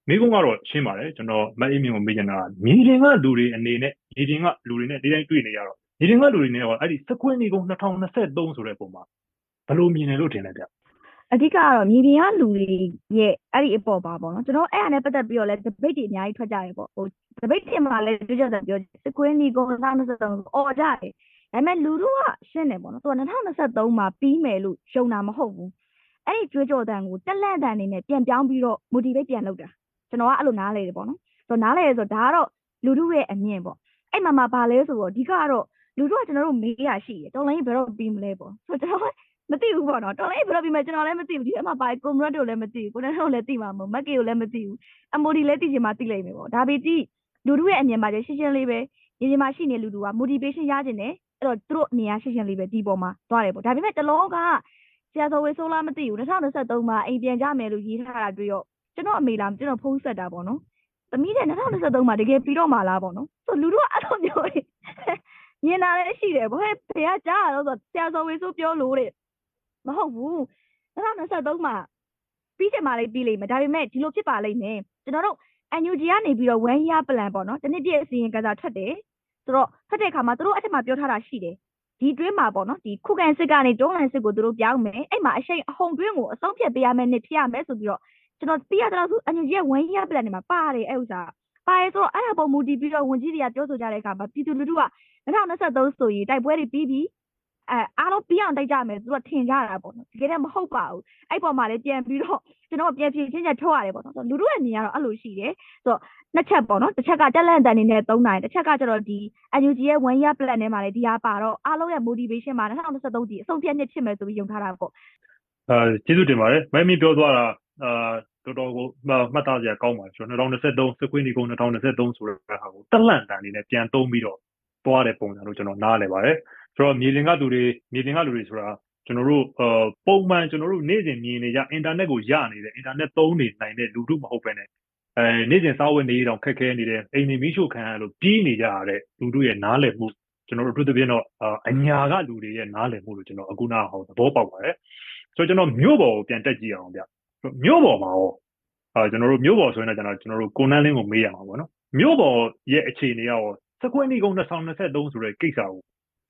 မိကုန်းကတော့ရှင်းပါတယ်ကျွန်တော်မအေးမြင့်ကိုမေးချင်တာမြေပြင်ကလူတွေအနေနဲ့မြေပြင်ကလူတွေနဲ့ဒီတိုင်းတွေ့နေရတော့မြေပြင်ကလူတွေနဲ့ရောအဲ့ဒီစကွင်းဒီကုန်း2023ဆိုတဲ့ပုံမှာဘယ်လိုမြင်တယ်လို့ထင်လဲဗျ အဓိကကတော့မြေပြင်ကလူတွေရဲ့အဲ့ဒီအပေါ်ပါပေါ့နော်ကျွန်တော်အဲ့အနဲ့ပတ်သက်ပြီးတော့လဲ debate တွေအများကြီးထွက်ကြရပေါ့ဟို debate တွေမှာလဲတွေ့ကြတယ်ပြောစကွင်းဒီကုန်း2023အော်ကြတယ်ဒါပေမဲ့လူတို့ကရှင်းတယ်ပေါ့နော်သူက2023မှာပြီးမယ်လို့ရှုံတာမဟုတ်ဘူးအဲ့ဒီကြွေးကြော်တန်ကိုတက်လက်တန်နေနဲ့ပြန်ပြောင်းပြီးတော့ motivate ပြန်လုပ်တာကျွန်တော်ကအဲ့လိုနားလေတယ်ပေါ့နော်ဆိုတော့နားလေဆိုတော့ဒါကတော့လူတို့ရဲ့အမြင်ပေါ့အဲ့မှာမှာဘာလဲဆိုတော့အဓိကကတော့လူတို့ကကျွန်တော်တို့မေးရရှိတယ်တော်လိုင်းဘယ်တော့ပြီးမလဲပေါ့ဆိုတော့ကျွန်တော် မသိဘူးပေါ့နော်တော်လိုက်ဘယ်တော့ပြီးမှကျွန်တော်လည်းမသိဘူးဒီထဲမှာပါကွန်မရက်တို့လည်းမသိဘူးကိုနေတို့လည်းသိမှာမဟုတ်မက်ကေကိုလည်းမသိဘူးအမိုဒီလည်းသိချင်မှသိလိမ့်မယ်ပေါ့ဒါပေကြည့်လူတို့ရဲ့အမြင်မှာရှင်းရှင်းလေးပဲညီညီမှာရှိနေလူတို့က motivation ရခြင်းနဲ့အဲ့တော့သူတို့အမြင်ကရှင်းရှင်းလေးပဲဒီပေါ်မှာသွားတယ်ပေါ့ဒါပေမဲ့တလောကဆရာစောဝေဆိုးလားမသိဘူး2023မှာအိမ်ပြန်ကြမယ်လို့ရေးထားတာတွေ့ရောကျွန်တော်အမေလားကျွန်တော်ဖုန်းဆက်တာပေါ့နော်သမီးတဲ့2023မှာတကယ်ပြီးတော့မှာလားပေါ့နော်ဆိုလူတို့ကအဲ့လိုမျိုးမြင်တာလည်းရှိတယ်ဘောဟဲ့ဖေကကြားရတော့ဆိုဆရာစောဝေဆိုးပြောလို့တဲ့ မဟုတ်ဘူး2023မှာပြီးချင်မှလေးပြီးလိမ့်မယ်ဒါပေမဲ့ဒီလိုဖြစ်ပါလိမ့်မယ်ကျွန်တော်တို့ NUG ကနေပြီးတော့ one year plan ပေါ့နော်တနည်းပြည့်အစီရင်ကစားထွက်တယ်ဆိုတော့ထွက်တဲ့အခါမှာသူတို့အဲ့ထက်မှာပြောထားတာရှိတယ်ဒီတွင်းမှာပေါ့နော်ဒီခုခံစစ်ကနေတွန်းလှန်စစ်ကိုသူတို့ပြောင်းမယ်အဲ့မှာအရှိန်အဟုန်တွင်းကိုအဆုံးဖြတ်ပေးရမယ်နှစ်ဖြစ်ရမယ်ဆိုပြီးတော့ကျွန်တော်သိရတဲ့ဆို NUG ရဲ့ one year plan တွေမှာပါတယ်အဲ့ဥစ္စာပါရဲဆိုတော့အဲ့ဒါပုံမူတည်ပြီးတော့ဝင်ကြီးတွေကပြောဆိုကြတဲ့အခါမှာပြည်သူလူထုက2023ဆိုရင်တိုက်ပွဲတွေပြီးပြီး အဲအားလုံးပြီးအောင်တိုက်ကြမယ်သူကထင်ကြတာပေါ့နော်တကယ်တမ်းမဟုတ်ပါဘူးအဲ့ပေါ်မှာလည်းပြန်ပြီးတော့ကျွန်တော်ပြန်ဖြည့်ချင်းချက်ထုတ်ရတယ်ပေါ့နော်ဆိုတော့လူတို့ရဲ့နေရာတော့အဲ့လိုရှိတယ်ဆိုတော့နှစ်ချက်ပေါ့နော်တစ်ချက်ကတက်လန့်တန်နေနဲ့သုံးနိုင်တစ်ချက်ကကျတော့ဒီ NUG ရဲ့ one year plan ထဲမှာလည်းဒီဟာပါတော့အားလုံးရဲ့ motivation မှာ2023ဒီအဆုံးဖြတ်နှစ်ဖြစ်မယ်ဆိုပြီးယုံထားတာပေါ့အဲကျေးဇူးတင်ပါတယ်မင်းမင်းပြောသွားတာအာတော်တော်ကိုမှတ်သားစရာကောင်းပါတယ်ကျွန်တော်2023စကွင်းဒီကုန်း2023ဆိုတဲ့ဟာကိုတက်လန့်တန်နေနဲ့ပြန်သုံးပြီးတော့သွားတဲ့ပုံစံလို့ကျွန်တော်နားလည်ပါတယ် ဆိုတော့မြေပြင်ကလူတွေမြေပြင်ကလူတွေဆိုတာကျွန်တော်တို့အာပုံမှန်ကျွန်တော်တို့နေ့စဉ်မြင်နေကြအင်တာနက်ကိုရနေတယ်အင်တာနက်သုံးနေနိုင်တဲ့လူတို့မဟုတ်ပဲနဲ့အဲနေ့စဉ်စားဝတ်နေတောင်ခက်ခဲနေတယ်အိမ်နေမိရှုခံရလို့ပြီးနေကြရတဲ့လူတို့ရဲ့နားလည်မှုကျွန်တော်တို့တို့တပြင်းတော့အညာကလူတွေရဲ့နားလည်မှုလို့ကျွန်တော်အခုနာဟောသဘောပေါက်ပါတယ်ဆိုတော့ကျွန်တော်မြို့ပေါ်ကိုပြန်တက်ကြည့်အောင်ဗျမြို့ပေါ်မှာရောအာကျွန်တော်တို့မြို့ပေါ်ဆိုရင်တော့ကျွန်တော်ကျွန်တော်တို့ကိုနန်းလင်းကိုမေးရမှာပေါ့နော်မြို့ပေါ်ရဲ့အခြေအနေရောစကွင်းဒီကုန်း2023ဆိုတဲ့ကိစ္စကို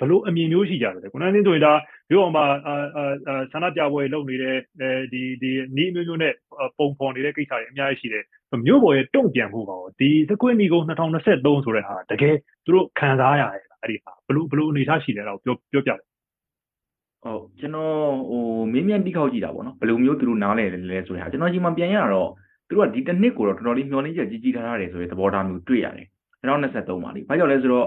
ဘလို့အမြင်မျိုးရှိကြတယ်ခုနကဆိုရင်ဒါမြို့အောင်မှာအာအာဆန္ဒပြပွဲလုပ်နေတဲ့အဲဒီဒီနီးမျိုးမျိုးနဲ့ပုံဖော်နေတဲ့ကိစ္စတွေအများကြီးရှိတယ်မြို့ပေါ်ရဲ့တုံ့ပြန်မှုပါတော့ဒီစကွင်းဒီကုန်း2023ဆိုတဲ့ဟာတကယ်သူတို့ခံစားရတယ်အဲ့ဒီဟာဘလို့ဘလို့အနေထားရှိတယ်တော့ပြောပြောပြတယ်ဟုတ်ကျွန်တော်ဟိုမင်းမြန်တိခောက်ကြည့်တာပေါ့နော်ဘယ်လိုမျိုးသူတို့နားလဲလဲဆိုရင်ကျွန်တော်ဒီမှာပြန်ရတော့သူတို့ကဒီတစ်နှစ်ကိုတော့တော်တော်လေးမျှော်လင့်ချက်ကြီးကြီးထားထားတယ်ဆိုတဲ့သဘောထားမျိုးတွေ့ရတယ်2023ပါလေဘာကြောင့်လဲဆိုတော့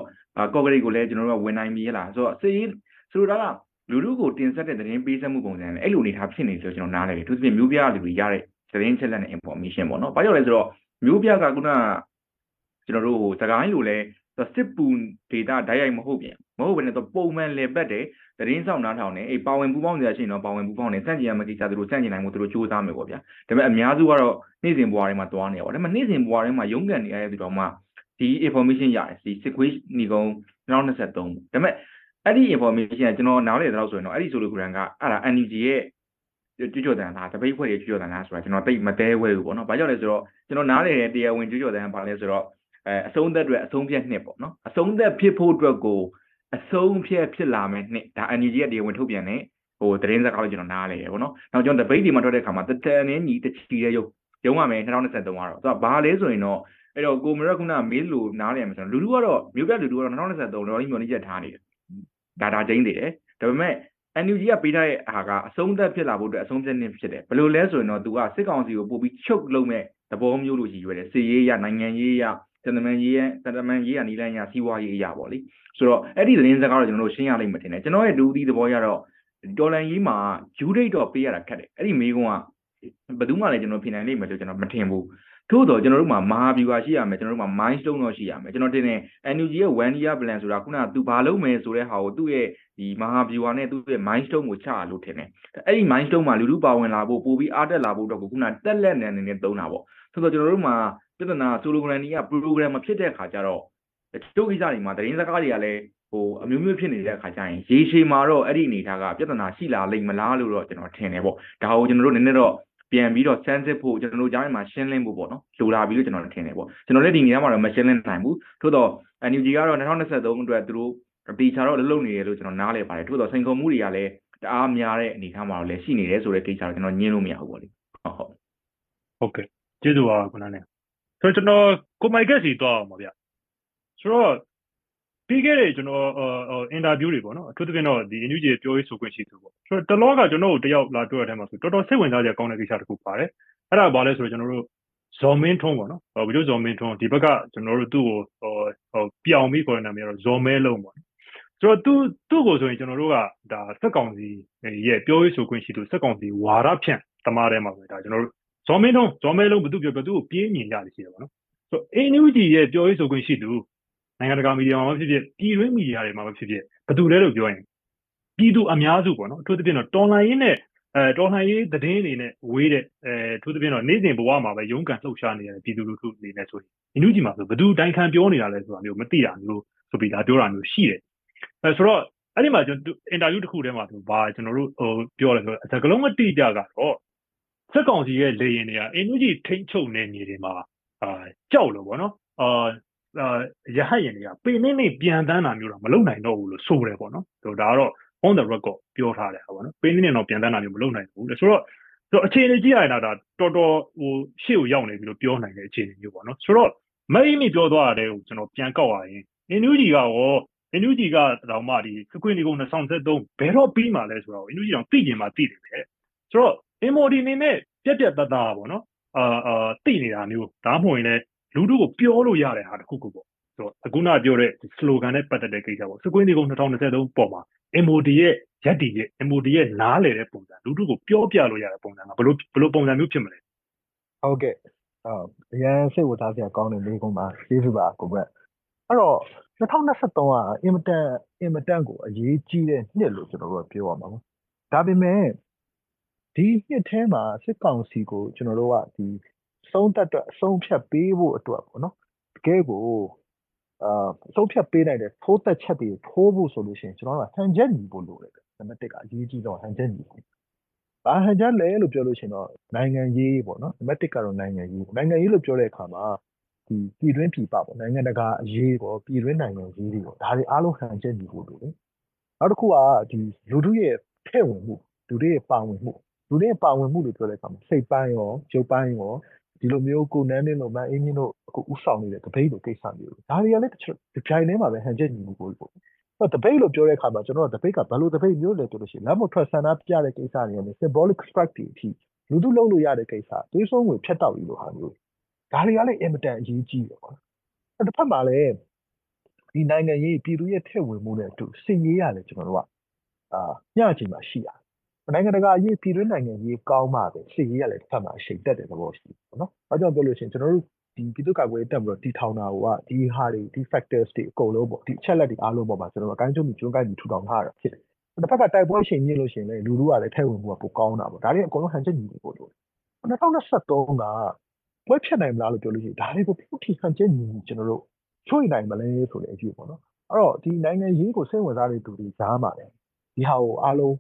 ကော့ဂရိတ်ကိုလည်းကျွန်တော်တို့ကဝင်နိုင်ပြီလားဆိုတော့စေးဆိုတော့ကလူလူကိုတင်ဆက်တဲ့သတင်းပေးဆက်မှုပုံစံနဲ့အဲ့လိုအနေထားဖြစ်နေဆိုကျွန်တော်နားလဲတယ်သူသဖြင့်မျိုးပြလူတွေရတဲ့သတင်းချက်လက်နဲ့ information ပေါ့နော်ဘာကြောင့်လဲဆိုတော့မျိုးပြကခုနကကျွန်တော်တို့စကိုင်းလိုလဲစစ်ပူဒေတာဓာတ်ရိုက်မဟုတ်ပြန်မဟုတ်ဘဲနဲ့တော့ပုံမှန်လေပတ်တယ်သတင်းဆောင်နားထောင်နေအေးပါဝင်ပူပေါင်းနေရရှိရင်တော့ပါဝင်ပူပေါင်းနေစန့်ကျင်ရမယ့်ကိစ္စသူတို့စန့်ကျင်နိုင်မှုသူတို့စူးစမ်းမယ်ပေါ့ဗျာဒါပေမဲ့အများစုကတော့နေ့စဉ်ဘဝတွေမှာတွားနေရပါဒါပေမဲ့နေ့စဉ်ဘဝတွေမှာရုန်းကန်နေရတဲ့သူတော်မှ ဒီ information ရတယ်ဒီ sequence ညီကုန်း2023ဒါပေမဲ့အဲ့ဒီ information ကကျွန်တော်နားလည်တော့ဆိုရင်တော့အဲ့ဒီဆိုလိုဂရန်ကအဲ့ဒါ NUG ရဲ့ကြွကြော်တန်လားတပိတ်ဖွဲ့တွေကြွကြော်တန်လားဆိုတာကျွန်တော်တိတ်မတဲဝဲဘူးပေါ့နော်။ဘာကြောင့်လဲဆိုတော့ကျွန်တော်နားလည်တဲ့တရားဝင်ကြွကြော်တန်ကဘာလဲဆိုတော့အဲအဆုံးသက်အတွက်အဆုံးဖြတ်နှစ်ပေါ့နော်။အဆုံးသက်ဖြစ်ဖို့အတွက်ကိုအဆုံးဖြတ်ဖြစ်လာမယ်နှစ်ဒါ NUG ရဲ့တရားဝင်ထုတ်ပြန်တဲ့ဟိုသတင်းစကားကိုကျွန်တော်နားလည်ရပေါ့နော်။နောက်ကျွန်တော်တပိတ်ဒီမှာထွက်တဲ့အခါမှာတတန်နဲ့ညီတချီတဲ့ရုပ်ရုံးရမယ်2023ကတော့သူကဘာလဲဆိုရင်တော့ အဲ့တော့ကိုမရက်ခုနမေးလို့နားလည်မှာဆိုတော့လူလူကတော့မြို့ပြလူလူကတော့2023တော်တော်လေးမျောနေချက်ထားနေတယ်ဒါဒါချင်းနေတယ်ဒါပေမဲ့ NUG ကပေးထားတဲ့အားကအဆုံးသက်ဖြစ်လာဖို့အတွက်အဆုံးဖြတ်နေဖြစ်တယ်ဘယ်လိုလဲဆိုရင်တော့သူကစစ်ကောင်စီကိုပို့ပြီးချုပ်လုံးမဲ့သဘောမျိုးလို့ရည်ရွယ်တယ်စီရေးရနိုင်ငံရေးရတန်တမန်ရေးရတန်တမန်ရေးရနီလန်းရစီးပွားရေးအရာပေါ့လေဆိုတော့အဲ့ဒီသတင်းစကားတော့ကျွန်တော်တို့ရှင်းရလိမ့်မယ်ထင်တယ်ကျွန်တော်ရဲ့ဒူဒီသဘောရတော့ဒေါ်လန်ရေးမှာဂျူဒိတ်တော့ပေးရတာခက်တယ်အဲ့ဒီမေးခွန်းကဘယ်သူမှလည်းကျွန်တော်ပြင်နိုင်လိမ့်မယ်လို့ကျွန်တော်မထင်ဘူး ထို့တော့ကျွန်တော်တို့မှာမဟာဗျူဟာရှိရမယ်ကျွန်တော်တို့မှာ milestone တော့ရှိရမယ်ကျွန်တော်တင်တယ် NUG ရဲ့ one year plan ဆိုတာခုနကသူဘာလုပ်မယ်ဆိုတဲ့ဟာကိုသူ့ရဲ့ဒီမဟာဗျူဟာနဲ့သူ့ရဲ့ milestone ကိုချရလို့ထင်တယ်အဲ့ဒီ milestone မှာလူလူပါဝင်လာဖို့ပို့ပြီးအားတက်လာဖို့တော့ခုနတက်လက်နေနေသုံးတာပေါ့ဆိုတော့ကျွန်တော်တို့မှာပြဿနာ slogan တွေက program မဖြစ်တဲ့အခါကျတော့တို့ကိစ္စတွေမှာသတင်းစကားတွေကလည်းဟိုအမျိုးမျိုးဖြစ်နေတဲ့အခါကျရင်ရေရှည်မှာတော့အဲ့ဒီအနေထားကပြဿနာရှိလာလိမ့်မလားလို့တော့ကျွန်တော်ထင်တယ်ပေါ့ဒါကိုကျွန်တော်တို့နည်းနည်းတော့ ပြန်ပြီးတော့စမ်းစစ်ဖို့ကျွန်တော်တို့ကြားထဲမှာရှင်းလင်းဖို့ပေါ့နော်လိုလာပြီလို့ကျွန်တော်ထင်တယ်ပေါ့ကျွန်တော်လည်းဒီနေရာမှာတော့မရှင်းလင်းနိုင်ဘူးထို့တော့ NUG ကတော့2023အတွက်သူတို့တေချာတော့လုံနေတယ်လို့ကျွန်တော်နားလည်ပါတယ်ထို့တော့စိန်ခေါ်မှုတွေကလည်းတအားများတဲ့အနေအထားမှာတော့လည်းရှိနေတယ်ဆိုတဲ့ကိစ္စကိုကျွန်တော်ညင်းလို့မရဘူးပေါ့လေဟုတ်ဟုတ်ဟုတ်ကဲ့ကျေးဇူးပါခုနနဲ့ဆိုတော့ကျွန်တော်ကိုမိုက်ကက်စီတော့မှာဗျဆိုတော့ ပြီးခဲ့တဲ့ကျွန်တော်အင်တာဗျူးတွေပေါ့နော်အထူးသဖြင့်တော့ဒီ NUG ပြောရေးဆိုခွင့်ရှိသူပေါ့ဆိုတော့တလောကကျွန်တော်တို့တယောက်လာတွေ့ရတဲ့မှာဆိုတော်တော်စိတ်ဝင်စားစရာကောင်းတဲ့ကိစ္စတစ်ခုပါတယ်အဲ့ဒါဘာလဲဆိုတော့ကျွန်တော်တို့ဇော်မင်းထွန်းပေါ့နော်ဗီဒီယိုဇော်မင်းထွန်းဒီဘက်ကကျွန်တော်တို့သူ့ကိုဟိုဟိုပြောင်ပြီးခေါ်တဲ့နာမည်ကတော့ဇော်မဲလုံးပေါ့ဆိုတော့သူသူ့ကိုဆိုရင်ကျွန်တော်တို့ကဒါစက်ကောင်စီရဲ့ပြောရေးဆိုခွင့်ရှိသူစက်ကောင်စီဝါရဖြန့်တမားထဲမှာဆိုဒါကျွန်တော်တို့ဇော်မင်းထွန်းဇော်မဲလုံးဘသူပြောဘသူကိုပြေးမြင်ကြတယ်ရှိတယ်ပေါ့နော်ဆိုတော့ NUG ရဲ့ပြောရေးဆိုခွင့်ရှိသူ နိုင်ငံတကာမီဒီယာမှာဖြစ်ဖြစ်ပြည်တွင်းမီဒီယာတွေမှာဖြစ်ဖြစ်ဘယ်သူလဲလို့ပြောရင်ပြည်သူအများစုပေါ့နော်အထူးသဖြင့်တော့တော်လှန်ရေးနဲ့အဲတော်လှန်ရေးသတင်းတွေနဲ့ဝေးတဲ့အဲအထူးသဖြင့်တော့နေ့စဉ်ဘဝမှာပဲရုန်းကန်လှုပ်ရှားနေရတဲ့ပြည်သူလူထုအနေနဲ့ဆိုရင်အင်းလူကြီးမှာဆိုဘယ်သူတိုင်ခံပြောနေတာလဲဆိုတာမျိုးမသိတာမျိုးဆိုပြီးဒါပြောတာမျိုးရှိတယ်အဲဆိုတော့အဲ့ဒီမှာကျွန်တော်အင်တာဗျူးတစ်ခုထဲမှာသူဘာကျွန်တော်တို့ဟိုပြောလဲဆိုတော့စကလုံးအတိအကျကတော့စက်ကောင်စီရဲ့လေရင်တွေကအင်နူဂျီထိမ့်ချုပ်နေနေတွေမှာအာကြောက်လို့ပေါ့နော်အာ ရဟတ်ရင်တွေကပေနေနေပြန်တန်းတာမျိုးတော့မလုပ်နိုင်တော့ဘူးလို့ဆိုတယ်ပေါ့နော်ဆိုတော့ဒါကတော့ on the record ပြောထားတယ်ပေါ့နော်ပေနေနေတော့ပြန်တန်းတာမျိုးမလုပ်နိုင်ဘူးလေဆိုတော့ဆိုတော့အခြေအနေကြည့်ရရင်တော့ဒါတော်တော်ဟိုရှေ့ကိုရောက်နေပြီလို့ပြောနိုင်တဲ့အခြေအနေမျိုးပေါ့နော်ဆိုတော့မအိမိပြောသွားတဲ့ကိုကျွန်တော်ပြန်ကောက်ရရင် NUG ကရော NUG ကတော့မှဒီစကွင်းဒီကုန်း2023ဘယ်တော့ပြီးမှလဲဆိုတော့ NUG တော့သိကျင်မှသိတယ်ပဲဆိုတော့ MOD နေနဲ့ပြက်ပြက်တသားပေါ့နော်အာအာသိနေတာမျိုးဒါမှမဟုတ်ရင်လည်း လူတို့ကိုပြောလို့ရတဲ့ဟာတစ်ခုခုပေါ့ဆိုတော့အခုနပြောတဲ့ slogan နဲ့ပတ်သက်တဲ့ကိစ္စပေါ့စကွင်းဒီကုန်း2023ပေါ်မှာ MOD ရဲ့ရက်တီရဲ့ MOD ရဲ့နားလေတဲ့ပုံစံလူတို့ကိုပြောပြလို့ရတဲ့ပုံစံကဘလို့ဘလို့ပုံစံမျိုးဖြစ်မလဲဟုတ်ကဲ့အော်အရန်စိတ်ဝင်စားစရာကောင်းတဲ့လေးကုန်းပါကျေးဇူးပါကိုဘက်အဲ့တော့2023ကအင်မတန်အင်မတန်ကိုအရေးကြီးတဲ့နှစ်လို့ကျွန်တော်တို့ကပြောရမှာပေါ့ဒါပေမဲ့ဒီနှစ်ထဲမှာစစ်ကောင်စီကိုကျွန်တော်တို့ကဒီ ဆုံးသက်အတွက်အဆုံးဖြတ်ပေးဖို့အတွက်ပေါ့နော်တကယ်ကိုအာအဆုံးဖြတ်ပေးနိုင်တဲ့ဖိုးသက်ချက်တွေထိုးဖို့ဆိုလို့ရှိရင်ကျွန်တော်ကဟန်ချက်ညီဖို့လိုတယ်နံပါတ်1ကအရေးကြီးဆုံးဟန်ချက်ညီဖို့ဘာဟန်ချက်လဲလို့ပြောလို့ရှိရင်တော့နိုင်ငံရေးပေါ့နော်နံပါတ်1ကတော့နိုင်ငံရေးနိုင်ငံရေးလို့ပြောတဲ့အခါမှာဒီပြည်တွင်းပြည်ပပေါ့နိုင်ငံတကာအရေးပေါ့ပြည်တွင်းနိုင်ငံရေးတွေပေါ့ဒါတွေအားလုံးဟန်ချက်ညီဖို့လိုတယ်နောက်တစ်ခုကဒီလူထုရဲ့ထဲ့ဝင်မှုလူတွေရဲ့ပါဝင်မှုလူတွေရဲ့ပါဝင်မှုလို့ပြောတဲ့အခါမှာစိတ်ပိုင်းရောရုပ်ပိုင်းရော ဒီလိုမျိုးကိုနန်းနေလို့မအင်းကြီးတို့အခုဥဆောင်နေတဲ့တပိတ်လိုကိစ္စမျိုးဒါတွေကလည်းတစ်ပြိုင်တည်းမှာပဲဟန်ချက်ညီမှုကိုပေါ့အဲ့တပိတ်လို့ပြောတဲ့အခါမှာကျွန်တော်တို့တပိတ်ကဘယ်လိုတပိတ်မျိုးလဲပြောလို့ရှိရင်လက်မထွက်ဆန္ဒပြတဲ့ကိစ္စတွေနဲ့ symbolic strike တွေအထိလူထုလုံးလို့ရတဲ့ကိစ္စတွေးဆုံးဝင်ဖြတ်တောက်ပြီးလို့ဟာမျိုးဒါတွေကလည်းအင်မတန်အရေးကြီးတယ်ပေါ့အဲ့တစ်ဖက်မှာလည်းဒီနိုင်ငံရေးပြည်သူရဲ့ထည့်ဝင်မှုနဲ့အတူစင်ရေးရတယ်ကျွန်တော်တို့ကအာညချင်မှရှိရတယ် နိုင်ငံတကာရေးပြည်တွင်းနိုင်ငံရေးကောင်းမှပဲစီရေးရလည်းတစ်ဖက်မှာအရှိန်တက်တဲ့သဘောရှိတယ်နော်။အဲကြောင့်ပြောလို့ရှိရင်ကျွန်တော်တို့ဒီပြည်သူ့ကာကွယ်ရေးတပ်မတော်တည်ထောင်တာကဒီဟာတွေဒီ factors တွေအကုန်လုံးပေါ့ဒီအချက်လက်တွေအားလုံးပေါ်မှာကျွန်တော်တို့အကိုင်းကျုံပြီးကျွန်းကိုင်းပြီးထူထောင်ထားတာဖြစ်တယ်။တစ်ဖက်ကတိုက်ပွဲရှင်မြင့်လို့ရှိရင်လည်းလူလူကလည်းထဲဝင်မှုကပိုကောင်းတာပေါ့။ဒါတွေအကုန်လုံးဟန်ချက်ညီနေပို့လို့2023ကပွဲဖြတ်နိုင်မလားလို့ပြောလို့ရှိရင်ဒါတွေကိုပြုထိဟန်ချက်ညီကျွန်တော်တို့ချွေနိုင်မလဲဆိုတဲ့အကြည့်ပေါ့နော်။အဲ့တော့ဒီနိုင်ငံရေးကိုစိတ်ဝင်စားတဲ့သူတွေကြားမှာလည်းဒီဟာကိုအားလုံး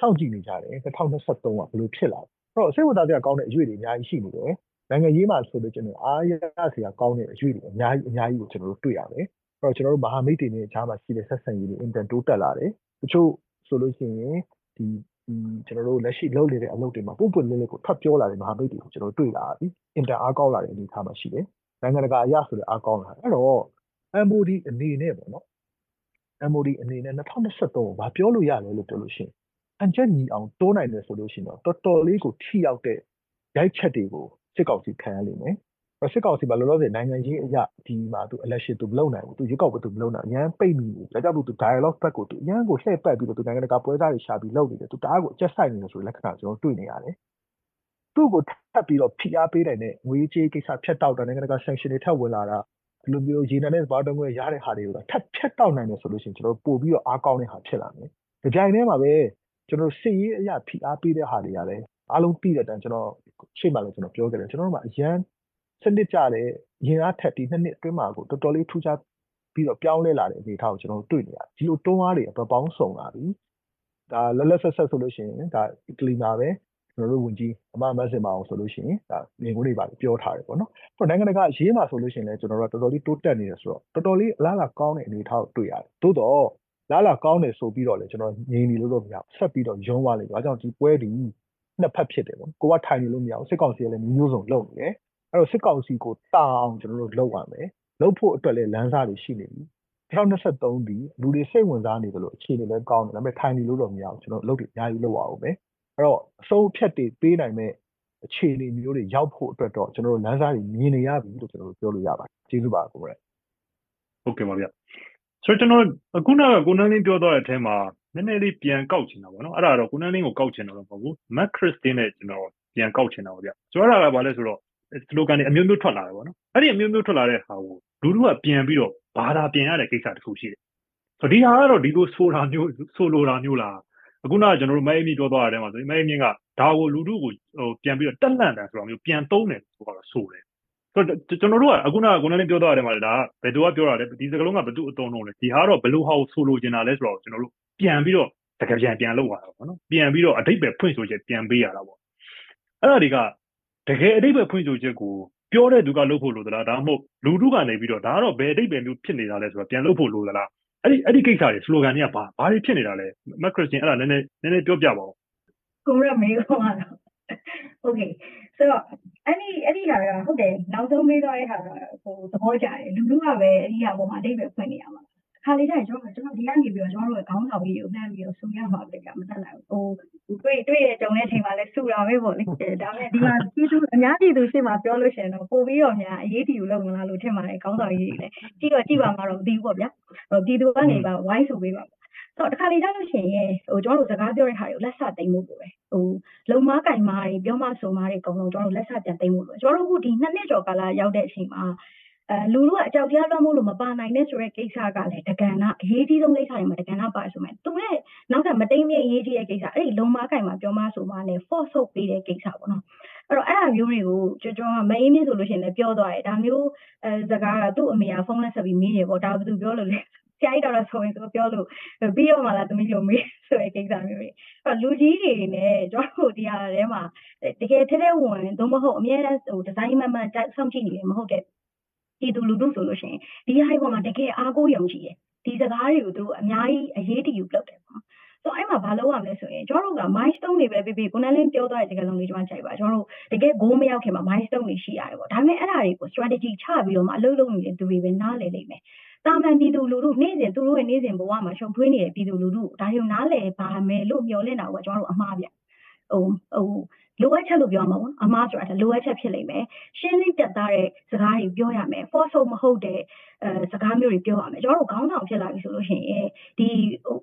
စောင့်ကြည့်နေကြတယ်2023ကဘယ်လိုဖြစ်လာလဲအဲ့တော့စိတ်ဝင်စားစရာကောင်းတဲ့အရွေ့တွေအများကြီးရှိနေတယ်နိုင်ငံရေးမှာဆိုလို့ကျွန်တော်အားရစရာကောင်းတဲ့အရွေ့တွေအများကြီးအများကြီးကိုကျွန်တော်တို့တွေ့ရတယ်အဲ့တော့ကျွန်တော်တို့မဟာမိတ်တွေနဲ့အခြားမှာရှိတဲ့ဆက်ဆံရေးတွေအင်တန်တိုးတက်လာတယ်တချို့ဆိုလို့ရှိရင်ဒီဒီကျွန်တော်တို့လက်ရှိလုပ်နေတဲ့အလုပ်တွေမှာပုံပွင့်လင်းလေးကိုထပ်ပြောလာတဲ့မဟာမိတ်တွေကိုကျွန်တော်တွေ့လာပြီအင်တန်အားကောင်းလာတဲ့အနေအထားမှာရှိတယ်နိုင်ငံတကာအရာဆိုတဲ့အားကောင်းလာအဲ့တော့ MOD အနေနဲ့ပေါ့နော် MOD အနေနဲ့2023ကိုဘာပြောလို့ရလဲလို့ပြောလို့ရှိရင် အန်ချက်ညီအောင်တိုးနိုင်တယ်ဆိုလို့ရှိရင်တော့တော်တော်လေးကိုထိရောက်တဲ့ရိုက်ချက်တွေကိုစစ်ကောင်စီခံရလိမ့်မယ်။စစ်ကောင်စီကလောလောဆယ်နိုင်ငံရေးအရာဒီမှာသူ election သူမလုပ်နိုင်ဘူး။သူရွေးကောက်ပွဲသူမလုပ်နိုင်။အရန်ပိတ်မိနေ။ဒါကြောင့်မို့သူ dialogue ဘက်ကိုသူအရန်ကိုလှည့်ပတ်ပြီးတော့သူနိုင်ငံတကာပွဲစားတွေရှာပြီးလုပ်နေတယ်။သူတအားကိုအကျက်ဆိုင်နေတယ်ဆိုတဲ့လက္ခဏာကျွန်တော်တွေ့နေရတယ်။သူ့ကိုထပ်ပြီးတော့ဖိအားပေးနိုင်တဲ့ငွေကြေးကိစ္စဖြတ်တောက်တာနိုင်ငံတကာ sanction တွေထပ်ဝင်လာတာဒီလိုမျိုးရေနံနဲ့ဘာတုံးခွဲရတဲ့ဟာတွေကိုထပ်ဖြတ်တောက်နိုင်တယ်ဆိုလို့ရှိရင်ကျွန်တော်ပို့ပြီးတော့အားကောင်းတဲ့ဟာဖြစ်လာမယ်။ဒီကြိုင်ထဲမှာပဲ ကျွန်တော်စစ်ရေးအရာဖိအားပေးတဲ့ဟာတွေကလည်းအားလုံးပြီးတဲ့အတိုင်းကျွန်တော်ရှေ့မှာလည်းကျွန်တော်ပြောခဲ့တယ်ကျွန်တော်တို့မှာအရန်စနစ်ကြတဲ့ရင်အားထက်ဒီနှစ်နှစ်အတွင်းမှာကိုတော်တော်လေးထူးခြားပြီးတော့ပြောင်းလဲလာတဲ့အနေအထားကိုကျွန်တော်တို့တွေ့နေရတယ်ဒီလိုတွန်းအားတွေအပပေါင်းစုံလာပြီဒါလက်လက်ဆက်ဆက်ဆိုလို့ရှိရင်ဒါအီတလီမှာပဲကျွန်တော်တို့ဝင်ကြီးအမမဆင်မအောင်ဆိုလို့ရှိရင်ဒါငွေငွေတွေပါပြောထားတယ်ပေါ့နော်။အဲ့နိုင်ငံတကာရေးမှာဆိုလို့ရှိရင်လည်းကျွန်တော်တို့တော်တော်လေးတိုးတက်နေတယ်ဆိုတော့တော်တော်လေးအလားအလာကောင်းတဲ့အနေအထားကိုတွေ့ရတယ်။သို့တော့ လားလာကောင်းတယ်ဆိုပြီးတော့လေကျွန်တော်ငြိမ်နေလို့တော့မရဘူးဆက်ပြီးတော့ယုံသွားလိမ့်မယ်။အဲကြောင့်ဒီပွဲဒီနှစ်ဖက်ဖြစ်တယ်ပေါ့။ကိုကထိုင်နေလို့မရဘူးစစ်ကောင်စီကလည်းမျိုးစုံလုပ်နေတယ်။အဲ့တော့စစ်ကောင်စီကိုတာအောင်ကျွန်တော်တို့လုပ်ရမယ်။လုပ်ဖို့အတွက်လည်းလမ်းစာတွေရှိနေပြီ။2023ဒီလူတွေစိတ်ဝင်စားနေတယ်လို့အခြေအနေလည်းကောင်းတယ်ဒါပေမဲ့ထိုင်နေလို့တော့မရဘူးကျွန်တော်လုပ်တွေအများကြီးလုပ်ရအောင်ပဲ။အဲ့တော့အဆုံးဖြတ်တွေပေးနိုင်မဲ့အခြေအနေမျိုးတွေရောက်ဖို့အတွက်တော့ကျွန်တော်တို့လမ်းစာတွေမြင်နေရပြီလို့ကျွန်တော်တို့ပြောလို့ရပါတယ်။ကျေးဇူးပါကိုရဲ။ဟုတ်ကဲ့ပါဗျ။ ဆိုတော့ကျွန်တော်အခုနကကိုနန်းလင်းပြောသွားတဲ့အထဲမှာနည်းနည်းလေးပြန်ကောက်ချင်တာပေါ့နော်အဲ့ဒါတော့ကိုနန်းလင်းကိုကောက်ချင်တာတော့မဟုတ်ဘူးမက်ခရစ်တင်းနဲ့ကျွန်တော်ပြန်ကောက်ချင်တာပေါ့ဗျဆိုတော့အဲ့ဒါကဘာလဲဆိုတော့စလိုကန်တွေအမျိုးမျိုးထွက်လာတယ်ပေါ့နော်အဲ့ဒီအမျိုးမျိုးထွက်လာတဲ့ဟာကိုလူထုကပြန်ပြီးတော့ဘာသာပြန်ရတဲ့ကိစ္စတစ်ခုရှိတယ်ဆိုဒီဟာကတော့ဒီလိုဆိုတာမျိုးဆိုလိုတာမျိုးလားအခုနကကျွန်တော်တို့မဲအမီပြောသွားတဲ့ထဲမှာဆိုရင်မဲအမီကဒါကိုလူထုကိုဟိုပြန်ပြီးတော့တက်လန့်တယ်ဆိုတာမျိုးပြန်သုံးတယ်ဆိုတော့ဆိုတယ် ဆိုတော့ကျွန်တော်တို့ကအခုနကကိုနလေးပြောသွားတယ်မှာဒါဘယ်သူကပြောတာလဲဒီစကားလုံးကဘယ်သူအတုံးလုံးလဲဒီဟာတော့ဘယ်လိုဟာကိုဆိုလိုချင်တာလဲဆိုတော့ကျွန်တော်တို့ပြန်ပြီးတော့တကယ်ပြန်ပြန်လုပ်ရတာပေါ့နော်ပြန်ပြီးတော့အတိတ်ပဲဖွင့်ဆိုချက်ပြန်ပေးရတာပေါ့အဲ့ဒါတွေကတကယ်အတိတ်ပဲဖွင့်ဆိုချက်ကိုပြောတဲ့သူကလုပ်ဖို့လိုသလားဒါမှမဟုတ်လူထုကနေပြီးတော့ဒါကတော့ဘယ်အတိတ်ပဲမျိုးဖြစ်နေတာလဲဆိုတော့ပြန်လုပ်ဖို့လိုသလားအဲ့ဒီအဲ့ဒီကိစ္စတွေ slogan တွေကဘာဘာတွေဖြစ်နေတာလဲမက်ခရစ်စတင်အဲ့ဒါနည်းနည်းနည်းနည်းပြောပြပါဦးကိုရမေကောကတော့ okay so အဲ့ဒီအဲ့ဒီဟာကဟုတ်တယ်နောက်ဆုံးမေးသွားတဲ့ဟာကဟိုသဘောကျတယ်လူလူကပဲအဲ့ဒီဟာပေါ်မှာအိဗယ်ဖွင့်နေရမှာခါလေးတိုင်းကျွန်တော်ကျွန်တော်ဒီကနေပြီးတော့ကျွန်တော်တို့ခေါင်းဆောင်ကြီးကိုနှမ်းပြီးတော့ဆူရမှာပဲကမတတ်နိုင်ဘူးဟိုတွေ့တွေ့ရကြုံတဲ့ချိန်မှာလဲဆူတာပဲပေါ့လေဒါပေမဲ့ဒီမှာပြည်သူအများပြည်သူရှေ့မှာပြောလို့ရှိရင်တော့ပိုပြီးတော့များအရေးတီကိုလုံမလားလို့ထင်ပါတယ်ခေါင်းဆောင်ကြီးတွေလည်းကြည့်တော့ကြည့်ပါမှာတော့မသိဘူးပေါ့ဗျာပြည်သူကနေပါဝိုင်းဆိုပေးပါ ဆိုတော့တခါလေကြားလို့ရှိရင်ဟိုကျွန်တော်တို့စကားပြောတဲ့ဟာတွေကိုလက်ဆသိမ့်ဖို့ပဲဟိုလုံမားကင်မားတွေပြောမဆိုမားတွေအကုန်လုံးကျွန်တော်တို့လက်ဆပြန်သိမ့်ဖို့ပဲကျွန်တော်တို့ခုဒီနှစ်နှစ်ကျော်ကာလရောက်တဲ့အချိန်မှာအဲလူလူကအကြောက်တရားလွှမ်းမိုးလို့မပါနိုင်တဲ့ဆိုတဲ့ကိစ္စကလည်းတကဏ္ဍအရေးကြီးဆုံးကိစ္စတွေမှာတကဏ္ဍပါဆိုမယ်သူနဲ့နောက်ကမတိမ်မြင့်အရေးကြီးတဲ့ကိစ္စအဲ့ဒီလုံမားကင်မာပြောမဆိုမားနဲ့ force ထုတ်ပေးတဲ့ကိစ္စပေါ့နော်အဲ့တော့အဲ့အမျိုးတွေကိုကျွန်တော်ကမအေးမြင့်ဆိုလို့ရှိရင်လည်းပြောသွားတယ်ဒါမျိုးအဲစကားကသူ့အမေကဖုန်းလက်ဆက်ပြီးမေးတယ်ပေါ့ဒါဘယ်သူပြောလို့လဲ ဆရာကြီးတော်တော်ဆိုရင်သူပြောလို့ပြီးတော့မှလာသမီးလိုမေးဆိုတဲ့ကိစ္စမျိုးတွေအဲ့လူကြီးတွေနဲ့ကျွန်တော်တို့ဒီဟာထဲမှာတကယ်ထဲထဲဝင်သို့မဟုတ်အများအားဟိုဒီဇိုင်းမှန်မှန်စောင့်ကြည့်နေတယ်မဟုတ်တဲ့ပြည်သူလူထုဆိုလို့ရှိရင်ဒီဟာပေါ်မှာတကယ်အားကိုးယုံကြည်တယ်ဒီစကားတွေကိုသူတို့အများကြီးအရေးတယူလုပ်တယ်ပေါ့နော်ဆိုတော့အဲ့မှာဘာလုပ်ရမလဲဆိုရင်ကျွန်တော်တို့က milestone တွေပဲပြီးပြီးကိုနန်းလင်းပြောသွားတဲ့စကားလုံးလေးကျွန်တော်ချိန်ပါကျွန်တော်တို့တကယ် goal မရောက်ခင်မှာ milestone တွေရှိရတယ်ပေါ့ဒါပေမဲ့အဲ့ဒါတွေကို strategy ချပြီးတော့မှအလုပ်လုပ်နေတဲ့သူတွေပဲနားလည်လိမ့်မယ် တာမန်ပြည်သူလူထုနေ့စဉ်သူတို့ရဲ့နေ့စဉ်ဘဝမှာရှုံထွေးနေတဲ့ပြည်သူလူထုဒါတွေကိုနားလည်ပါမယ်လို့မျှော်လင့်တာကကျွန်တော်တို့အမှားဗျဟိုဟို လိုအပ်ချက်လို့ပြောမှာပေါ့အမှားဆိုတာလိုအပ်ချက်ဖြစ်လိမ့်မယ်ရှင်းလင်းပြတ်သားတဲ့စကားတွေပြောရမယ် force မဟုတ်တဲ့အဲစကားမျိုးတွေပြောရမယ်ကျွန်တော်တို့ခေါင်းဆောင်ဖြစ်လာပြီဆိုလို့ရှိရင်ဒီ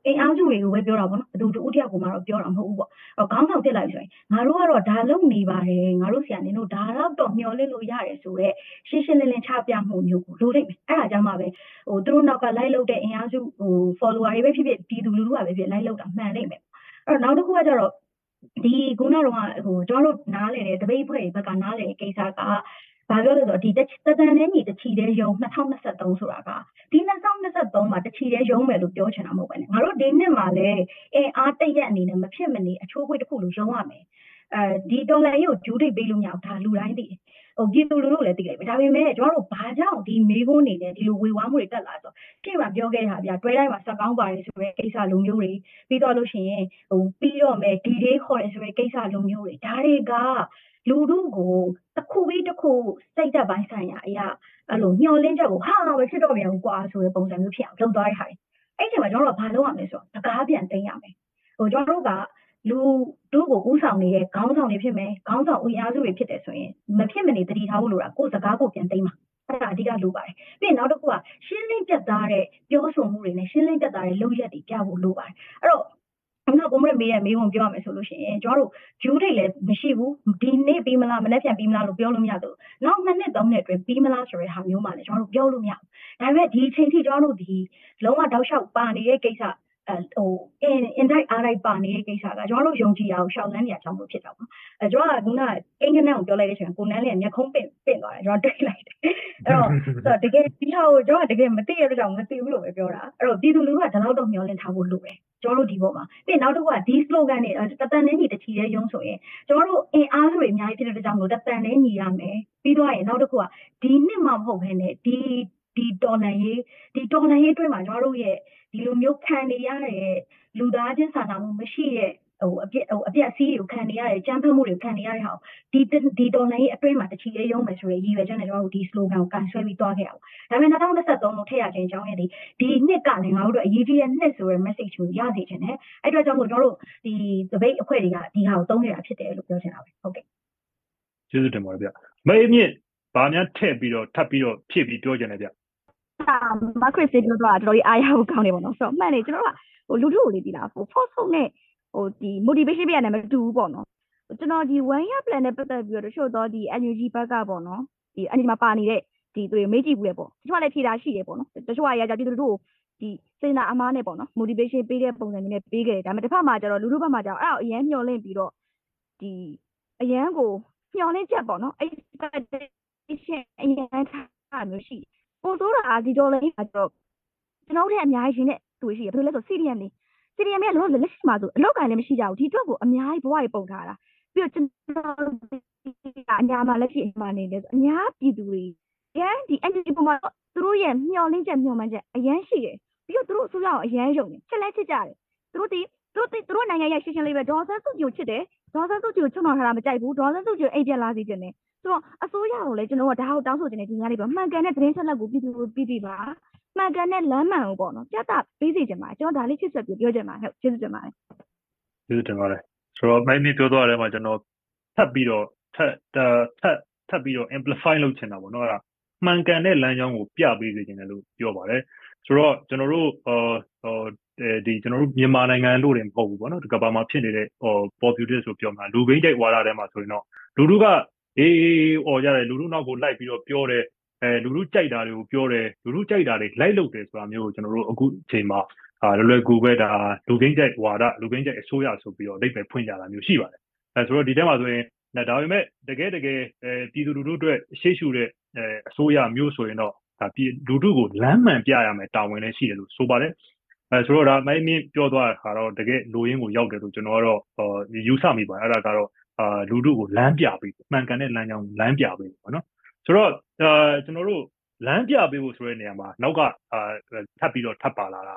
အင်အားစုတွေကိုပဲပြောတာပေါ့နော်ဘယ်သူတူတယောက်ကိုမှတော့ပြောတာမဟုတ်ဘူးပေါ့အဲခေါင်းဆောင်ဖြစ်လာပြီဆိုရင်ငါတို့ကတော့ဒါလုပ်နေပါတယ်ငါတို့ဆရာနင်တို့ဒါတော့တော့မျှော်လင့်လို့ရတယ်ဆိုတော့ရှင်းရှင်းလင်းလင်းချပြမှုမျိုးကိုလိုလိမ့်မယ်အဲ့ဒါကြောင့်မှပဲဟိုသူတို့နောက်ကလိုက်လုပ်တဲ့အင်အားစုဟို follower တွေပဲဖြစ်ဖြစ်ပြည်သူလူထုကပဲဖြစ်လိုက်လုပ်တာမှန်လိမ့်မယ်အဲ့တော့နောက်တစ်ခုကကျတော့ ဒီခုနကတော့ဟိုကျွန်တော်တို့နားလည်တဲ့တပိတ်ဖွဲ့ဘက်ကနားလည်တဲ့ကိစ္စကဘာပြောလဲဆိုတော့ဒီတတန်နဲ့ညီတချီတဲ့ယုံ2023ဆိုတာကဒီ2023မှာတချီတဲ့ယုံမယ်လို့ပြောချင်တာမဟုတ်ပဲねငါတို့ဒီနှစ်မှာလည်းအင်အားတရက်အနေနဲ့မဖြစ်မနေအချိုးခွေးတစ်ခုလိုယုံရမယ်အဲဒီတော်လိုင်းကိုဂျူးထိပ်ပေးလို့မရဘူးဒါလူတိုင်းသိတယ်ဟို ပြည်သူလူထုလည်းသိလိုက်ပဲဒါပေမဲ့ကျွန်တော်တို့ဘာကြောင့်ဒီမေးခွန်းနေနဲ့ဒီလိုဝေဝါးမှုတွေတက်လာဆိုရှေ့မှာပြောခဲ့တာဗျာတွဲတိုင်းမှာစကောင်းပါတယ်ဆိုတဲ့ကိစ္စလိုမျိုးတွေပြီးတော့လို့ရှိရင်ဟိုပြီးတော့မယ်ဒီဒေးခေါ်တယ်ဆိုတဲ့ကိစ္စလိုမျိုးတွေဒါတွေကလူထုကိုတစ်ခုပြီးတစ်ခုစိတ်သက်ပိုင်းဆိုင်ရာအရာအဲ့လိုညှော်လင်းချက်ကိုဟာမဖြစ်တော့ပြန်ဘူးကွာဆိုတဲ့ပုံစံမျိုးဖြစ်အောင်လုပ်သွားတဲ့ဟာတွေအဲ့ဒီမှာကျွန်တော်တို့ကဘာလုပ်ရမလဲဆိုတော့တကားပြန်သိမ်းရမယ်ဟိုကျွန်တော်တို့က လူတို့ကိုဥဆောင်နေတဲ့ခေါင်းဆောင်တွေဖြစ်မယ်ခေါင်းဆောင်ဦးအားစုတွေဖြစ်တယ်ဆိုရင်မဖြစ်မနေတတိထားဖို့လိုတာကိုယ်စကားကိုပြန်သိမ်းပါအဲ့ဒါအဓိကလိုပါတယ်ပြီးရင်နောက်တစ်ခုကရှင်းလင်းပြတ်သားတဲ့ပြောဆိုမှုတွေနဲ့ရှင်းလင်းပြတ်သားတဲ့လုပ်ရက်တွေပြဖို့လိုပါတယ်အဲ့တော့အခုကိုမရမေးရမေးဝင်ပြောရမယ်ဆိုလို့ရှိရင်ကျွန်တော်တို့ဂျူးတွေလည်းမရှိဘူးဒီနေ့ပြီးမလားမနေ့ပြန်ပြီးမလားလို့ပြောလို့မရဘူးနောက်နှစ်နှစ်သုံးနှစ်အတွင်းပြီးမလားဆိုတဲ့ဟာမျိုးမှလည်းကျွန်တော်တို့ပြောလို့မရဘူးဒါပေမဲ့ဒီအချိန်ထိကျွန်တော်တို့ဒီလုံးဝတောက်လျှောက်ပါနေတဲ့ကိစ္စ ဟို in indirect အားလိုက်ပါနေတဲ့ကိစ္စကကျွန်တော်တို့ယုံကြည်ရအောင်ရှောက်လန်းနေရကြောင်းလို့ဖြစ်တော့ပါအဲကျွန်တော်ကခုနအင်္ဂနက်ကိုပြောလိုက်တဲ့အချိန်ကိုနန်းလေးကမျက်ခုံးပင့်ပင့်သွားတယ်ကျွန်တော်တွေ့လိုက်တယ်အဲ့တော့ဆိုတကယ်ဒီဟာကိုကျွန်တော်ကတကယ်မသိရတဲ့ကြောင့်မသိဘူးလို့ပဲပြောတာအဲ့တော့ပြည်သူလူထုကဒီလောက်တော့မျှော်လင့်ထားဖို့လိုတယ်ကျွန်တော်တို့ဒီဘောမှာပြီးနောက်တစ်ခုကဒီ slogan တွေတတန်နဲ့ညီတချီတဲ့ရုံးဆိုရင်ကျွန်တော်တို့အင်အားစုတွေအများကြီးဖြစ်တဲ့ကြောင့်လို့တတန်နဲ့ညီရမယ်ပြီးတော့ရင်နောက်တစ်ခုကဒီနှစ်မှမဟုတ်ဘဲနဲ့ဒီ ဒီတော်လန်ရေးဒီတော်လန်ရေးအတွင်းမှာကျွန်တော်တို့ရဲ့ဒီလိုမျိုးခံနေရတဲ့လူသားချင်းစာနာမှုမရှိတဲ့ဟိုအပြက်ဟိုအပြက်စီးကိုခံနေရတဲ့ကြမ်းဖက်မှုတွေကိုခံနေရတဲ့ဟာဒီဒီတော်လိုင်းရဲ့အတွင်းမှာတချီလေးရုံးမယ်ဆိုရည်ရည်ရွယ်ချက်နဲ့ကျွန်တော်တို့ဒီ slogan ကိုကန်ဆွဲပြီးသွားခဲ့အောင်ဒါပေမဲ့2023လို့ထည့်ရခြင်းအကြောင်းရည်ဒီဒီနှစ်ကလည်းငါတို့အရေးကြီးတဲ့နှစ်ဆိုတဲ့ message ကိုရစေချင်တယ်အဲ့အတွက်ကြောင့်မို့ကျွန်တော်တို့ဒီ debate အဖွဲ့တွေကဒီဟာကိုသုံးနေတာဖြစ်တယ်လို့ပြောချင်တာပဲဟုတ်ကဲ့ကျေးဇူးတင်ပါတယ်ဗျမေးမြင့်ဘာများထည့်ပြီးတော့ထပ်ပြီးတော့ဖြည့်ပြီးပြောချင်တယ်ဗျ မခရစ်စီပြောတော့တော်တော်ကြီးအားရဖို့ကောင်းနေပါတော့ဆိုတော့မှန်တယ်ကျွန်တော်ကဟိုလူထုကိုလေဒီလားဟို force ဟုတ်နဲ့ဟိုဒီ motivation ပြရတယ်မတူဘူးပေါ့နော်ကျွန်တော်ဒီ one year plan နဲ့ပတ်သက်ပြီးတော့တချို့တော့ဒီ NUG ဘက်ကပေါ့နော်ဒီ NUG မှာပါနေတဲ့ဒီသူတွေမေးကြည့်ဘူးလေပေါ့တချို့ကလည်းဖြေတာရှိတယ်ပေါ့နော်တချို့ကရကြပြည်သူတို့ဒီစေနာအမားနဲ့ပေါ့နော် motivation ပေးတဲ့ပုံစံမျိုးနဲ့ပေးခဲ့တယ်ဒါပေမဲ့တစ်ဖက်မှာကျတော့လူထုဘက်မှာကျတော့အဲ့ဒါအရန်မျောလင့်ပြီးတော့ဒီအရန်ကိုမျောလင့်ချက်ပေါ့နော် expectation အရန်ထားမျိုးရှိ ပို့ဆိုးတာဒီဒေါ်လာကြီးကကျတော့ကျွန်တော်တို့အများကြီးရှင်တဲ့သူရှိရဘယ်လိုလဲဆို CDM နေ CDM ရဲ့လောလောလက်ရှိမှာဆိုအလောက်ကလည်းမရှိကြဘူးဒီအတွက်ကိုအများကြီးဘဝတွေပုံထားတာပြီးတော့ကျွန်တော်အညာမှာလက်ရှိအညာနေလဲဆိုအများပြည်သူတွေရန်ဒီ energy ပုံမှာသူတို့ရဲ့မျှော်လင့်ချက်မျှော်မှန်းချက်အရန်ရှိတယ်ပြီးတော့သူတို့အစိုးရကိုအရန်ယုံတယ်ချက်လဲချစ်ကြတယ်သူတို့ဒီသူတို့သူတို့နိုင်ငံရဲ့ရှင်းရှင်းလေးပဲဒေါ်ဆန်းစုကြည်ကိုချစ်တယ်ဒေါ်ဆန်းစုကြည်ကိုချုံတော်ထားတာမကြိုက်ဘူးဒေါ်ဆန်းစုကြည်ကိုအိမ်ပြန်လာစီခြင်းတယ် ဆိုတော့အစိုးရကိုလည်းကျွန်တော်ကဒါကိုတောင်းဆိုခြင်းနဲ့ဒီညလေးပဲမှန်ကန်တဲ့သတင်းချက်လက်ကိုပြည်သူပြည်ပြည်ပါမှန်ကန်တဲ့လမ်းမှန်ကိုပေါ့နော်ပြသပေးစီခြင်းပါကျွန်တော်ဒါလေးချစ်ဆက်ပြီးပြောချင်ပါဟုတ်ကျေးဇူးတင်ပါတယ်ကျေးဇူးတင်ပါတယ်ဆိုတော့မိုင်းမီပြောသွားတယ်မှာကျွန်တော်ထပ်ပြီးတော့ထပ်ထပ်ထပ်ပြီးတော့ amplify လုပ်ချင်တာပေါ့နော်အဲ့ဒါမှန်ကန်တဲ့လမ်းကြောင်းကိုပြပေးစေချင်တယ်လို့ပြောပါတယ်ဆိုတော့ကျွန်တော်တို့ဟိုဒီကျွန်တော်တို့မြန်မာနိုင်ငံလို့တင်မဟုတ်ဘူးပေါ့နော်ဒီကဘာမှာဖြစ်နေတဲ့ဟို popular ဆိုပြောမှာလူဘိန်းတိုက်ဝါဒထဲမှာဆိုရင်တော့လူလူက အေးအေးអော်ကြတယ်လူလူနောက်ကိုလိုက်ပြီးတော့ပြောတယ်အဲလူလူကြိုက်တာတွေကိုပြောတယ်လူလူကြိုက်တာတွေလိုက်လုပ်တယ်ဆိုတာမျိုးကိုကျွန်တော်တို့အခုအချိန်မှာအာလွယ်လွယ်ကူပဲဒါလူကင်းကြိုက်ဝါဒလူကင်းကြိုက်အစိုးရဆိုပြီးတော့အဓိပ္ပာယ်ဖွင့်ကြတာမျိုးရှိပါတယ်အဲဆိုတော့ဒီထဲမှာဆိုရင်ဒါပေမဲ့တကယ်တကယ်အဲပြည်သူလူထုအတွက်ရှေ့ရှုတဲ့အဲအစိုးရမျိုးဆိုရင်တော့ဒါပြည်လူထုကိုလမ်းမှန်ပြရမယ်တာဝန်လည်းရှိတယ်လို့ဆိုပါတယ်အဲဆိုတော့ဒါမိုင်းမင်းပြောသွားတာကတော့တကယ်လူရင်းကိုရောက်တယ်လို့ကျွန်တော်ကတော့ယူဆမိပါတယ်အဲ့ဒါကတော့ အာလူထုကိုလမ်းပြပေးမှန်ကန်တဲ့လမ်းကြောင်းလမ်းပြပေးပေါ့နော်ဆိုတော့အာကျွန်တော်တို့လမ်းပြပေးဖို့ဆိုတဲ့နေရာမှာနောက်ကအာထပ်ပြီးတော့ထပ်ပါလာတာ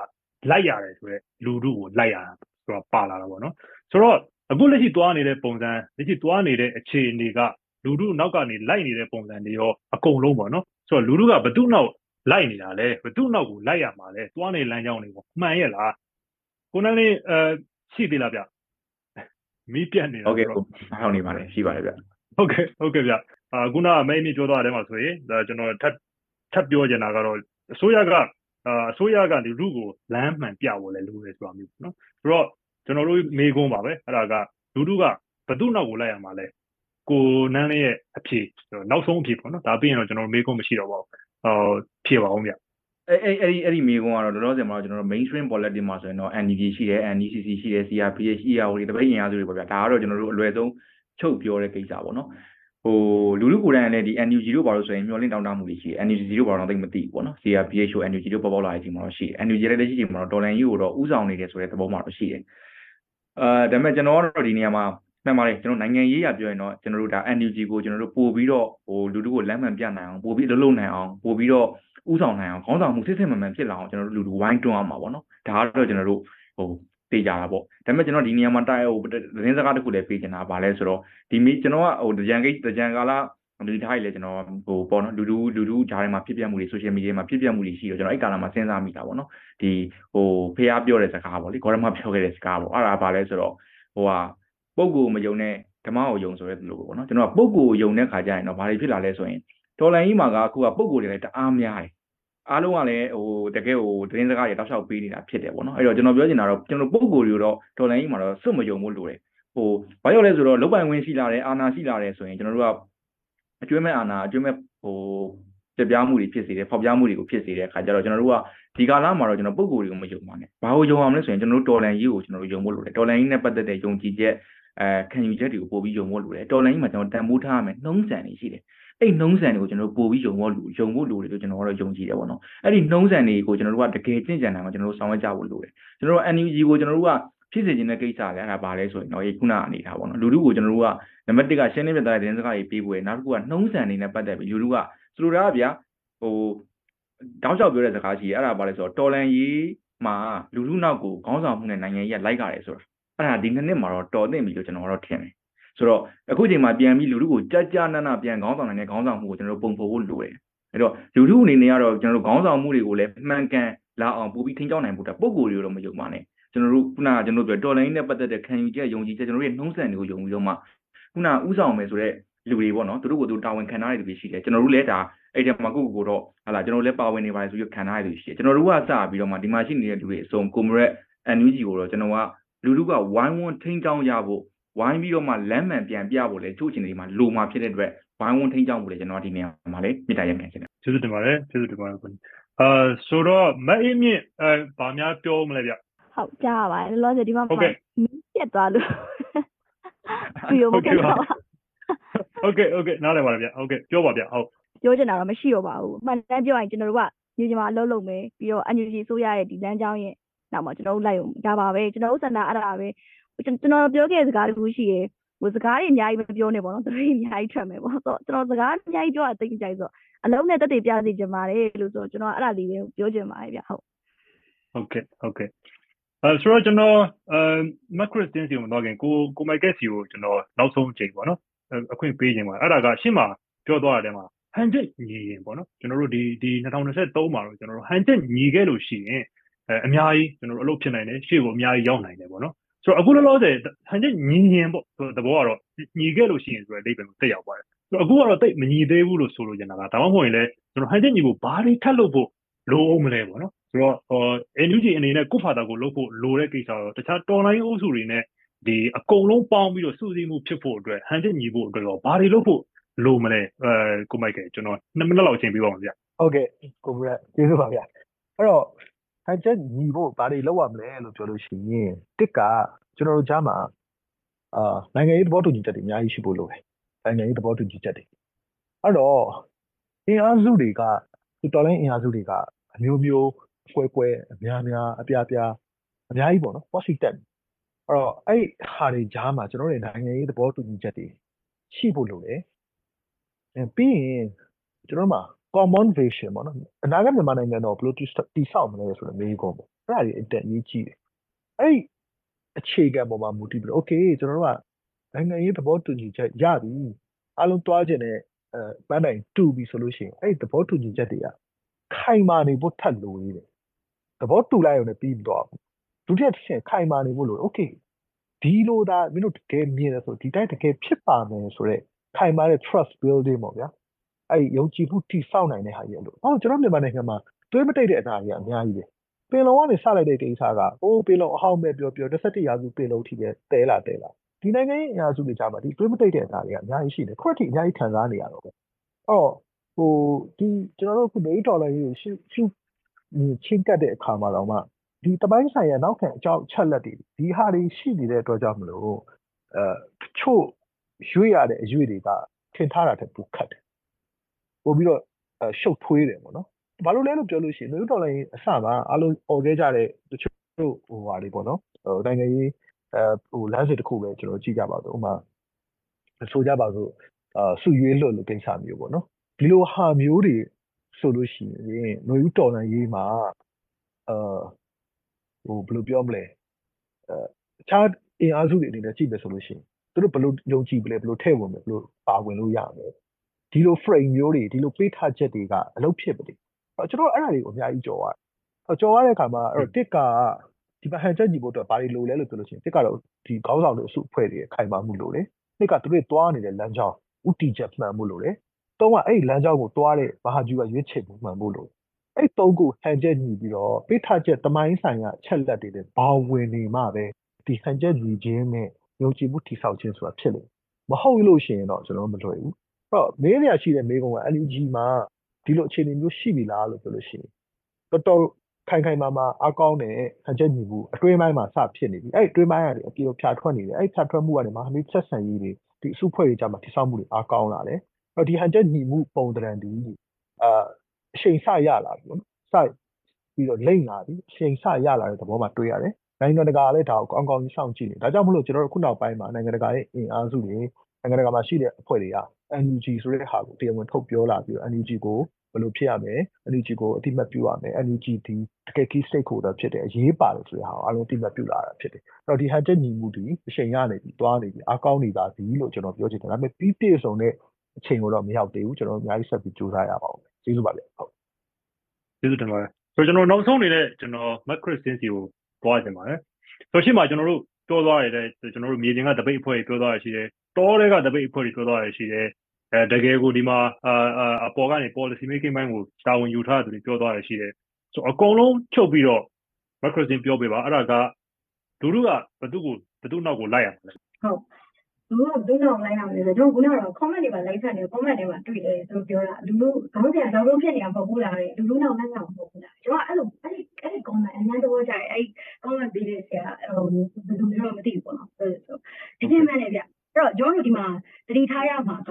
လိုက်ရတယ်ဆိုတော့လူတို့ကိုလိုက်ရတာဆိုတော့ပါလာတာပေါ့နော်ဆိုတော့အခုလက်ရှိသွားနေတဲ့ပုံစံလက်ရှိသွားနေတဲ့အခြေအနေကလူတို့နောက်ကနေလိုက်နေတဲ့ပုံစံတွေရောအကုန်လုံးပေါ့နော်ဆိုတော့လူတို့ကဘသူနောက်လိုက်နေတာလဲဘသူနောက်ကိုလိုက်ရမှာလဲသွားနေလမ်းကြောင်းတွေပေါ့မှန်ရဲ့လားကိုနန်းလေးအဲရှိသေးလားဗျ မီးပြတ်နေတာဟုတ်ကဲ့ဟုတ်ဟောင်းနေပါတယ်ရှိပါတယ်ဗျဟုတ်ကဲ့ဟုတ်ကဲ့ဗျအာခုနကမိတ်မိပြောသွားတဲ့မှာဆိုရင်ဒါကျွန်တော်ထပ်ထပ်ပြောချင်တာကတော့အစိုးရကအာအစိုးရကဒီလူကိုလမ်းမှန်ပြဖို့လဲလိုတယ်ဆိုတာမျိုးပေါ့နော်ဆိုတော့ကျွန်တော်တို့မေးခွန်းပါပဲအဲ့ဒါကလူတို့ကဘသူနောက်ကိုလိုက်ရမှာလဲကိုနန်းလေးရဲ့အဖြေနောက်ဆုံးအဖြေပေါ့နော်ဒါပြီးရင်တော့ကျွန်တော်တို့မေးခွန်းမရှိတော့ပါဘူးဟောဖြေပါအောင်ဗျ အဲအဲအဲ့ဒီအဲ့ဒီမိကုန်းကတော့လောလောဆယ်မှာတော့ကျွန်တော်တို့ mainstream politics မှာဆိုရင်တော့ NDP ရှိတယ် NDCC ရှိတယ် CRPH ရှိရဟိုဒီတပိတ်အင်အားစုတွေပေါ့ဗျာဒါကတော့ကျွန်တော်တို့အလွယ်ဆုံးချုပ်ပြောတဲ့ကိစ္စပေါ့နော်ဟိုလူလူကိုယ်တိုင်လည်းဒီ NUG တို့ဘာလို့ဆိုရင်မျောလင့်တောင်းတမှုတွေရှိတယ် NUG တို့ဘာလို့သိမသိဘူးပေါ့နော် CRPH တို့ NUG တို့ပေါ်ပေါက်လာတဲ့အချိန်မှာတော့ရှိတယ် NUG လည်းလက်ရှိချိန်မှာတော့ဒေါ်လန်ယူကိုတော့ဥဆောင်နေတယ်ဆိုတဲ့သဘောမှာတော့ရှိတယ်အာဒါပေမဲ့ကျွန်တော်ကတော့ဒီနေရာမှာမှန်ပါတယ်ကျွန်တော်နိုင်ငံရေးရပြောရင်တော့ကျွန်တော်တို့ဒါ NUG ကိုကျွန်တော်တို့ပို့ပြီးတော့ဟိုလူလူကိုလမ်းမှန်ပြနိုင်အောင်ပို့ပြီးလှုပ်လှုပ်နိုင်အောင်ပို့ပြီးတော့ ဥဆောင်နိုင်အောင်ခေါင်းဆောင်မှုစစ်စစ်မှန်မှန်ဖြစ်လာအောင်ကျွန်တော်တို့လူလူဝိုင်းတွန်းအောင်ပါပေါ့နော်ဒါကတော့ကျွန်တော်တို့ဟိုတေးကြတာပေါ့ဒါပေမဲ့ကျွန်တော်ဒီနေရာမှာတိုက်ဟိုသတင်းစကားတစ်ခုလည်းပေးချင်တာဗာလဲဆိုတော့ဒီမီကျွန်တော်ကဟိုတကြံကိတကြံကာလလူထားကြီးလည်းကျွန်တော်ဟိုပေါ့နော်လူလူလူလူဂျားထဲမှာဖြစ်ပြမှုတွေ social media မှာဖြစ်ပြမှုတွေရှိတော့ကျွန်တော်အဲ့ကာလမှာစဉ်းစားမိတာပေါ့နော်ဒီဟိုဖះပြောတဲ့စကားပေါ့လေဂေါရမပြောခဲ့တဲ့စကားပေါ့အဲ့ဒါဗာလဲဆိုတော့ဟိုဟာပုံကိုမယုံတဲ့ဓမ္မကိုယုံဆိုတဲ့လိုပေါ့နော်ကျွန်တော်ကပုံကိုယုံတဲ့ခါကျရင်တော့ဘာတွေဖြစ်လာလဲဆိုရင် ဒေါ်လာကြီးမှာကအခုကပုံကိုတွေလည်းတအားများတယ်အားလုံးကလည်းဟိုတကယ်ဟိုသတင်းစကားတွေတောက်လျှောက်ပေးနေတာဖြစ်တယ်ပေါ့နော်အဲ့တော့ကျွန်တော်ပြောချင်တာတော့ကျွန်တော်ပုံကိုတွေတော့ဒေါ်လာကြီးမှာတော့စွတ်မယုံဖို့လိုတယ်ဟိုဘာကြောင့်လဲဆိုတော့လောက်ပိုင်ဝင်ရှိလာတယ်အာနာရှိလာတယ်ဆိုရင်ကျွန်တော်တို့ကအကျွေးမဲ့အာနာအကျွေးမဲ့ဟိုပြပြမှုတွေဖြစ်စေတယ်ဖောက်ပြမှုတွေကိုဖြစ်စေတဲ့အခါကျတော့ကျွန်တော်တို့ကဒီကာလမှာတော့ကျွန်တော်ပုံကိုတွေကိုမယုံပါနဲ့ဘာကိုယုံအောင်လဲဆိုရင်ကျွန်တော်တို့တော်လန်ကြီးကိုကျွန်တော်တို့ယုံဖို့လိုတယ်တော်လန်ကြီးနဲ့ပတ်သက်တဲ့ယုံကြည်ချက်အဲခံယူချက်တွေကိုပို့ပြီးယုံဖို့လိုတယ်တော်လိုင်းကြီးမှာကျွန်တော်တန်ဖိုးထားရမယ်နှုံးဆန်နေရှိတယ် အဲ့နှုံးဆန်တွေကိုကျွန်တော်ပို့ပြီးယုံဖို့လူယုံဖို့လိုတယ်လို့ကျွန်တော်ကတော့ယုံကြည်တယ်ပေါ့နော်အဲ့ဒီနှုံးဆန်တွေကိုကျွန်တော်တို့ကတကယ်ကျင့်ကြံနိုင်အောင်ကျွန်တော်တို့ဆောင်ရွက်ကြဖို့လိုတယ်ကျွန်တော်တို့ NUG ကိုကျွန်တော်တို့ကဖြစ်စေခြင်းတဲ့ကိစ္စလည်းအဲ့ဒါပါလဲဆိုရင်တော့ဒီခုနအနေထားပေါ့နော်လူလူကိုကျွန်တော်တို့ကနံပါတ်1ကရှင်းလင်းပြတဲ့သတင်းစကားတွေပေးဖို့ရနောက်တစ်ခုကနှုံးဆန်နေနဲ့ပတ်သက်ပြီးလူလူကဆိုလိုတာကဗျာဟိုတောက်လျှောက်ပြောတဲ့စကားရှိတယ်အဲ့ဒါပါလဲဆိုတော့တော်လန်ရေးမှာလူလူနောက်ကိုခေါင်းဆောင်မှုနဲ့နိုင်ငံရေးကလိုက်ကြတယ်ဆိုတာအဲ့ဒါဒီနှစ်နှစ်မှာတော့တော်သိပြီလို့ကျွန်တော်ကတော့ထင်တယ် ဆိုတော့အခုချိန်မှာပြန်ပြီးလူလူကိုကြကြနနပြန်ခေါင်းဆောင်နိုင်တဲ့ခေါင်းဆောင်မှုကိုကျွန်တော်တို့ပုံဖော်ဖို့လိုတယ်အဲ့တော့လူလူအနေနဲ့ကတော့ကျွန်တော်တို့ခေါင်းဆောင်မှုတွေကိုလည်းမှန်ကန်လာအောင်ပို့ပြီးထိန်းကျောင်းနိုင်ဖို့တာပုံကိုယ်တွေကိုတော့မယုံပါနဲ့ကျွန်တော်တို့ခုနကကျွန်တော်တို့ပြောတော်လိုင်းနဲ့ပတ်သက်တဲ့ခံယူချက်ယုံကြည်ချက်ကျွန်တော်တို့ရဲ့နှုံးဆန်တွေကိုယုံပြီးတော့မှခုနဥဆောင်မယ်ဆိုတဲ့လူတွေပေါ့နော်သူတို့ကိုသူတာဝန်ခံထားတဲ့လူတွေရှိတယ်ကျွန်တော်တို့လည်းဒါအဲ့ဒီမှာကိုကိုကိုတော့ဟာလာကျွန်တော်လည်းပါဝင်နေပါတယ်ဆိုပြီးခံထားရလူရှိတယ်ကျွန်တော်တို့ကစပြီးတော့မှဒီမှာရှိနေတဲ့လူတွေအစုံကိုမရက် NUG ကိုတော့ကျွန်တော်ကလူလူကဝိုင်းဝန်းထိန်းချောင်းရဖို့ ဝိုင်းပြီးတော့မှလမ်းမှန်ပြန်ပြဖို့လေချို့ချင်တွေမှာလိုမှာဖြစ်တဲ့အတွက်ဝိုင်းဝန်းထိန်းချောင်းဖို့လေကျွန်တော်ဒီနေရာမှာလေမြစ်တာရက်ခံချင်တယ်ကျေးဇူးတင်ပါတယ်ကျေးဇူးတင်ပါတယ်ကိုအာဆိုတော့မအေးမြင့်အဲဗာများပြောမလဲဗျဟုတ်ကြားရပါတယ်လောလောဆယ်ဒီမှာဟုတ်ကဲ့မင်းပြတ်သွားလို့ပြီးရောမကတော့ပါဟုတ်ကဲ့ဟုတ်ကဲ့နားလည်ပါတယ်ဗျဟုတ်ကဲ့ပြောပါဗျဟုတ်ပြောချင်တာတော့မရှိတော့ပါဘူးအမှန်တမ်းပြောရင်ကျွန်တော်တို့ကညီညီမအလုပ်လုပ်မယ်ပြီးတော့ NUG ဆိုရတဲ့ဒီလမ်းကြောင်းရဲ့နောက်မှာကျွန်တော်တို့လိုက်အောင်ဒါပါပဲကျွန်တော်တို့စန္ဒအဲ့ဒါပဲ ကျွန်ကျွန်တော်ပြောခဲ့တဲ့စကားတခုရှိရယ်ဟိုစကားတွေအများကြီးမပြောနဲ့ပေါ့နော်သူတွေအများကြီးထွက်မယ်ပေါ့ဆိုတော့ကျွန်တော်စကားအများကြီးပြောတာတိတ်ကြိုက်ဆိုတော့အလုံးနဲ့တက်တည်ပြစီချင်ပါတယ်လို့ဆိုတော့ကျွန်တော်အဲ့ဒါလေးပဲပြောချင်ပါတယ်ဗျဟုတ်ဟုတ်ကဲ့ဟုတ်ကဲ့အဲဆိုတော့ကျွန်တော်အဲမက်ခရစ်တင်စီကိုမတော့ခင်ကိုကိုမိုက်ကက်စီကိုကျွန်တော်နောက်ဆုံးချိန်ပေါ့နော်အခွင့်ပေးခြင်းပါအဲ့ဒါကရှင်းမှာပြောသွားတဲ့မှာဟန်ချက်ညီရင်ပေါ့နော်ကျွန်တော်တို့ဒီဒီ2023မှာတော့ကျွန်တော်တို့ဟန်ချက်ညီခဲ့လို့ရှိရင်အဲအများကြီးကျွန်တော်တို့အလုပ်ဖြစ်နိုင်တယ်ရှေ့ကိုအများကြီးရောက်နိုင်တယ်ပေါ့နော် ဆိုတော့အခုလောလောဆယ်ဟန်ချက်ညီရင်ပေါ့ဆိုတော့သဘောကတော့ညီခဲ့လို့ရှိရင်ဆိုတဲ့အိဗယ်ကိုတက်ရောက်ပါတယ်ဆိုတော့အခုကတော့တိတ်မညီသေးဘူးလို့ဆိုလို့ကျင်တာကဒါမှမဟုတ်ရင်လည်းကျွန်တော်ဟန်ချက်ညီဖို့ဘာတွေထပ်လုပ်ဖို့လိုအောင်မလဲပေါ့နော်ဆိုတော့ဟို NUG အနေနဲ့ကိုယ့်ဖာတာကိုလုပ်ဖို့လိုတဲ့ကိစ္စတော့တခြားတော်လိုင်းအုပ်စုတွေနဲ့ဒီအကုန်လုံးပေါင်းပြီးတော့စုစည်းမှုဖြစ်ဖို့အတွက်ဟန်ချက်ညီဖို့အတွက်တော့ဘာတွေလုပ်ဖို့လိုမလဲအဲကိုမိုက်ကကျွန်တော်2မိနစ်လောက်အချိန်ပေးပါဦးဗျာဟုတ်ကဲ့ကိုမရက်ကျေးဇူးပါဗျာအဲ့တော့ ဟန်ချက်ညီဖို့ဘာတွေလုပ်ရမလဲလို့ပြောလို့ရှိရင်တစ်ကကျွန်တော်တို့ကြားမှာအာနိုင်ငံရေးသဘောတူညီချက်တွေအများကြီးရှိဖို့လိုတယ်နိုင်ငံရေးသဘောတူညီချက်တွေအဲ့တော့အင်အားစုတွေကဒီတော်လိုင်းအင်အားစုတွေကအမျိုးမျိုးကွဲကွဲအများများအပြားပြားအများကြီးပေါ့နော် positive အဲ့တော့အဲ့ဟာတွေကြားမှာကျွန်တော်တို့နိုင်ငံရေးသဘောတူညီချက်တွေရှိဖို့လိုတယ်အဲပြီးရင်ကျွန်တော်တို့မှာ common vision ပေါ့နော်အနာဂတ်မြန်မာနိုင်ငံတော့ဘယ်လိုတည်ဆောက်တည်ဆောက်မလဲဆိုတဲ့မေးခွန်းပေါ့အဲ့ဒါကြီးအတက်အရေးကြီးတယ်အဲ့ဒီအခြေခံပေါ်မှာမူတည်ပြီးတော့ okay ကျွန်တော်တို့ကနိုင်ငံရေးသဘောတူညီချက်ရပြီအားလုံးတွားကျင်တဲ့အဲပန်းတိုင်တူပြီဆိုလို့ရှိရင်အဲ့ဒီသဘောတူညီချက်တွေကခိုင်မာနေဖို့ထပ်လိုသေးတယ်သဘောတူလိုက်ရုံနဲ့ပြီးမတော့ဘူးဒုတိယတစ်ချက်ခိုင်မာနေဖို့လို okay ဒီလိုသာမင်းတို့တကယ်မြင်တယ်ဆိုဒီတိုင်းတကယ်ဖြစ်ပါမယ်ဆိုတော့ခိုင်မာတဲ့ trust building ပေါ့ဗျာ အဲ့ယုံကြည်မှုတိဆောက်နိုင်တဲ့ဟာကြီးလို့အော်ကျွန်တော်မြန်မာနိုင်ငံမှာတွေးမတိတ်တဲ့အနာကြီးအများကြီးပဲပင်လုံကနေစလိုက်တဲ့ကိစ္စကအိုးပင်လုံအဟောင်းပဲပြောပြော17ရာစုပင်လုံထိပဲတဲလာတဲလာဒီနိုင်ငံရဲ့အရာစုတွေကြားမှာဒီတွေးမတိတ်တဲ့အနာတွေကအများကြီးရှိတယ်ခုထိအများကြီးခံစားနေရတော့ပဲအော်ဟိုဒီကျွန်တော်တို့ခုဒေးဒေါ်လာကြီးကိုရှုရှုချင်းကတ်တဲ့အခါမှာတော့မှဒီတပိုင်းဆိုင်ရာနောက်ခံအကြောင်းချက်လက်တွေဒီဟာတွေရှိနေတဲ့အတွက်ကြောင့်မလို့အဲတချို့ရွေ့ရတဲ့အရွေ့တွေကထင်ထားတာတက်ပူခတ်တယ် ပို့ပြီးတော့ရှုပ်ထွေးတယ်ပေါ့နော်ဘာလို့လဲလို့ပြောလို့ရှိရင်လူတော်လိုင်းအစမှာအလုံးអော်ခဲ့ကြတဲ့တချို့ဟိုဟာတွေပေါ့နော်ဟိုနိုင်ငံရေးအဲဟိုလမ်းစဉ်တစ်ခုပဲကျွန်တော်ကြည့်ကြပါစို့ဥမာဆိုကြပါစို့အာစုရွေးလွတ်လို့ကိစ္စမျိုးပေါ့နော်ဒီလိုဟာမျိုးတွေဆိုလို့ရှိရင်ຫນွေဦးတော်လိုင်းရေးမှာအာဟိုဘယ်လိုပြောမလဲအဲအခြားအင်အားစုတွေအနေနဲ့ကြည့်မယ်ဆိုလို့ရှိရင်သူတို့ဘယ်လိုယုံကြည်ပလဲဘယ်လိုထည့်ဝင်မလဲဘယ်လိုပါဝင်လို့ရမလဲ ဒီလို frame မျိုးတွေဒီလိုပေးထားချက်တွေကအလုပ်ဖြစ်ပါလေအဲ့ကျွန်တော်အဲ့ဒါတွေကိုအများကြီးကြော်ရတယ်ကြော်ရတဲ့အခါမှာအဲ့တော့တစ်ကဒီမှာဟန်ချက်ညီဖို့အတွက်ဘာတွေလိုလဲလို့ပြောလို့ရှိရင်တစ်ကတော့ဒီခေါင်းဆောင်တွေအစုအဖွဲ့တွေခိုင်မာမှုလိုတယ်နှစ်ကသူတို့တွားနေတဲ့လမ်းကြောင်းဥတီချက်မှန်မှုလိုတယ်သုံးကအဲ့ဒီလမ်းကြောင်းကိုတွားတဲ့မဟာဂျူကရွေးချယ်မှုမှန်မှုလိုအဲ့သုံးခုဟန်ချက်ညီပြီးတော့ပေးထားချက်တမိုင်းဆိုင်ရာချက်လက်တွေနဲ့ဘာဝင်နေမှပဲဒီဟန်ချက်ညီခြင်းနဲ့ယုံကြည်မှုတိဆောက်ခြင်းဆိုတာဖြစ်လိမ့်မဟုတ်လို့ရှိရင်တော့ကျွန်တော်မလွယ်ဘူး တော့မေးရရှိတဲ့မေးခွန်းက LG မှာဒီလိုအခြေအနေမျိုးရှိပြီလားလို့ပြောလို့ရှိရင်တော်တော်ခိုင်ခိုင်မာမာအကောင်းတဲ့ဟန်ချက်ညီမှုအတွင်းပိုင်းမှာစဖြစ်နေပြီအဲ့အတွင်းပိုင်းကနေအပြေဖြာထွက်နေတယ်အဲ့ဖြာထွက်မှုကနေမှာဟမိဆက်ဆံရေးတွေဒီအစုဖွဲ့တွေကြမှာတိဆောက်မှုတွေအကောင်းလာတယ်အဲ့ဒီဟန်ချက်ညီမှုပုံတရံဒီအာအချိန်စရလာပြီနော်စပြီးတော့လိမ့်လာပြီအချိန်စရလာတဲ့သဘောမှာတွေ့ရတယ်နိုင်ငံတကာလည်းဒါကိုကောင်းကောင်းကြီးစောင့်ကြည့်နေဒါကြောင့်မလို့ကျွန်တော်တို့ခုနောက်ပိုင်းမှာနိုင်ငံတကာရဲ့အင်အားစုတွေ နိုင်ငံတကာမှာရှိတဲ့အဖွဲ့တွေက NUG ဆိုတဲ့ဟာကိုတရားဝင်ထုတ်ပြောလာပြီးတော့ NUG ကိုဘယ်လိုဖြစ်ရမလဲ NUG ကိုအတိမတ်ပြုရမယ် NUG ဒီတကယ် key stakeholder ဖြစ်တဲ့အရေးပါတယ်ဆိုတဲ့ဟာကိုအားလုံးအတိမတ်ပြုလာတာဖြစ်တယ်အဲ့တော့ဒီဟန်ချက်ညီမှုဒီအချိန်ရနေပြီတွားနေပြီအကောင်းနေပါပြီလို့ကျွန်တော်ပြောချင်တယ်ဒါပေမဲ့ပြီးပြည့်စုံတဲ့အချိန်ကိုတော့မရောက်သေးဘူးကျွန်တော်အများကြီးဆက်ပြီးကြိုးစားရပါဦးကျေးဇူးပါဗျဟုတ်ကျေးဇူးတင်ပါတယ်ဆိုတော့ကျွန်တော်နောက်ဆုံးနေတဲ့ကျွန်တော် macro sense ကိုတွားကြင်ပါတယ်ဆိုတော့ရှင်းမှာကျွန်တော်တို့ ပြောသွားရတဲ့ကျွန်တော်တို့မြေပြင်ကတပိတ်အဖွဲ့ပြောသွားရရှိတယ်တောတွေကတပိတ်အဖွဲ့ပြောသွားရရှိတယ်အဲတကယ်ကိုဒီမှာအာအပေါ်ကနေ policy making ဘိုင်းကိုတာဝန်ယူထားတဲ့သူတွေပြောသွားရရှိတယ်ဆိုအကုန်လုံးချုပ်ပြီးတော့ macro sense ပြောပေးပါအဲ့ဒါကလူတို့ကဘသူကိုဘသူနောက်ကိုလိုက်ရမှာလဲဟုတ် လူတို့ဒုနောက်လိုက်ရမယ်ဆိုတော့ကျွန်တော်ကတော့ comment တွေမှာ like ဆက်နေ comment တွေမှာတွေ့တယ်သူပြောတာလူတို့ခေါင်းပြန်တော့တော့ဖြစ်နေတာမဟုတ်ဘူးလားတဲ့လူတို့နောက်လိုက်ရမှာမဟုတ်ဘူးလားကျွန်တော်အဲ့လိုအဲ့ဒီအဲ့ဒီ comment အများတော့ကြတယ်အဲ့ comment ပေးတဲ့ဆရာဟိုဘယ်လိုမျိုးမသိဘူးပေါ့နော်ဆိုတော့ဒီနေ့မှလည်းဗျအဲ့တော့ကျွန်တော်တို့ဒီမှာတတိထားရမှာက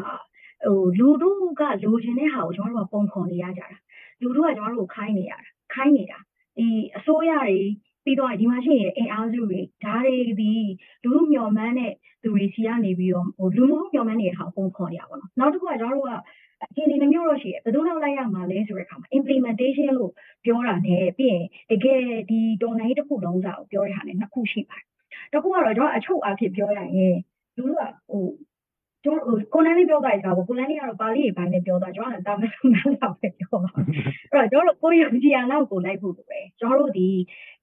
ဟိုလူတို့ကလိုချင်တဲ့ဟာကိုကျွန်တော်တို့ကပုံခေါ်နေရကြတာလူတို့ကကျွန်တော်တို့ကိုခိုင်းနေရတာခိုင်းနေတာဒီအစိုးရတွေ ပြီးတော့ဒီမှာရှိနေအင်အားစုတွေဓာတ်တွေဒီလူလူမျော်မှန်းတဲ့သူတွေစီကနေပြီးတော့ဟိုလူလူမျော်မှန်းနေတဲ့ဟာပုံခေါ်နေရပါတော့နောက်တစ်ခုကကျွန်တော်တို့ကအခြေအနေမျိုးတော့ရှိတယ်ဘယ်သူနောက်လိုက်ရမှာလဲဆိုတဲ့အခါမှာ implementation လို့ပြောတာနဲ့ပြီးရင်တကယ်ဒီတော်နိုင်တစ်ခုလုံးစာကိုပြောတဲ့ဟာနဲ့နှစ်ခုရှိပါတယ်တစ်ခုကတော့ကျွန်တော်အချုပ်အဖြစ်ပြောရရင်လူလူကဟို ကျွန်တော်ကိုလန်လေးပြောတာကြာပေါ့ကိုလန်လေးကတော့ပါဠိရေးပိုင်းနဲ့ပြောတာကျွန်တော်ကတာမန်နားလောက်ပဲပြောပါအဲ့တော့ကျွန်တော်တို့ကိုယုံကြည်ရအောင်ကိုလိုက်ဖို့ပဲကျွန်တော်တို့ဒီ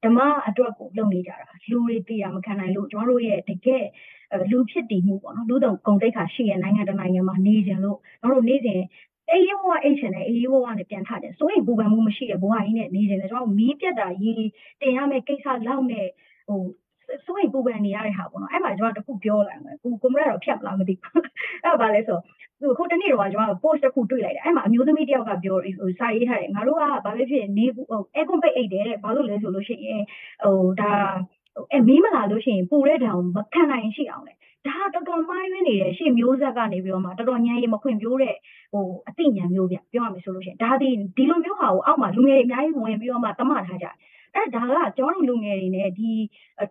ဓမ္မအတွက်ကိုလုပ်နေကြတာလူတွေသိရမခံနိုင်လို့ကျွန်တော်တို့ရဲ့တကယ်လူဖြစ်တည်မှုပေါ့နော်လူတုံဂုံတိတ်ခါရှိရနိုင်ငံတနိုင်ငံမှာနေကြလို့ကျွန်တော်တို့နေစဉ်အေးရောဝအိတ်ချင်တယ်အေးရောဝနဲ့ပြန်ထတယ်ဆိုရင်ပူပန်မှုမရှိတဲ့ဘဝကြီးနဲ့နေကြတယ်ကျွန်တော်မီးပြတ်တာရေးတင်ရမယ့်ကိစ္စလောက်နဲ့ဟို စိုးရိမ်ပူပန်နေရတဲ့ဟာပေါ့နော်အဲ့မှာကျွန်တော်တခုပြောလိုက်မယ်ကိုကိုမရတော့ဖြတ်မလားမသိဘူးအဲ့ဒါဘာလဲဆိုသူခုတနေ့တော့ကျွန်တော် post တစ်ခုတွေ့လိုက်တယ်အဲ့မှာအမျိုးသမီးတယောက်ကပြောဟိုစာရေးထားတယ်ငါတို့ကဘာပဲဖြစ်နေဟို air con ပိတ်အိတ်တယ်တဲ့ဘာလို့လဲဆိုလို့ရှိရင်ဟိုဒါ အဲမီးမလာလို့ရှိရင်ပူတဲ့တောင်မခံနိုင်ရှိအောင်လေဒါတော်တော်မိုင်းရင်းနေတယ်ရှေ့မျိုးဆက်ကနေပြီးတော့မှတော်တော်ညံရီမခွင့်ပြိုးတဲ့ဟိုအသိဉာဏ်မျိုးပြပြောရမယ်ဆိုလို့ရှိရင်ဒါဒီဒီလိုမျိုးဟာကိုအောက်မှာလူငယ်တွေအများကြီးဝင်ပြီးတော့မှတမထားကြတယ်အဲ့ဒါကကျွန်တော်တို့လူငယ်တွေနဲ့ဒီ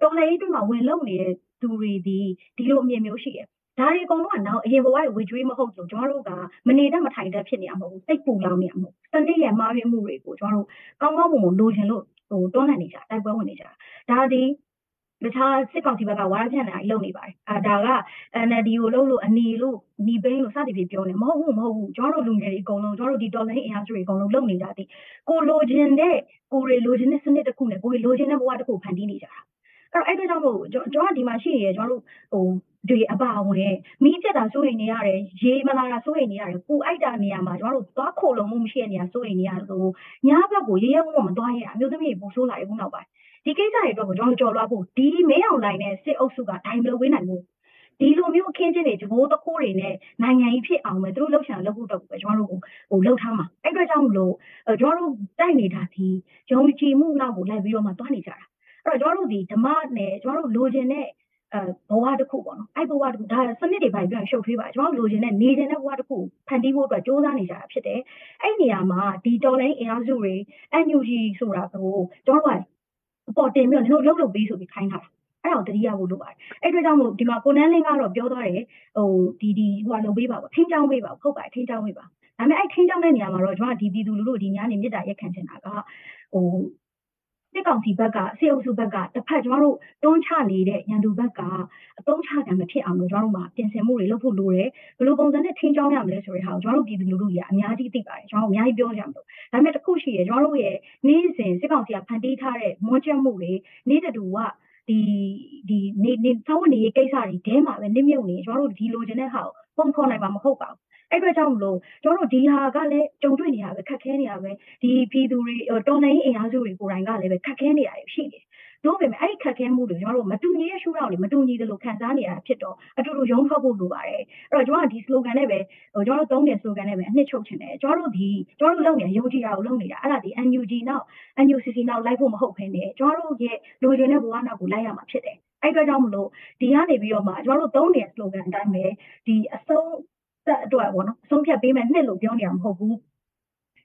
တော်လှန်ရေးတွေမှာဝင်လုံနေတဲ့သူတွေဒီဒီလိုအမြင်မျိုးရှိတယ်ဒါတွေအကုန်လုံးကနောက်အရင်ဘဝရဲ့ဝေကျွေးမဟုတ်လို့ကျွန်တော်တို့ကမနေတတ်မထိုင်တတ်ဖြစ်နေရမဟုတ်ဘူးစိတ်ပူလောင်နေရမဟုတ်ဘူးစနစ်ရဲ့မှားယွင်းမှုတွေကိုကျွန်တော်တို့ကောင်းကောင်းမွန်မွန်လိုချင်လို့ဟိုတွန်းလှန်နေကြတိုက်ပွဲဝင်နေကြဒါဒီ တခြားစစ်ကောင်စီဘက်ကဝါရဖြန့်နေတာကြီးလုပ်နေပါတယ်အာဒါက NLD ကိုလုပ်လို့အနီလို့ညီဘိန်းလို့စသည်ဖြင့်ပြောနေမဟုတ်ဘူးမဟုတ်ဘူးကျွန်တော်တို့လူငယ်တွေအကုန်လုံးကျွန်တော်တို့ဒီတော်လိုင်းအင်အားစုတွေအကုန်လုံးလုပ်နေကြသည်ကိုလိုချင်တဲ့ကိုတွေလိုချင်တဲ့စနစ်တစ်ခုနဲ့ကိုတွေလိုချင်တဲ့ဘဝတစ်ခုဖန်တီးနေကြတာအဲ့တော့အဲ့ဒါကြောင့်မို့ကျွန်တော်ကဒီမှာရှိနေရကျွန်တော်တို့ဟိုဒီအပါဝင်မိပြက်တာစိုးရိမ်နေရတယ်ရေမလာတာစိုးရိမ်နေရတယ်ပူအိုက်တာနေရာမှာကျွန်တော်တို့သွားခိုလုံမှုမရှိတဲ့နေရာစိုးရိမ်နေရတယ်ဆိုညဘက်ကိုရေရဲဝုံမသွားရအမျိုးသမီးပူဆိုးလာရခုနောက်ပိုင်း ဒီကိစ္စတွေအတွက်ကိုကျွန်တော်ကြော်လွှားဖို့ဒီမင်းအောင်လိုင်းနဲ့စစ်အုပ်စုကဒိုင်မလို့ဝေးနိုင်ဘူးဒီလိုမျိုးအခင်းချင်းတွေဂျဘိုးတခိုးတွေနဲ့နိုင်ငံကြီးဖြစ်အောင်ပဲသူတို့လှုပ်ရှားလုပ်ဖို့တော့ပဲကျွန်တော်တို့ဟိုလှုပ်ထားမှာအဲ့အတွက်ကြောင့်မလို့ကျွန်တော်တို့တိုက်နေတာဒီယုံကြည်မှုနောက်ကိုလိုက်ပြီးတော့မှသွားနေကြတာအဲ့တော့ကျွန်တော်တို့ဒီဓမ္မနဲ့ကျွန်တော်တို့လိုချင်တဲ့အဲဘဝတစ်ခုပေါ့နော်အဲ့ဘဝတစ်ခုဒါစနစ်တွေပိုင်းပြန်ရှုပ်ထွေးပါကျွန်တော်တို့လိုချင်တဲ့နေချင်တဲ့ဘဝတစ်ခုဖန်တီးဖို့အတွက်စ조사နေကြတာဖြစ်တယ်အဲ့နေရာမှာဒီတော်လိုင်းအင်အားစုတွေ NUG ဆိုတာကိုကျွန်တော်တို့က အပေါ်တင်ပြီးတော့နင်တို့လှုပ်လှုပ်ပြီးဆိုပြီးခိုင်းတာအဲ့ဒါကိုတတိယဖို့လုပ်ပါတယ်အဲ့အတွက်ကြောင့်မို့ဒီမှာကိုနန်းလင်းကတော့ပြောသွားတယ်ဟိုဒီဒီဟိုကလုပ်ပေးပါပေါ့ထင်းချောင်းပေးပါဟုတ်ပါတယ်ထင်းချောင်းပေးပါဒါပေမဲ့အဲ့ထင်းချောင်းတဲ့နေရာမှာတော့ကျွန်တော်ဒီပြည်သူလူထုဒီများနေမြစ်တာရက်ခံချင်တာကဟို စစ်ကောင်စီဘက်ကစစ်အုပ်စုဘက်ကတစ်ဖက်ကျွန်တော်တို့တွန်းချနေတဲ့ရန်သူဘက်ကအတုံးချကံမဖြစ်အောင်လို့ကျွန်တော်တို့မှာပြင်ဆင်မှုတွေလုပ်ဖို့လိုတယ်ဘယ်လိုပုံစံနဲ့ထင်းချောင်းရမလဲဆိုတဲ့ဟာကိုကျွန်တော်တို့ပြည်သူလူထုကြီးအများကြီးသိပါတယ်ကျွန်တော်တို့အများကြီးပြောကြမှာလို့ဒါပေမဲ့တစ်ခုရှိရကျွန်တော်တို့ရဲ့နေ့စဉ်စစ်ကောင်စီကဖန်တီးထားတဲ့မွန်းချက်မှုတွေနေ့တူကဒီဒီနေနေသောင်းနေကိစ္စတွေတဲမှာပဲနစ်မြုပ်နေကျွန်တော်တို့ဒီလိုချင်တဲ့ဟာကိုပုံဖော်နိုင်မှာမဟုတ်ပါဘူး အဲ့အတွက်ကြောင့်မလို့ကျွန်တော်တို့ဒီဟာကလည်းကြုံတွေ့နေရပဲခက်ခဲနေရပဲဒီပြည်သူတွေတော်လှန်ရေးအင်အားစုတွေကိုယ်တိုင်ကလည်းပဲခက်ခဲနေရတယ်ရှိတယ်တို့ပေမဲ့အဲ့ဒီခက်ခဲမှုတွေကျွန်တော်တို့မတူညီတဲ့ရှုထောင့်တွေမတူညီသလိုခံစားနေရတာဖြစ်တော့အတူတူရုံးထွက်ဖို့လိုပါတယ်အဲ့တော့ကျွန်တော်ကဒီ slogan နဲ့ပဲဟိုကျွန်တော်တို့သုံးတဲ့ slogan နဲ့ပဲအနှစ်ချုပ်ချင်တယ်ကျွန်တော်တို့ဒီကျွန်တော်တို့လုပ်နေရုံးကြည့်တာကိုလုပ်နေတာအဲ့ဒါဒီ NUG နောက် NUCC နောက်လိုက်ဖို့မဟုတ်ဘဲနဲ့ကျွန်တော်တို့ရဲ့လူချင်းတဲ့ဘဝနောက်ကိုလိုက်ရမှာဖြစ်တယ်အဲ့အတွက်ကြောင့်မလို့ဒီကနေပြီးတော့မှကျွန်တော်တို့သုံးတဲ့ slogan အတိုင်းပဲဒီအဆုံး သက်အတွက်ပေါ့နော်အဆုံးဖြတ်ပေးမယ်နှစ်လို့ပြောနေတာမဟုတ်ဘူး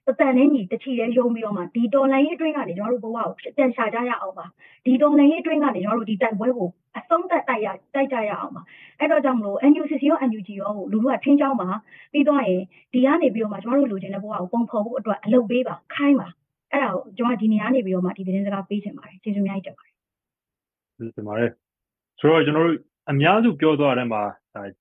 တတန်နဲ့ညီတချီရဲရုံပြီးတော့မှဒီတော်လိုင်းရေးအတွင်းကနေကျွန်တော်တို့ဘဝကိုပြန်ရှာကြရအောင်ပါဒီတော်လိုင်းရေးအတွင်းကနေကျွန်တော်တို့ဒီတိုက်ပွဲကိုအဆုံးသက်တိုက်ရတိုက်ကြရအောင်ပါအဲ့တော့ကြောင့်မလို့ NUCC ရော NUG ရောလူလူကထင်းချောင်းပါပြီးတော့ရင်ဒီကနေပြီးတော့မှကျွန်တော်တို့လူချင်းတဲ့ဘဝကိုပုံဖော်ဖို့အတွက်အလုပ်ပေးပါခိုင်းပါအဲ့ဒါကိုကျွန်တော်ဒီနေရာနေပြီးတော့မှဒီသတင်းစကားပေးချင်ပါတယ်ကျေးဇူးအများကြီးတင်ပါတယ်တင်ပါတယ်ဆိုတော့ကျွန်တော်တို့အများစုပြောသွားတဲ့မှာ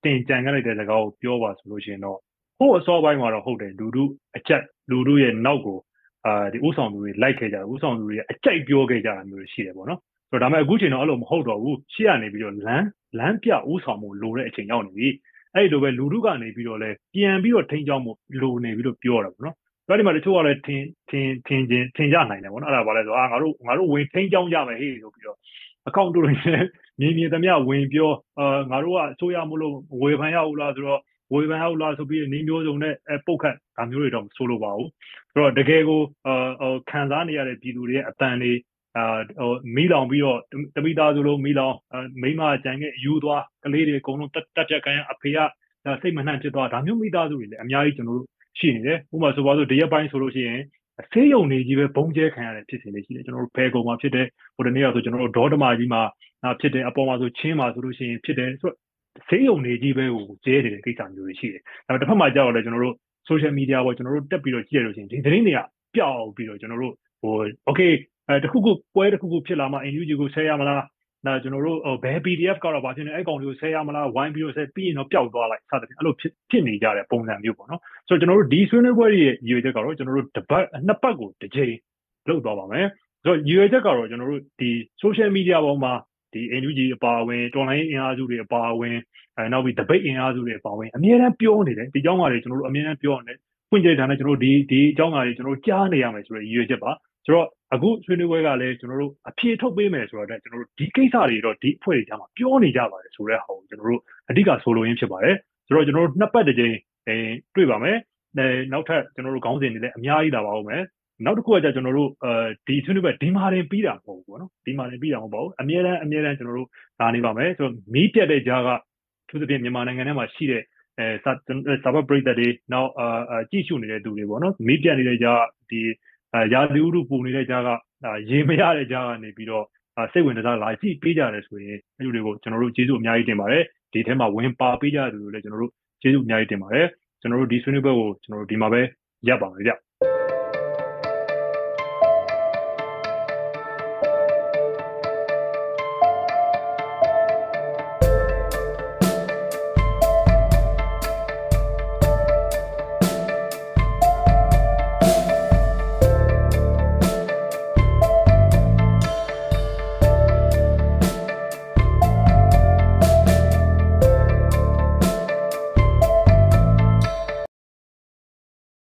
တင်ကြံခဲ့လိုက်တဲ့စကားကိုပြောပါဆိုလို့ရှိရင်တော့ဟိုအစောပိုင်းမှာတော့ဟုတ်တယ်လူလူအချက်လူလူရဲ့နောက်ကိုအာဒီဥဆောင်သူတွေလိုက်ခဲ့ကြတယ်ဥဆောင်သူတွေအကြိုက်ပြောခဲ့ကြတာမျိုးရှိတယ်ပေါ့နော်ဆိုတော့ဒါပေမဲ့အခုချိန်တော့အဲ့လိုမဟုတ်တော့ဘူးရှေ့ကနေပြီးတော့လမ်းလမ်းပြဥဆောင်မှုလိုတဲ့အချိန်ရောက်နေပြီအဲ့လိုပဲလူလူကနေပြီးတော့လဲပြန်ပြီးတော့ထိန်းချောင်းမှုလိုနေပြီးတော့ပြောတာပေါ့နော်ဒါဒီမှာတချို့ကလည်းထင်ထင်ထင်ချင်းထင်ကြနိုင်တယ်ပေါ့နော်အဲ့ဒါဘာလဲဆိုတော့အာငါတို့ငါတို့ဝင်ထိန်းချောင်းကြမယ်ဟေးဆိုပြီးတော့ အကောင့်တို့တွေနဲ့မြင်မြင်သမျှဝင်ပြောအာငါတို့ကအစိုးရမလို့ဝေဖန်ရဘူးလားဆိုတော့ဝေဖန်ရဘူးလားဆိုပြီးနင်းမျိုးစုံနဲ့ပုတ်ခတ်ဒါမျိုးတွေတော့မဆိုလိုပါဘူးဆိုတော့တကယ်ကိုအာခံစားနေရတဲ့ပြည်သူတွေရဲ့အတန်တွေအာဟိုမိလောင်ပြီးတော့တမိသားစုလုံးမိလောင်မိမကြံခဲ့ယူသွားကလေးတွေအကုန်လုံးတက်တက်ပြက်ကန်အဖေကစိတ်မနှံ့ဖြစ်သွားဒါမျိုးမိသားစုတွေလည်းအများကြီးကျွန်တော်တို့ရှိနေတယ်ဥပမာဆိုပါစို့တရက်ပိုင်းဆိုလို့ရှိရင် ဆေးရုံနေကြီးပဲဘုံကျဲခံရတဲ့ဖြစ်စဉ်တွေရှိတယ်ကျွန်တော်တို့ဖဲကုံမှာဖြစ်တယ်ဟိုတနေ့ကဆိုကျွန်တော်တို့ဒေါ်ဓမာကြီးမှာဖြစ်တယ်အပေါ်မှာဆိုချင်းမှာဆိုလို့ရှိရင်ဖြစ်တယ်ဆိုတော့ဆေးရုံနေကြီးပဲကိုကျဲနေတဲ့ကိစ္စမျိုးတွေရှိတယ်ဒါပေမဲ့တစ်ဖက်မှာကြောက်လဲကျွန်တော်တို့ social media ပေါ်ကျွန်တော်တို့တက်ပြီးတော့ကြည့်ရလို့ရှိရင်ဒီသတင်းတွေကပျောက်ပြီးတော့ကျွန်တော်တို့ဟို okay အဲတခုခုပွဲတခုခုဖြစ်လာမှ NUG ကိုဆဲရမလား ဒါကျွန်တော်တို့ဘယ် PDF ကတော့ဘာဖြစ်နေအဲ့ကောင်တွေကိုဆဲရမလားဝိုင်းပြီးတော့ဆဲပြီးရင်တော့ပျောက်သွားလိုက်စသဖြင့်အဲ့လိုဖြစ်ဖြစ်နေကြတဲ့ပုံစံမျိုးပေါ့နော်ဆိုတော့ကျွန်တော်တို့ဒီဆွေးနွေးပွဲရဲ့ရည်ရွယ်ချက်ကတော့ကျွန်တော်တို့တစ်ပတ်နှစ်ပတ်ကိုတစ်ချိန်လုပ်သွားပါမယ်ဆိုတော့ရည်ရွယ်ချက်ကတော့ကျွန်တော်တို့ဒီ social media ပေါ်မှာဒီ NUG အပါအဝင် online အင်အားစုတွေအပါအဝင်အဲနောက်ပြီး debate အင်အားစုတွေအပါအဝင်အများအားပြောနေတယ်ဒီအကြောင်းအရာတွေကျွန်တော်တို့အများအားပြောနေတယ်ဖွင့်ကြတဲ့ဌာနကျွန်တော်တို့ဒီဒီအကြောင်းအရာတွေကျွန်တော်တို့ကြားနေရမယ်ဆိုတဲ့ရည်ရွယ်ချက်ပါ ဆိုတော့အခုဆွေးနွေးပွဲကလည်းကျွန်တော်တို့အဖြေထုတ်ပေးမယ်ဆိုတော့ကျွန်တော်တို့ဒီကိစ္စတွေတော့ဒီအဖွဲ့တွေကြားမှာပြောနေကြပါတယ်ဆိုတဲ့ဟာကိုကျွန်တော်တို့အဓိကဆိုလိုရင်းဖြစ်ပါတယ်ဆိုတော့ကျွန်တော်တို့နှစ်ပတ်တစ်ကြိမ်အဲတွေ့ပါမယ်အဲနောက်ထပ်ကျွန်တော်တို့ခေါင်းစဉ်တွေလည်းအများကြီးလာပါဦးမယ်နောက်တစ်ခုကကျကျွန်တော်တို့အဲဒီဆွေးနွေးပွဲဒီမာရင်ပြီးတာမဟုတ်ဘူးပေါ့နော်ဒီမာရင်ပြီးတာမဟုတ်ပါဘူးအများတန်းအများတန်းကျွန်တော်တို့လာနေပါမယ်ဆိုတော့မီးပြတ်တဲ့ကြားကသူသဖြင့်မြန်မာနိုင်ငံထဲမှာရှိတဲ့အဲစာဘပရိသတ်တွေနောက်အာကြည့်ရှုနေတဲ့သူတွေပေါ့နော်မီးပြတ်နေတဲ့ကြားဒီ ရာသီဥတုပူနေတဲ့ကြားကရေမရတဲ့ကြားကနေပြီးတော့စိတ်ဝင်စားလာကြည့်ပေးကြတယ်ဆိုရင်အဲ့လိုတွေကိုကျွန်တော်တို့ကျေးဇူးအများကြီးတင်ပါတယ်ဒီထဲမှာဝင်ပါပေးကြတယ်လို့လည်းကျွန်တော်တို့ကျေးဇူးအများကြီးတင်ပါတယ်ကျွန်တော်တို့ဒီဆွေးနွေးပွဲကိုကျွန်တော်တို့ဒီမှာပဲရပ်ပါမယ်ဗျ